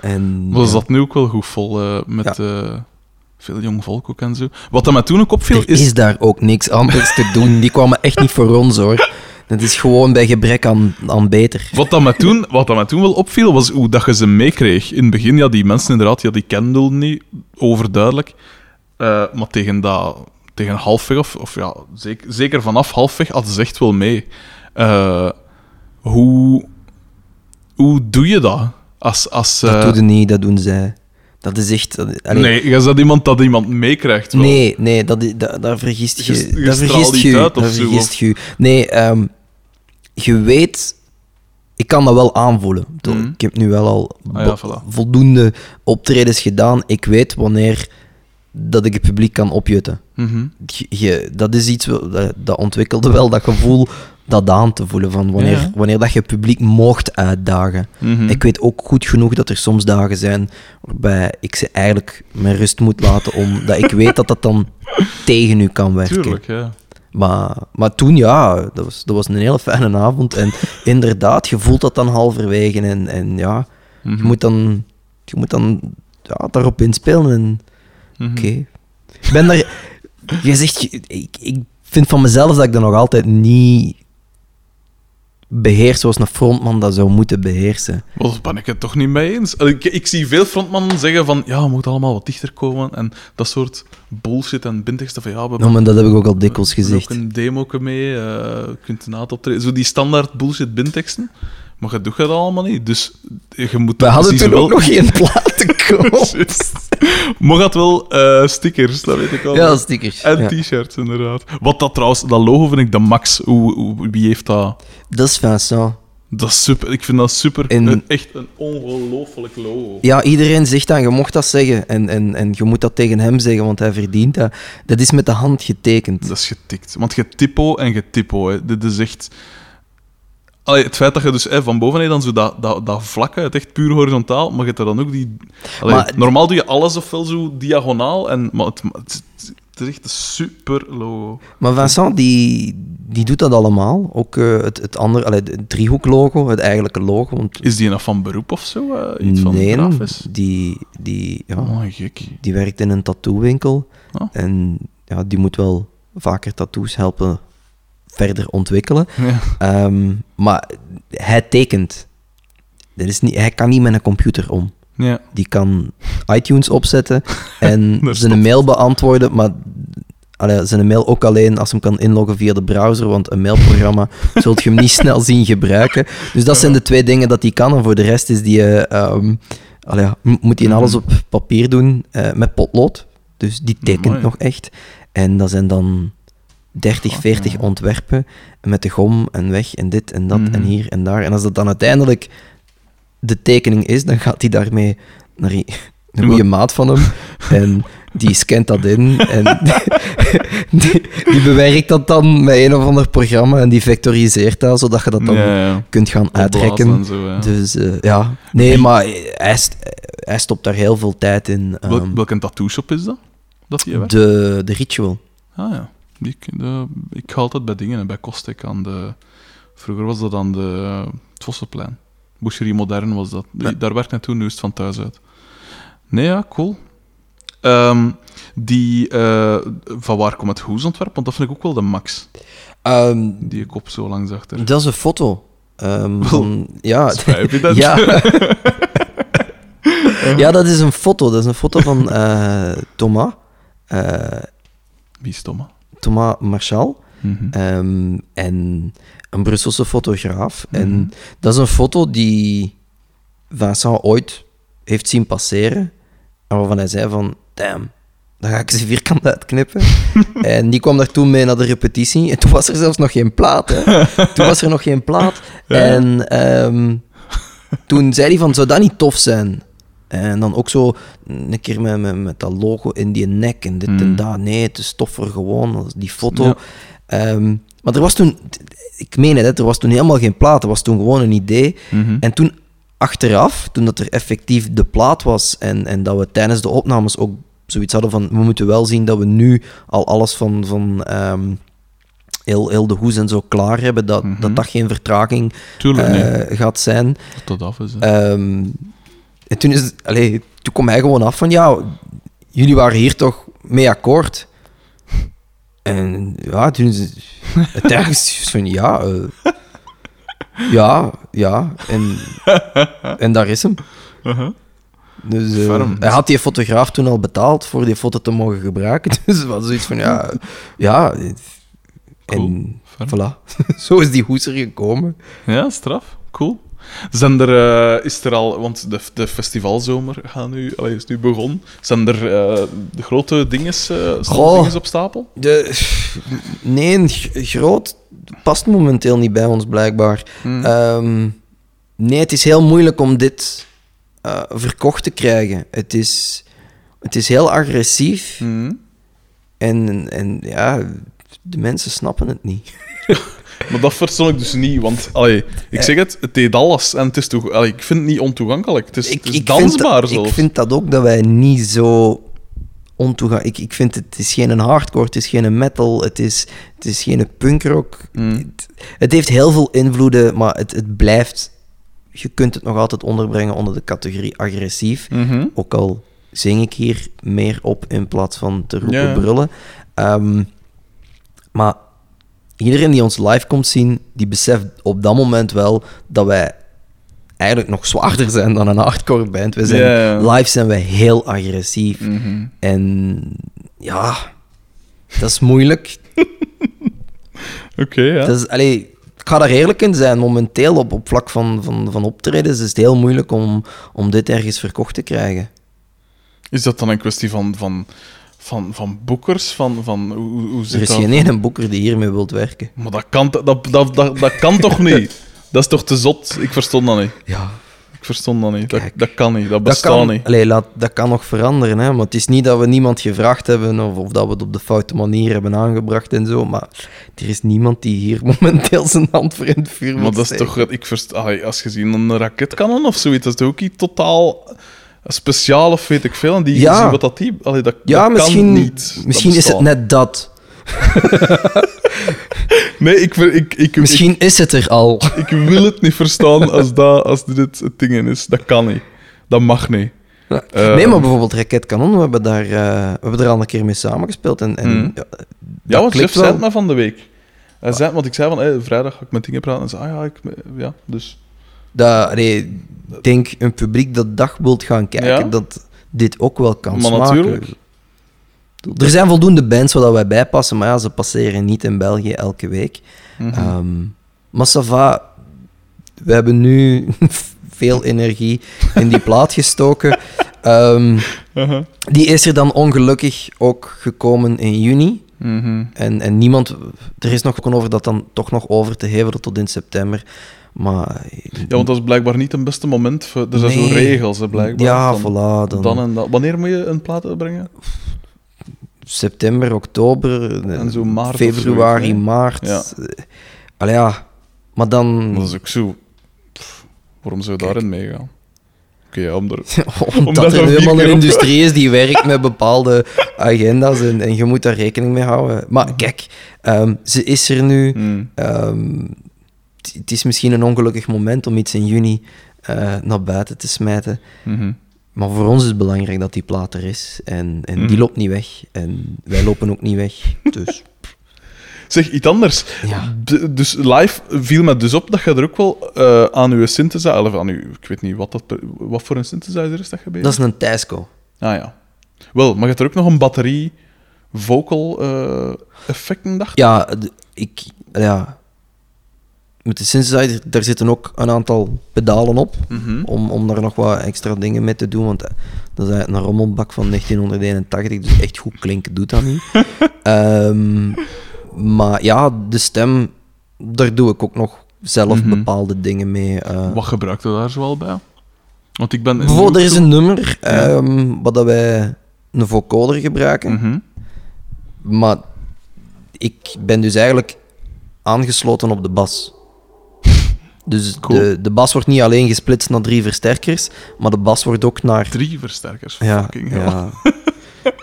En, ja. dat nu ook wel goed vol, eh, met eh, veel jong volk ook en zo. Wat dat mij toen ook opviel, Er is... is daar ook niks anders te doen. Die kwamen echt niet voor ons, hoor. Dat is gewoon bij gebrek aan, aan beter. Wat dat, mij toen, wat dat mij toen wel opviel, was hoe dat je ze meekreeg. In het begin, ja, die mensen inderdaad, ja, die kenden niet, overduidelijk. Eh, maar tegen, dat, tegen halfweg, of, of ja, zeker, zeker vanaf halfweg, hadden ze echt wel mee. Eh, hoe, hoe doe je dat? Als, als, Dat eh, doe je niet, dat doen zij. Dat is echt... allee, nee, je dat iemand dat iemand meekrijgt. Nee, nee, dat, is- dat, daar vergist je. Je- straalt vergist je. uit of daar zo, vergist of- je. Nee, ehm, je weet... Ik kan dat wel aanvoelen. Mhm. Ik heb nu wel al Ah ja, bo- voilà. voldoende optredens gedaan. Ik weet wanneer dat ik het publiek kan opjutten. Mhm. Je, je- dat is iets dat, dat ontwikkelde wel dat gevoel dat aan te voelen. Van wanneer, Ja. wanneer dat je het publiek mocht uitdagen. Mhm. Ik weet ook goed genoeg dat er soms dagen zijn waarbij ik ze eigenlijk met rust moet laten, omdat ik weet dat dat dan tegen u kan werken. Tuurlijk, ja. Maar, maar toen, ja, dat was, dat was een hele fijne avond. En inderdaad, je voelt dat dan halverwege. En, en ja, Mhm. je moet dan, je moet dan ja, daarop inspelen. En Mhm. oké. Ik ben daar... Je zegt, ik, ik vind van mezelf dat ik dat nog altijd niet beheers zoals een frontman dat zou moeten beheersen. Maar daar ben ik het toch niet mee eens. Ik, ik zie veel frontmannen zeggen van ja, we moeten allemaal wat dichter komen en dat soort bullshit en bindteksten van ja, we Nou, maar dat heb ik ook al dikwijls gezegd. ook een demo mee, je kunt een optreden. Zo die standaard bullshit bindteksten. Maar je doet dat allemaal niet. Dus je moet... We hadden toen ook wel- nog geen platen gekocht. Juist. Maar gaat wel eh, stickers, dat weet ik al. Ja, stickers. En Ja. t-shirts, inderdaad. Wat dat trouwens, dat logo vind ik de max. Hoe, hoe- wie heeft dat? Dat is Vincent. Dat is super. Ik vind dat super. En- echt een ongelooflijk logo. Ja, iedereen zegt dat, je mocht dat zeggen. En, en, en je moet dat tegen hem zeggen, want hij verdient dat. Dat is met de hand getekend. Dat is getikt. Want je typo en je typo. Hè. Dit is echt... Allee, het feit dat je dus van boven hè, dan zo dat, dat, dat vlakke, het echt puur horizontaal, maar je hebt er dan ook die... Allee, Maar- normaal doe je alles ofwel zo diagonaal, en, maar het, het, het is echt een super logo. Maar Vincent, die, die doet dat allemaal. Ook eh, het, het andere, allee, het driehoeklogo, het eigenlijke logo. Want Is die nog van beroep of zo? eh, iets van nee, die, die, ja, Oh, gek. die werkt in een tattoo-winkel. Oh. En ja, die moet wel vaker tattoos helpen verder ontwikkelen. Ja. Ehm, maar hij tekent. Dat is niet, hij kan niet met een computer om. ja. Die kan iTunes opzetten en zijn mail beantwoorden, maar allee, zijn mail ook alleen als hem kan inloggen via de browser, want een mailprogramma zult je hem niet snel zien gebruiken. Dus dat zijn de twee dingen dat hij kan. En voor de rest is die, eh, ehm, allee, moet hij alles op papier doen eh, met potlood. Dus die tekent nog echt. En dat zijn dan 30, Goh, 40 ja. ontwerpen met de gom en weg en dit en dat en Mhm. hier en daar. En als dat dan uiteindelijk de tekening is, dan gaat hij daarmee naar een goede maat van hem. En die scant dat in. En die, die bewerkt dat dan met een of ander programma en die vectoriseert dat, zodat je dat dan ja, ja. kunt gaan uitrekken. en zo, ja. Dus eh, ja, nee, maar hij, st- hij stopt daar heel veel tijd in. Ehm, welke tattoo shop is dat? Dat de, de ritual. Ah ja, die, de, ik ga altijd bij dingen, hè, bij Kostek aan de... Vroeger was dat aan de, het Vossenplein. Boucherie Modern was dat. Ja. Daar werkt hij toen, nu is het van thuis uit. Nee, ja, cool. Ehm, die, eh, van waar komt het hoesontwerp? Want dat vind ik ook wel de max. Ehm, Die kop zo langs achter. dat is een foto. ehm, van, ja, dat? ja. ja, dat is een foto. Dat is een foto van eh, Thomas. eh, Wie is Thomas? Thomas Marchal. Mhm. Ehm, en een Brusselse fotograaf. Mhm. En dat is een foto die Vincent ooit heeft zien passeren. En waarvan hij zei van, damn, dan ga ik ze vierkant uitknippen. en die kwam daar toen mee naar de repetitie. En toen was er zelfs nog geen plaat. Hè. Toen was er nog geen plaat. Ja. En ehm, toen zei hij van, zou dat niet tof zijn? En dan ook zo een keer met, met, met dat logo in die nek en dit en Mm. dat. Nee, het is toffer gewoon, die foto. Ja. Ehm, maar er was toen, ik meen het, er was toen helemaal geen plaat. Er was toen gewoon een idee. Mhm. En toen achteraf, toen dat er effectief de plaat was en, en dat we tijdens de opnames ook zoiets hadden van, we moeten wel zien dat we nu al alles van, van ehm, heel, heel de hoes en zo klaar hebben, dat Mhm. dat, dat geen vertraging Tuurlijk, nee. eh, gaat zijn. Dat dat af is. hè. En toen, is, allee, toen kwam hij gewoon af van, ja, jullie waren hier toch mee akkoord? En ja, toen is het het van, ja, eh, ja, ja, en, en daar is hem. Uh-huh. Dus, eh, hij had die fotograaf toen al betaald voor die foto te mogen gebruiken. Dus het was zoiets van, ja, ja. En voilà. Zo is die hoes er gekomen. Ja, straf. Cool. Zijn er, eh, is er al, want de, de festivalzomer gaan nu, allee, is nu begonnen. Zijn er eh, de grote dinges, eh dinges op stapel? De, nee, groot past momenteel niet bij ons, blijkbaar. Hmm. Ehm, nee, het is heel moeilijk om dit verkocht te krijgen. Het is, het is heel agressief Mhm. en, en ja, de mensen snappen het niet. Maar dat verstond ik dus niet, want allee, ik zeg het, het deed alles en het is toch, allee, ik vind het niet ontoegankelijk. Het is, het is vind dansbaar zelfs. Ik vind dat ook dat wij niet zo ontoegankelijk... Ik, ik vind het, het is geen hardcore, het is geen metal, het is, het is geen punkrock. Mm. Het, het heeft heel veel invloeden, maar het, het blijft... Je kunt het nog altijd onderbrengen onder de categorie agressief. Mhm. Ook al zing ik hier meer op in plaats van te roepen brullen. Ehm, maar iedereen die ons live komt zien, die beseft op dat moment wel dat wij eigenlijk nog zwaarder zijn dan een hardcore band. We zijn, Ja, ja. Live zijn wij heel agressief. Mhm. En ja, dat is moeilijk. Oké, ja. Dat is, allee, ik ga daar eerlijk in zijn. Momenteel op, op vlak van, van, van optredens is het heel moeilijk om, om dit ergens verkocht te krijgen. Is dat dan een kwestie van, van, van, van boekers? Van, van, hoe, hoe Er zit is dat? geen ene boeker die hiermee wilt werken. Maar dat kan, dat, dat, dat, dat kan toch niet? Dat is toch te zot? Ik verstond dat niet. Ja, Ik verstond dat niet. Dat, Kijk. dat kan niet. Dat bestaat kan, niet. allee, laat, dat kan nog veranderen. Hè? Maar het is niet dat we niemand gevraagd hebben of, of dat we het op de foute manier hebben aangebracht en zo. Maar er is niemand die hier momenteel zijn hand voor in het vuur Maar dat is toch... Ik verst, als je ziet een raketkanon of zoiets, dat is toch ook iets totaal speciaal of weet ik veel. En die, Ja. zie wat dat die... Allee, dat, Ja, dat misschien, kan niet. Misschien is het net dat. Nee, ik, ik, ik, Misschien is het er al. ik, wil het niet verstaan als, dat, als dit het ding is. Dat kan niet. Dat mag niet. Ja. Eh, nee, maar bijvoorbeeld Raket Kanon, we hebben daar, eh, we hebben er al een keer mee samengespeeld. En, en, Mhm. ja, Ja, want Jeff zei het maar van de week. Hij zei, want ik zei van, hey, vrijdag ga ik met dingen praten. En zei, ah ja, ik, ja, dus... dat, ik denk een publiek dat dag wilt gaan kijken, Ja. dat dit ook wel kan Maar smaken. natuurlijk. Er zijn voldoende bands waar wij bij passen, maar ja, ze passeren niet in België elke week. Ehm, maar we hebben nu veel energie in die plaat gestoken. Ehm, Uh-huh. die is er dan ongelukkig ook gekomen in juni. Mhm. En, en niemand, er is nog over dat dan toch nog over te hevelen tot in september. Maar Ja, want dat is blijkbaar niet het beste moment. Voor, er zijn Nee. zo regels, hè, blijkbaar. ja, voilà. Dan, Dan en dan. Wanneer moet je een plaat uitbrengen? september, oktober, En zo maart februari, zoiets, maart. Ja. Eh, Allee, ja. Maar dan, Dat is ook zo... Pff, waarom zou je Kijk. daarin meegaan? Oké, ja, om er... omdat Omdat er helemaal een industrie is die werkt met bepaalde agenda's en, en je moet daar rekening mee houden. Maar kijk, ehm, ze is er nu. Hmm. Ehm, het- is misschien een ongelukkig moment om iets in juni eh, naar buiten te smijten. Mhm. Maar voor ons is het belangrijk dat die plaat er is. En, en die Mhm. loopt niet weg. En wij lopen ook niet weg. Dus Zeg, iets anders. ja. Dus live viel me dus op dat je er ook wel eh, aan je synthesizer... Of aan je, ik weet niet wat, dat, wat voor een synthesizer is dat gebeurd? Dat is een Tysco. Ah ja. Wel, maar je hebt er ook nog een batterie vocal eh, effecten, dacht? Ja, ik... Ja. Met de synthesizer, daar zitten ook een aantal pedalen op. Mhm. Om, om daar nog wat extra dingen mee te doen. Want eh, dat is eigenlijk een rommelbak van 1981. Dus echt goed klinken doet dat niet. Ehm, maar ja, de stem, daar doe ik ook nog zelf Mhm. bepaalde dingen mee. eh. Wat gebruikt je daar zoal bij? Want ik ben... Bijvoorbeeld, er is een nummer ehm, wat dat wij een vocoder gebruiken. Mhm. Maar ik ben dus eigenlijk aangesloten op de bas. Dus Cool. de, de bas wordt niet alleen gesplitst naar drie versterkers, maar de bas wordt ook naar... Drie versterkers. Ja, Fucking hell. ja.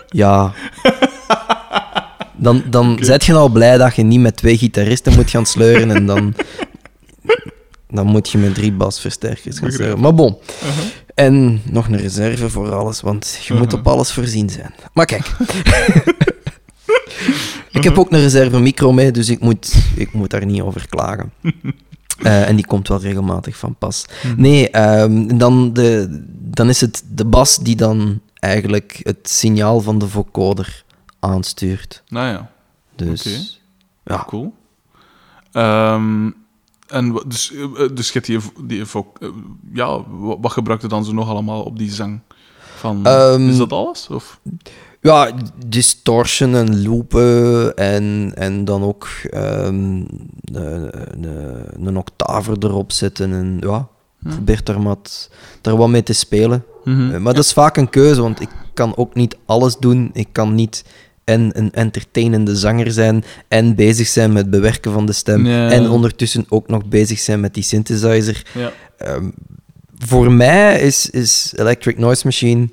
ja. Dan, dan zet je nou blij dat je niet met twee gitaristen moet gaan sleuren en dan, dan moet je met drie basversterkers gaan sleuren. Maar bon. Uh-huh. En nog een reserve voor alles, want je moet op alles voorzien zijn. Maar kijk. ik heb ook een reserve micro mee, dus ik moet, ik moet daar niet over klagen. Eh, en die komt wel regelmatig van pas. Nee, ehm, dan, de, dan is het de bas die dan eigenlijk het signaal van de vocoder aanstuurt. Nou ja, Dus Oké. ja, cool. Ehm, en dus, eh, eh, dus je die, die ja, wa- wat gebruikte dan zo nog allemaal op die zang? Van, Ehm, is dat alles? Of? Ja, distortion en loopen en, en dan ook ehm, een, een, een octave erop zetten. En ja, probeer daar wat, daar wat mee te spelen. Mhm. Eh, Maar dat is vaak een keuze, want ik kan ook niet alles doen. Ik kan niet en een entertainende zanger zijn en bezig zijn met bewerken van de stem Ja. en ondertussen ook nog bezig zijn met die synthesizer. Ja. Ehm, voor mij is, is Electric Noise Machine,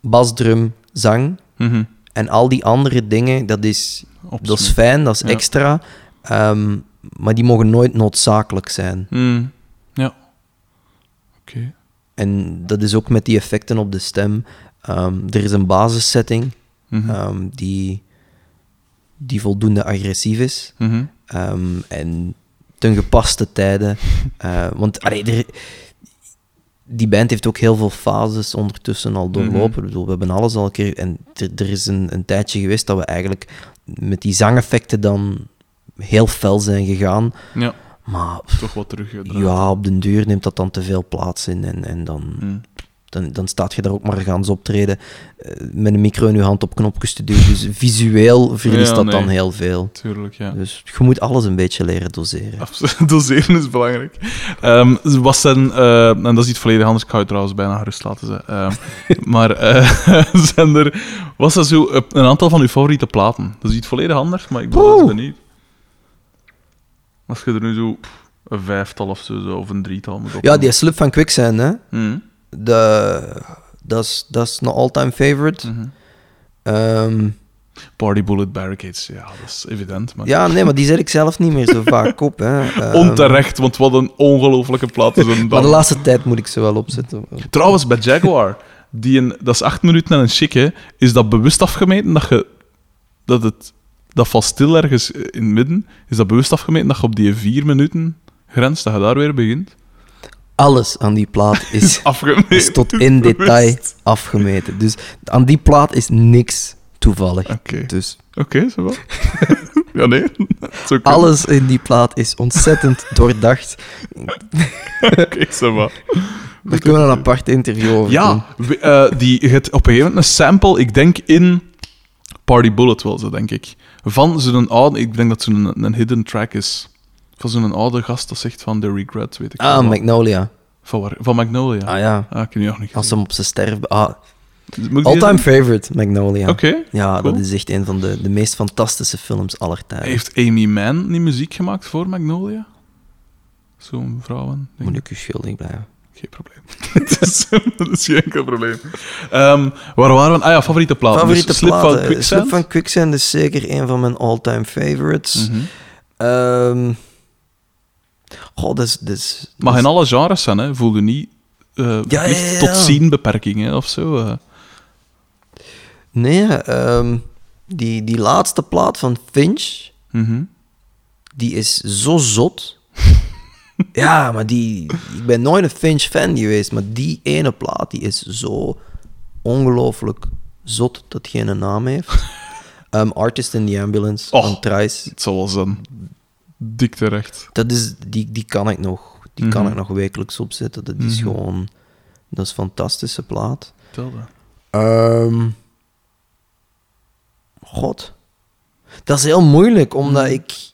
basdrum, zang Mhm. en al die andere dingen, dat is, dat is fijn, dat is Ja. extra, ehm, maar die mogen nooit noodzakelijk zijn. Mm. Ja. Oké. En dat is ook met die effecten op de stem. Ehm, er is een basissetting Mhm. ehm, die, die voldoende agressief is. Mhm. En ten gepaste tijden. Eh, want allee, er, die band heeft ook heel veel fases ondertussen al doorlopen. Mhm. Ik bedoel, we hebben alles al een keer. En er, er is een, een tijdje geweest dat we eigenlijk met die zangeffecten dan heel fel zijn gegaan. Ja, Maar toch wat teruggedraaid. ja, op den duur neemt dat dan te veel plaats in. En, en dan, Mm. Dan, dan staat je daar ook maar gaan optreden eh, met een micro in je hand op knopjes te duwen. Dus visueel verliest Ja, dat nee. dan heel veel. Tuurlijk, ja. Dus je moet alles een beetje leren doseren. Absoluut. Doseren is belangrijk. Ehm was zijn, eh, en dat is iets volledig anders, ik ga je trouwens bijna gerust laten. Ze. Ehm, maar eh, zijn er, was dat zo een aantal van uw favoriete platen? Dat is iets volledig anders, maar ik ben Oeh. benieuwd. Als je er nu zo een vijftal of zo, of een drietal moet op. Ja, die slip van Quicksand, hè. Mhm, De, dat is- dat is een all-time favorite. mhm. Ehm, Party Bullet Barricades, ja, dat is evident. Maar ja, nee, maar die zet ik zelf niet meer zo vaak op, hè. Ehm, Onterecht, want wat een ongelofelijke plaat is een Maar de laatste tijd moet ik ze wel opzetten. Trouwens, bij Jaguar, die een, dat is acht minuten en een chic, is dat bewust afgemeten dat je dat het dat valt stil ergens in het midden, is dat bewust afgemeten dat je op die vier minuten grens, dat je daar weer begint? Alles aan die plaat is, is tot in detail afgemeten. Dus aan die plaat is niks toevallig. Oké, Dus oké, zo wel. ja, nee. Alles in die plaat is ontzettend doordacht. Oké, zo wel. Daar kunnen we een apart interview over doen. Ja, eh, die, je hebt op een gegeven moment een sample, ik denk in Party Bullet wel zo, denk ik. Van zo'n oude, ik denk dat zo'n een hidden track is. Van zo'n oude gast dat zegt van The Regret, weet ik Ah, wel. Magnolia. Van, waar, van Magnolia. Ah ja, Ah, ik heb nog niet als hem op zijn sterf... Ah, all-time favorite, Magnolia. Oké. Ja, cool. dat is echt een van de, de meest fantastische films aller tijden. Heeft Amy Mann niet muziek gemaakt voor Magnolia? Zo'n vrouwen. Moet ik u schuldig blijven. Geen probleem. dat, is, geen enkel probleem. Ehm, waar waren we? Ah ja, favoriete plaat. Favoriete dus Slip platen. van Quicksand. Slip van Quicksand is zeker een van mijn all-time favorites. Ehm, goh, dat is... Dat is Mag dat in alle genres zijn, hè? Voel je niet eh Ja, ja, tot zienbeperkingen of zo. eh. Nee, ehm, die, die laatste plaat van Finch, Mhm. die is zo zot. ja, maar die... Ik ben nooit een Finch-fan geweest, maar die ene plaat, die is zo ongelooflijk zot dat geen een naam heeft. Ehm, Artist in the Ambulance van Trice. Het zal wel zijn. Dik terecht. Dat is, die, die kan ik nog. Die kan Mhm. ik nog wekelijks opzetten. Dat is Mhm. gewoon... Dat is een fantastische plaat. Tel dat. Ehm, God. Dat is heel moeilijk, omdat Mhm. ik...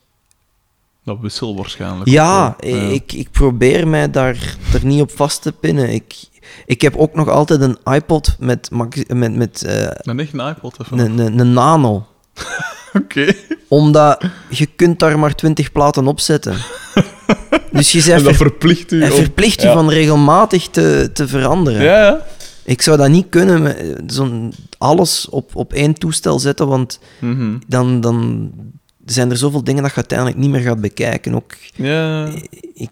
Dat wissel waarschijnlijk. Ja, ook wel. Ik, ik probeer mij daar, daar niet op vast te pinnen. Ik, ik heb ook nog altijd een iPod met, met, met eh, Een echt een iPod even. een, een, een nano. Oké. Omdat je kunt daar maar 20 platen op zetten. Dus je En bent dat ver, verplicht u verplicht je Ja. van regelmatig te, te veranderen. Ja, ja. Ik zou dat niet kunnen, eh, zo'n alles op, op één toestel zetten, want Mhm. dan, dan zijn er zoveel dingen dat je uiteindelijk niet meer gaat bekijken. Ook, Ja. ik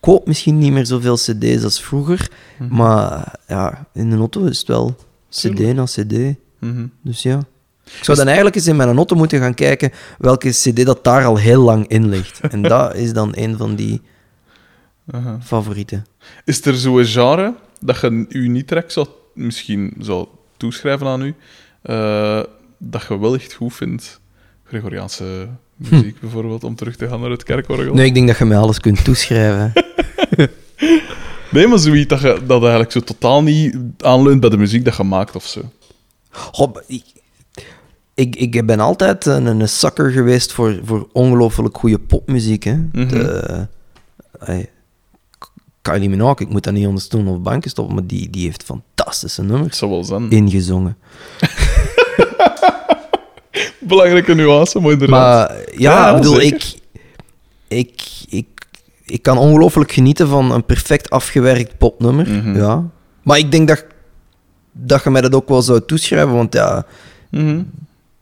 koop misschien niet meer zoveel cd's als vroeger, Mhm. maar ja, in de auto is het wel cd na cd. Mhm. Dus ja. Ik zou dan eigenlijk eens in mijn auto moeten gaan kijken welke cd dat daar al heel lang in ligt. En dat is dan een van die Aha. favorieten. Is er zo'n genre dat je u niet direct zou, misschien zou toeschrijven aan u, eh, dat je wel echt goed vindt? Gregoriaanse muziek bijvoorbeeld, om terug te gaan naar het kerkorgel? Nee, ik denk dat je mij alles kunt toeschrijven. Nee, maar zoiets dat, je, dat eigenlijk zo totaal niet aanleunt bij de muziek dat je maakt of zo. Goh, ik, ik, ik ben altijd een, een sucker geweest voor, voor ongelooflijk goede popmuziek. Hè. Mhm. De, ey, Kylie Minogue, ik moet dat niet onder of banken stoppen, maar die, die heeft fantastische nummers ingezongen. Belangrijke nuance, maar inderdaad. Maar ja, Ja, ik bedoel, ik, ik, ik, ik kan ongelooflijk genieten van een perfect afgewerkt popnummer. Mhm. Ja. Maar ik denk dat, dat je mij dat ook wel zou toeschrijven, want ja, Mhm.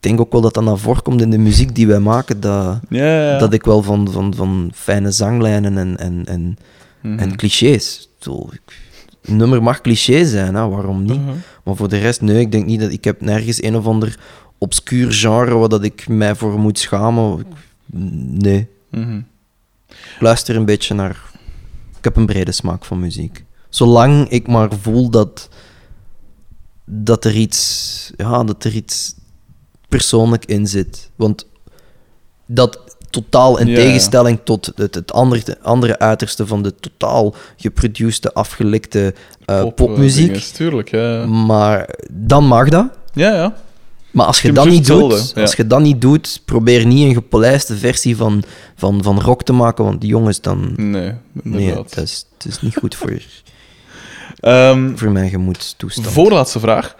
Denk ook wel dat dat naar voren komt in de muziek die wij maken, dat, Ja, ja, ja. dat ik wel van, van, van fijne zanglijnen en, en, en, Mhm. en clichés. Zo, ik- een nummer mag cliché zijn, hè, waarom niet? Mhm. Maar voor de rest, nee, ik denk niet dat ik heb nergens een of ander obscuur genre waar dat ik mij voor moet schamen. Ik- Nee. Mhm. Ik luister een beetje naar. Ik heb een brede smaak van muziek. Zolang ik maar voel dat. dat er iets. ja, dat er iets persoonlijk in zit. Want dat totaal in Ja. tegenstelling tot het, het andere, andere uiterste van de totaal geproduceerde, afgelikte eh, Pop, popmuziek. dinges, tuurlijk, ja. Maar dan mag dat. Ja, ja. Maar als je dat niet doet, als je dat niet doet, probeer niet een gepolijste versie van, van, van rock te maken, want die jongens dan... Nee, Nee, inderdaad. dat is, het is niet goed voor, Ehm, voor mijn gemoedstoestand. voorlaatste vraag.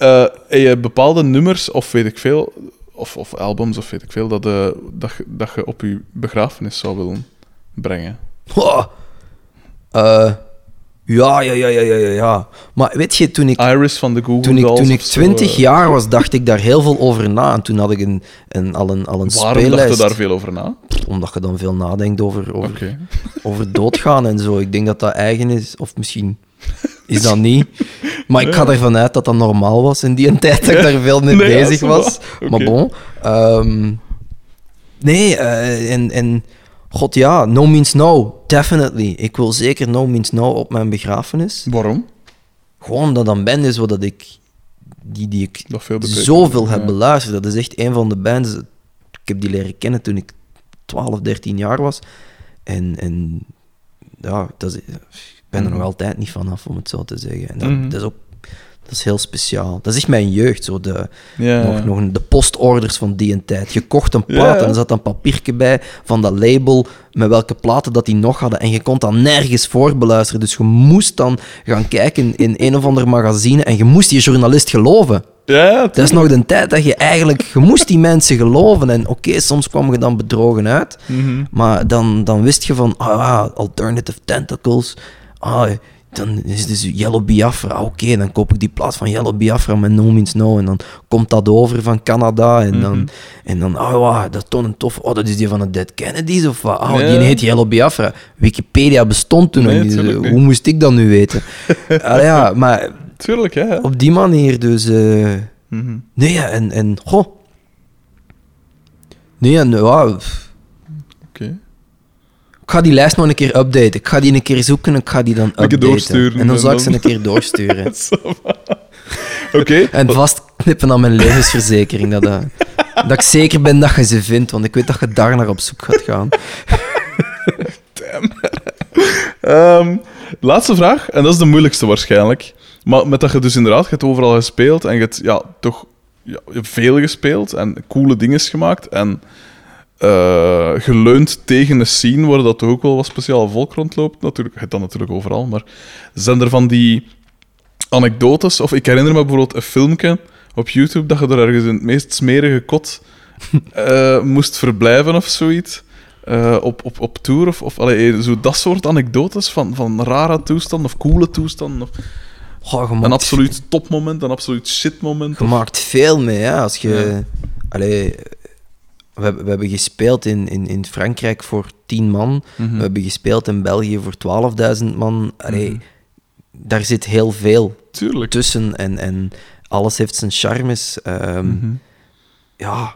Eh, heb je bepaalde nummers, of weet ik veel, of, of albums, of weet ik veel, dat, eh, dat, je- dat je op je begrafenis zou willen brengen? Oh. Eh, ja, ja, ja, ja, ja, ja. Maar weet je, toen ik, Iris van de Google toen ik, toen ik zo, 20 eh. jaar was, dacht ik daar heel veel over na. En toen had ik een, een, al een, al een Waarom dacht je daar veel over na? Omdat je dan veel nadenkt over, over, over doodgaan en zo. Ik denk dat dat eigen is, of misschien is dat niet. Maar ik ga ervan uit dat dat normaal was in die tijd dat ik daar veel mee Nee, bezig was. Maar bon. ehm, nee, eh, en, en god ja, no means no, definitely. Ik wil zeker no means no op mijn begrafenis. Waarom? Gewoon dat een band is wat dat ik, die, die ik zoveel heb Ja. beluisterd. Dat is echt een van de bands. Ik heb die leren kennen toen ik 12, 13 jaar was. En, en ja, dat is, ben er Mhm. nog altijd niet vanaf, om het zo te zeggen. En dat, Mhm. dat is ook dat is heel speciaal. Dat is echt mijn jeugd, zo de, nog, nog de postorders van die en tijd. Je kocht een plaat en er zat een papiertje bij van dat label met welke platen dat die nog hadden. En je kon dat nergens voor beluisteren. Dus je moest dan gaan kijken in een of ander magazine en je moest die journalist geloven. Ja, Dat is nog de tijd dat je eigenlijk... Je moest die mensen geloven. En oké, soms kwam je dan bedrogen uit. Mhm. Maar dan, dan wist je van... Ah, Alternative Tentacles. Ah, dan is het dus Yellow Biafra. Ah, Oké, dan koop ik die plaat van Yellow Biafra met No Means No. En dan komt dat over van Canada. En dan... Mhm. En dan, oh, wow, dat toont een tof. Oh, dat is die van de Dead Kennedys of wat? Oh, die heet Yellow Biafra. Wikipedia bestond toen Nee, nog niet. Hoe moest ik dat nu weten? Allee, ja, maar Tuurlijk, ja. Oké. op die manier dus... eh, Nee, ja, en, en goh. Nee, en pff, ik ga die lijst nog een keer updaten. Ik ga die een keer zoeken en ik ga die dan updaten. doorsturen En dan zal ik ze een keer doorsturen. Oké. En vastknippen aan mijn levensverzekering. Dat, dat, dat ik zeker ben dat je ze vindt, want ik weet dat je daar naar op zoek gaat gaan. Ehm, laatste vraag, en dat is de moeilijkste waarschijnlijk. Maar met dat je dus inderdaad, je hebt overal gespeeld en je hebt ja, toch ja, veel gespeeld en coole dingen gemaakt en eh, geleund tegen een scene waar dat toch ook wel wat speciaal volk rondloopt. Natuurlijk, je hebt dat natuurlijk overal, maar zijn er van die anekdotes? Of ik herinner me bijvoorbeeld een filmpje op YouTube dat je er ergens in het meest smerige kot eh, moest verblijven of zoiets. eh, op, op, op tour of, of allee, zo dat soort anekdotes van, van rare toestanden of coole toestanden. Of Goh, een absoluut topmoment, een absoluut shitmoment. je of- maakt veel mee, hè. Als je... Ja. Allee, we, hebben- we hebben gespeeld in, in, in Frankrijk voor 10 man. Mhm. We hebben gespeeld in België voor 12.000 man. Allee, Mhm. Daar zit heel veel Tuurlijk. tussen en, en alles heeft zijn charmes. Ehm, Mhm. Ja,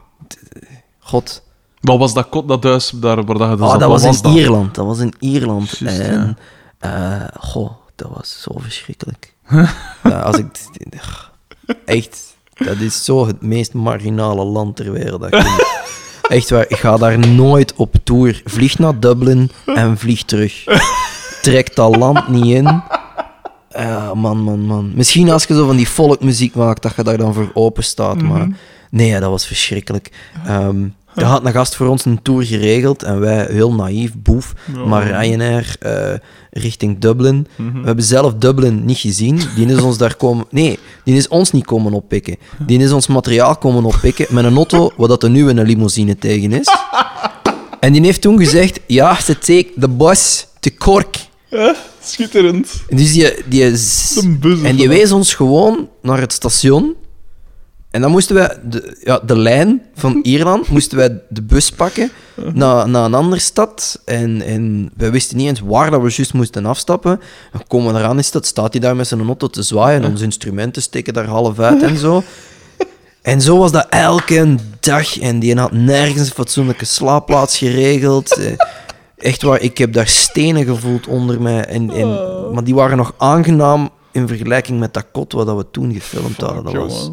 god. Wat was dat kot, dat huis daar waar dat je dus Oh, zat? dat was in dat? Ierland. Dat was in Ierland. En, eh, goh, dat was zo verschrikkelijk. Ja, als ik... Echt, dat is zo het meest marginale land ter wereld. dat. Echt waar, ik ga daar nooit op tour. Vlieg naar Dublin en vlieg terug. Trek dat land niet in. Ja, man, man, man. Misschien als je zo van die folkmuziek maakt, dat je daar dan voor open staat. Maar nee, ja, dat was verschrikkelijk. Ehm, Er had een gast voor ons een tour geregeld en wij, heel naïef, boef, Ja. maar Ryanair eh, richting Dublin. Mhm. We hebben zelf Dublin niet gezien. Die is ons daar komen... Nee, die is ons niet komen oppikken. Die is ons materiaal komen oppikken met een auto waar dat er nu een limousine tegen is. En die heeft toen gezegd, ja, ze take the bus to Cork. Ja, schitterend. En Dus die, die en die wees ons gewoon naar het station. En dan moesten wij de, ja, de lijn van Ierland, moesten wij de bus pakken naar, naar een andere stad. En, en wij wisten niet eens waar dat we juist moesten afstappen. Dan komen we eraan, is dat, staat hij daar met zijn auto te zwaaien. En onze instrumenten steken daar half uit en zo. En zo was dat elke dag. En die had nergens een fatsoenlijke slaapplaats geregeld. Eh, Echt waar, ik heb daar stenen gevoeld onder mij. En, en, Maar die waren nog aangenaam in vergelijking met dat kot wat we toen gefilmd hadden. Dat was.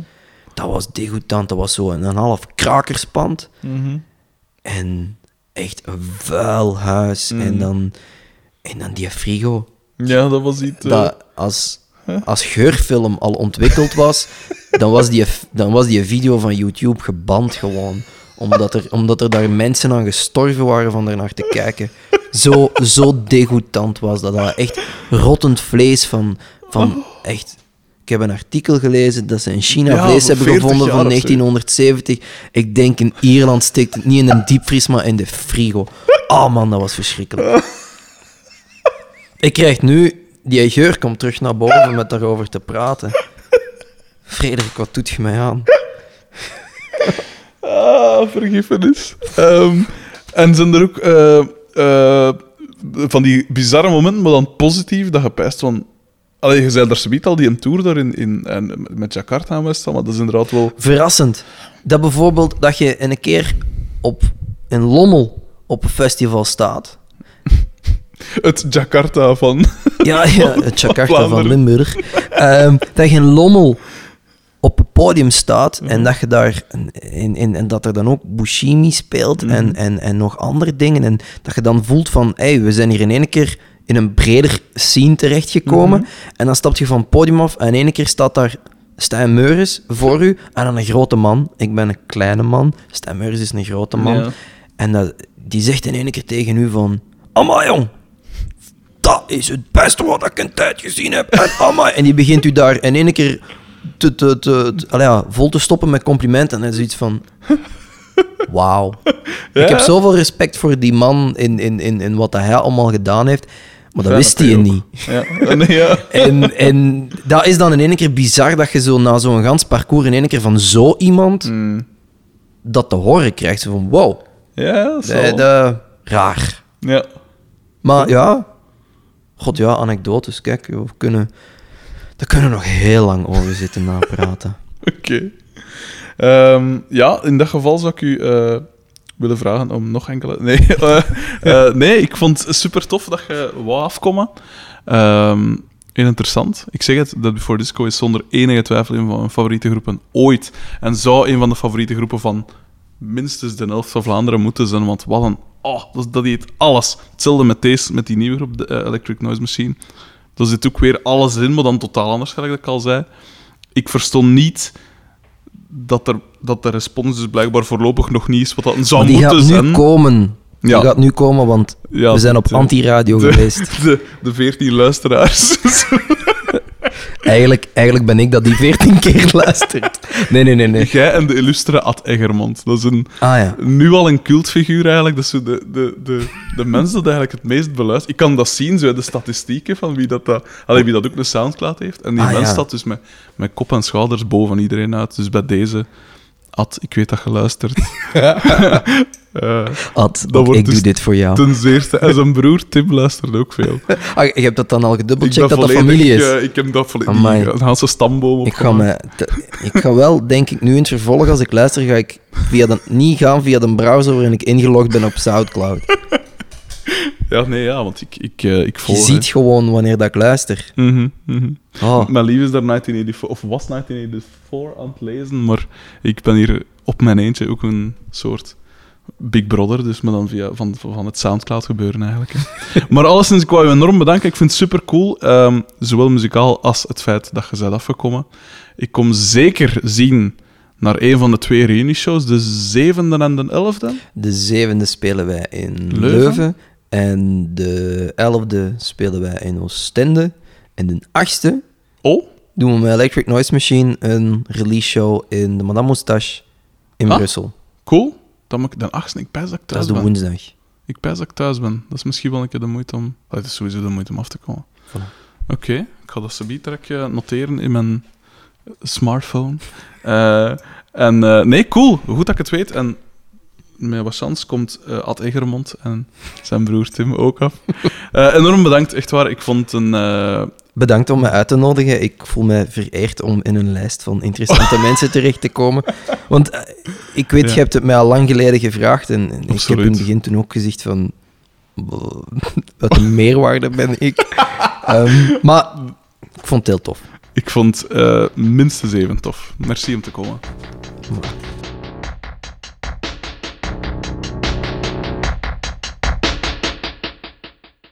Dat was degoutant. Dat was zo een, een half krakerspand. Mhm. En echt een vuil huis. Mm. En, dan, en dan die frigo. Ja, dat was iets... eh, Dat als, als geurfilm al ontwikkeld was, dan was, die, dan was die video van YouTube geband gewoon. Omdat er, omdat er daar mensen aan gestorven waren van ernaar te kijken. Zo, zo degoutant was dat. dat echt rottend vlees van, van echt... Ik heb een artikel gelezen dat ze in China Ja, vlees hebben 40 gevonden van of zo. 1970. Ik denk in Ierland steekt het niet in een diepvries, maar in de frigo. Oh man, dat was verschrikkelijk. Ik krijg nu... Die geur komt terug naar boven met daarover te praten. Frederik, wat doet je mij aan? Ah, vergiffenis. Ehm, en zijn er ook eh, eh, van die bizarre momenten, maar dan positief, dat je pijst van... Allee, je zei daar zoiets al, die een tour daar in, in, en met Jakarta en West, maar dat is inderdaad wel... Verrassend. Dat bijvoorbeeld dat je een keer op in Lommel op een festival staat. Het Jakarta van... Ja, ja het Jakarta van. Limburg. Ehm, dat je in Lommel op het podium staat en dat je daar in, in, en dat er dan ook Bushimi speelt en, en, en nog andere dingen en dat je dan voelt van hey, we zijn hier in één keer in een breder scene terechtgekomen en dan stap je van het podium af en in één keer staat daar Stijn Meuris voor u en dan een grote man. Ik ben een kleine man, Stijn Meuris is een grote man Ja. en dat, die zegt in één keer tegen u van Amai jong, dat is het beste wat ik een tijd gezien heb. En, en die begint u daar in één keer te, te, te, ja, vol te stoppen met complimenten. En zoiets van... Wauw. Ja? Ik heb zoveel respect voor die man in, in, in, in wat hij allemaal gedaan heeft. Maar dat wist hij ook. niet. Ja, nee, ja. En, en dat is dan in één keer bizar dat je zo na zo'n gans parcours in één keer van zo iemand Mm. dat te horen krijgt. Zo van, wow, Ja, dat is dat- raar. Ja. Maar ja, god ja, anekdotes. Kijk, we kunnen, daar kunnen we nog heel lang over zitten napraten. Oké. Ehm, ja, in dat geval zou ik u eh, willen vragen om nog enkele... Nee, eh, eh, nee ik vond het super tof dat je wou afkomen. Ehm, interessant. Ik zeg het, dat Before Disco is zonder enige twijfel een van mijn favoriete groepen ooit. En zou een van de favoriete groepen van minstens de helft van Vlaanderen moeten zijn. Want wat een... Oh, dat, dat deed alles. Hetzelfde met, deze, met die nieuwe groep, de eh, Electric Noise Machine. Daar zit ook weer alles in, maar dan totaal anders, gelijk dat ik al zei. Ik verstond niet dat, er, dat de respons dus blijkbaar voorlopig nog niet is wat dat zou Maar die moeten gaat nu zijn. komen. Ja. Die gaat nu komen, want Ja, we zijn op anti-radio geweest. De, de 14 luisteraars. Eigenlijk, eigenlijk ben ik dat die veertien keer luistert. Nee, nee, nee, nee. Jij en de illustre Ad Eggermond. Dat is een, Ah ja. nu al een cultfiguur eigenlijk. Dat is de, de, de, de mens dat eigenlijk het meest beluistert. Ik kan dat zien, zo, de statistieken van wie dat, dat, allee, wie dat ook een Soundcloud heeft. En die Ah, mens ja. staat dus met, met kop en schouders boven iedereen uit. Dus bij deze, Ad, ik weet dat je luistert. Eh, Ad, Dat ook wordt ik dus doe dit voor jou. ten zeerste. En zijn broer Tim luistert ook veel. Ah, je hebt dat dan al Ik gedubbelcheckt dat dat volledig, familie is. eh, ik heb dat volledig... Amai. Die Haanse stamboom Ik ga, me, te- ik ga wel, denk ik, nu in het vervolg, als ik luister, ga ik via de, niet gaan via de browser waarin ik ingelogd ben op Soundcloud. Ja, nee, ja, want ik, ik, eh, ik volg... Je hè. ziet gewoon wanneer dat ik luister. Mhm, mhm. Oh, Mijn lief is daar 1984, of was 1984 aan het lezen, maar ik ben hier op mijn eentje ook een soort Big Brother, dus maar dan via, van, van het Soundcloud gebeuren eigenlijk. maar alleszins, ik wou je enorm bedanken. Ik vind het super cool, zowel muzikaal als het feit dat je bent afgekomen. Ik kom zeker zien naar een van de twee reunieshows, de zevende en de elfde. De zevende spelen wij in Leuven. Leuven. En de elfde spelen wij in Oostende. En de achtste Oh, doen we met Electric Noise Machine een release show in de Madame Moustache in Ah. Brussel. cool. Dan moet ik de achtste, ik pijs dat ik Dat thuis is de ben. woensdag. Ik pijs dat ik thuis ben. Dat is misschien wel een keer de moeite om... Het is sowieso de moeite om af te komen. Voilà. Oké, ik ga dat subiet direct eh, noteren in mijn smartphone. Eh, en eh, nee, cool. Goed dat ik het weet. En met chance komt eh, Ad Egermond en zijn broer Tim ook af. Eh, enorm bedankt, echt waar. Ik vond een... eh, Bedankt om me uit te nodigen. Ik voel me vereerd om in een lijst van interessante mensen terecht te komen. Want ik weet, Ja. je hebt het mij al lang geleden gevraagd. En, en ik heb in het begin toen ook gezegd van... Wat een meerwaarde ben ik. Ehm, maar ik vond het heel tof. ik vond minstens even tof. Merci om te komen.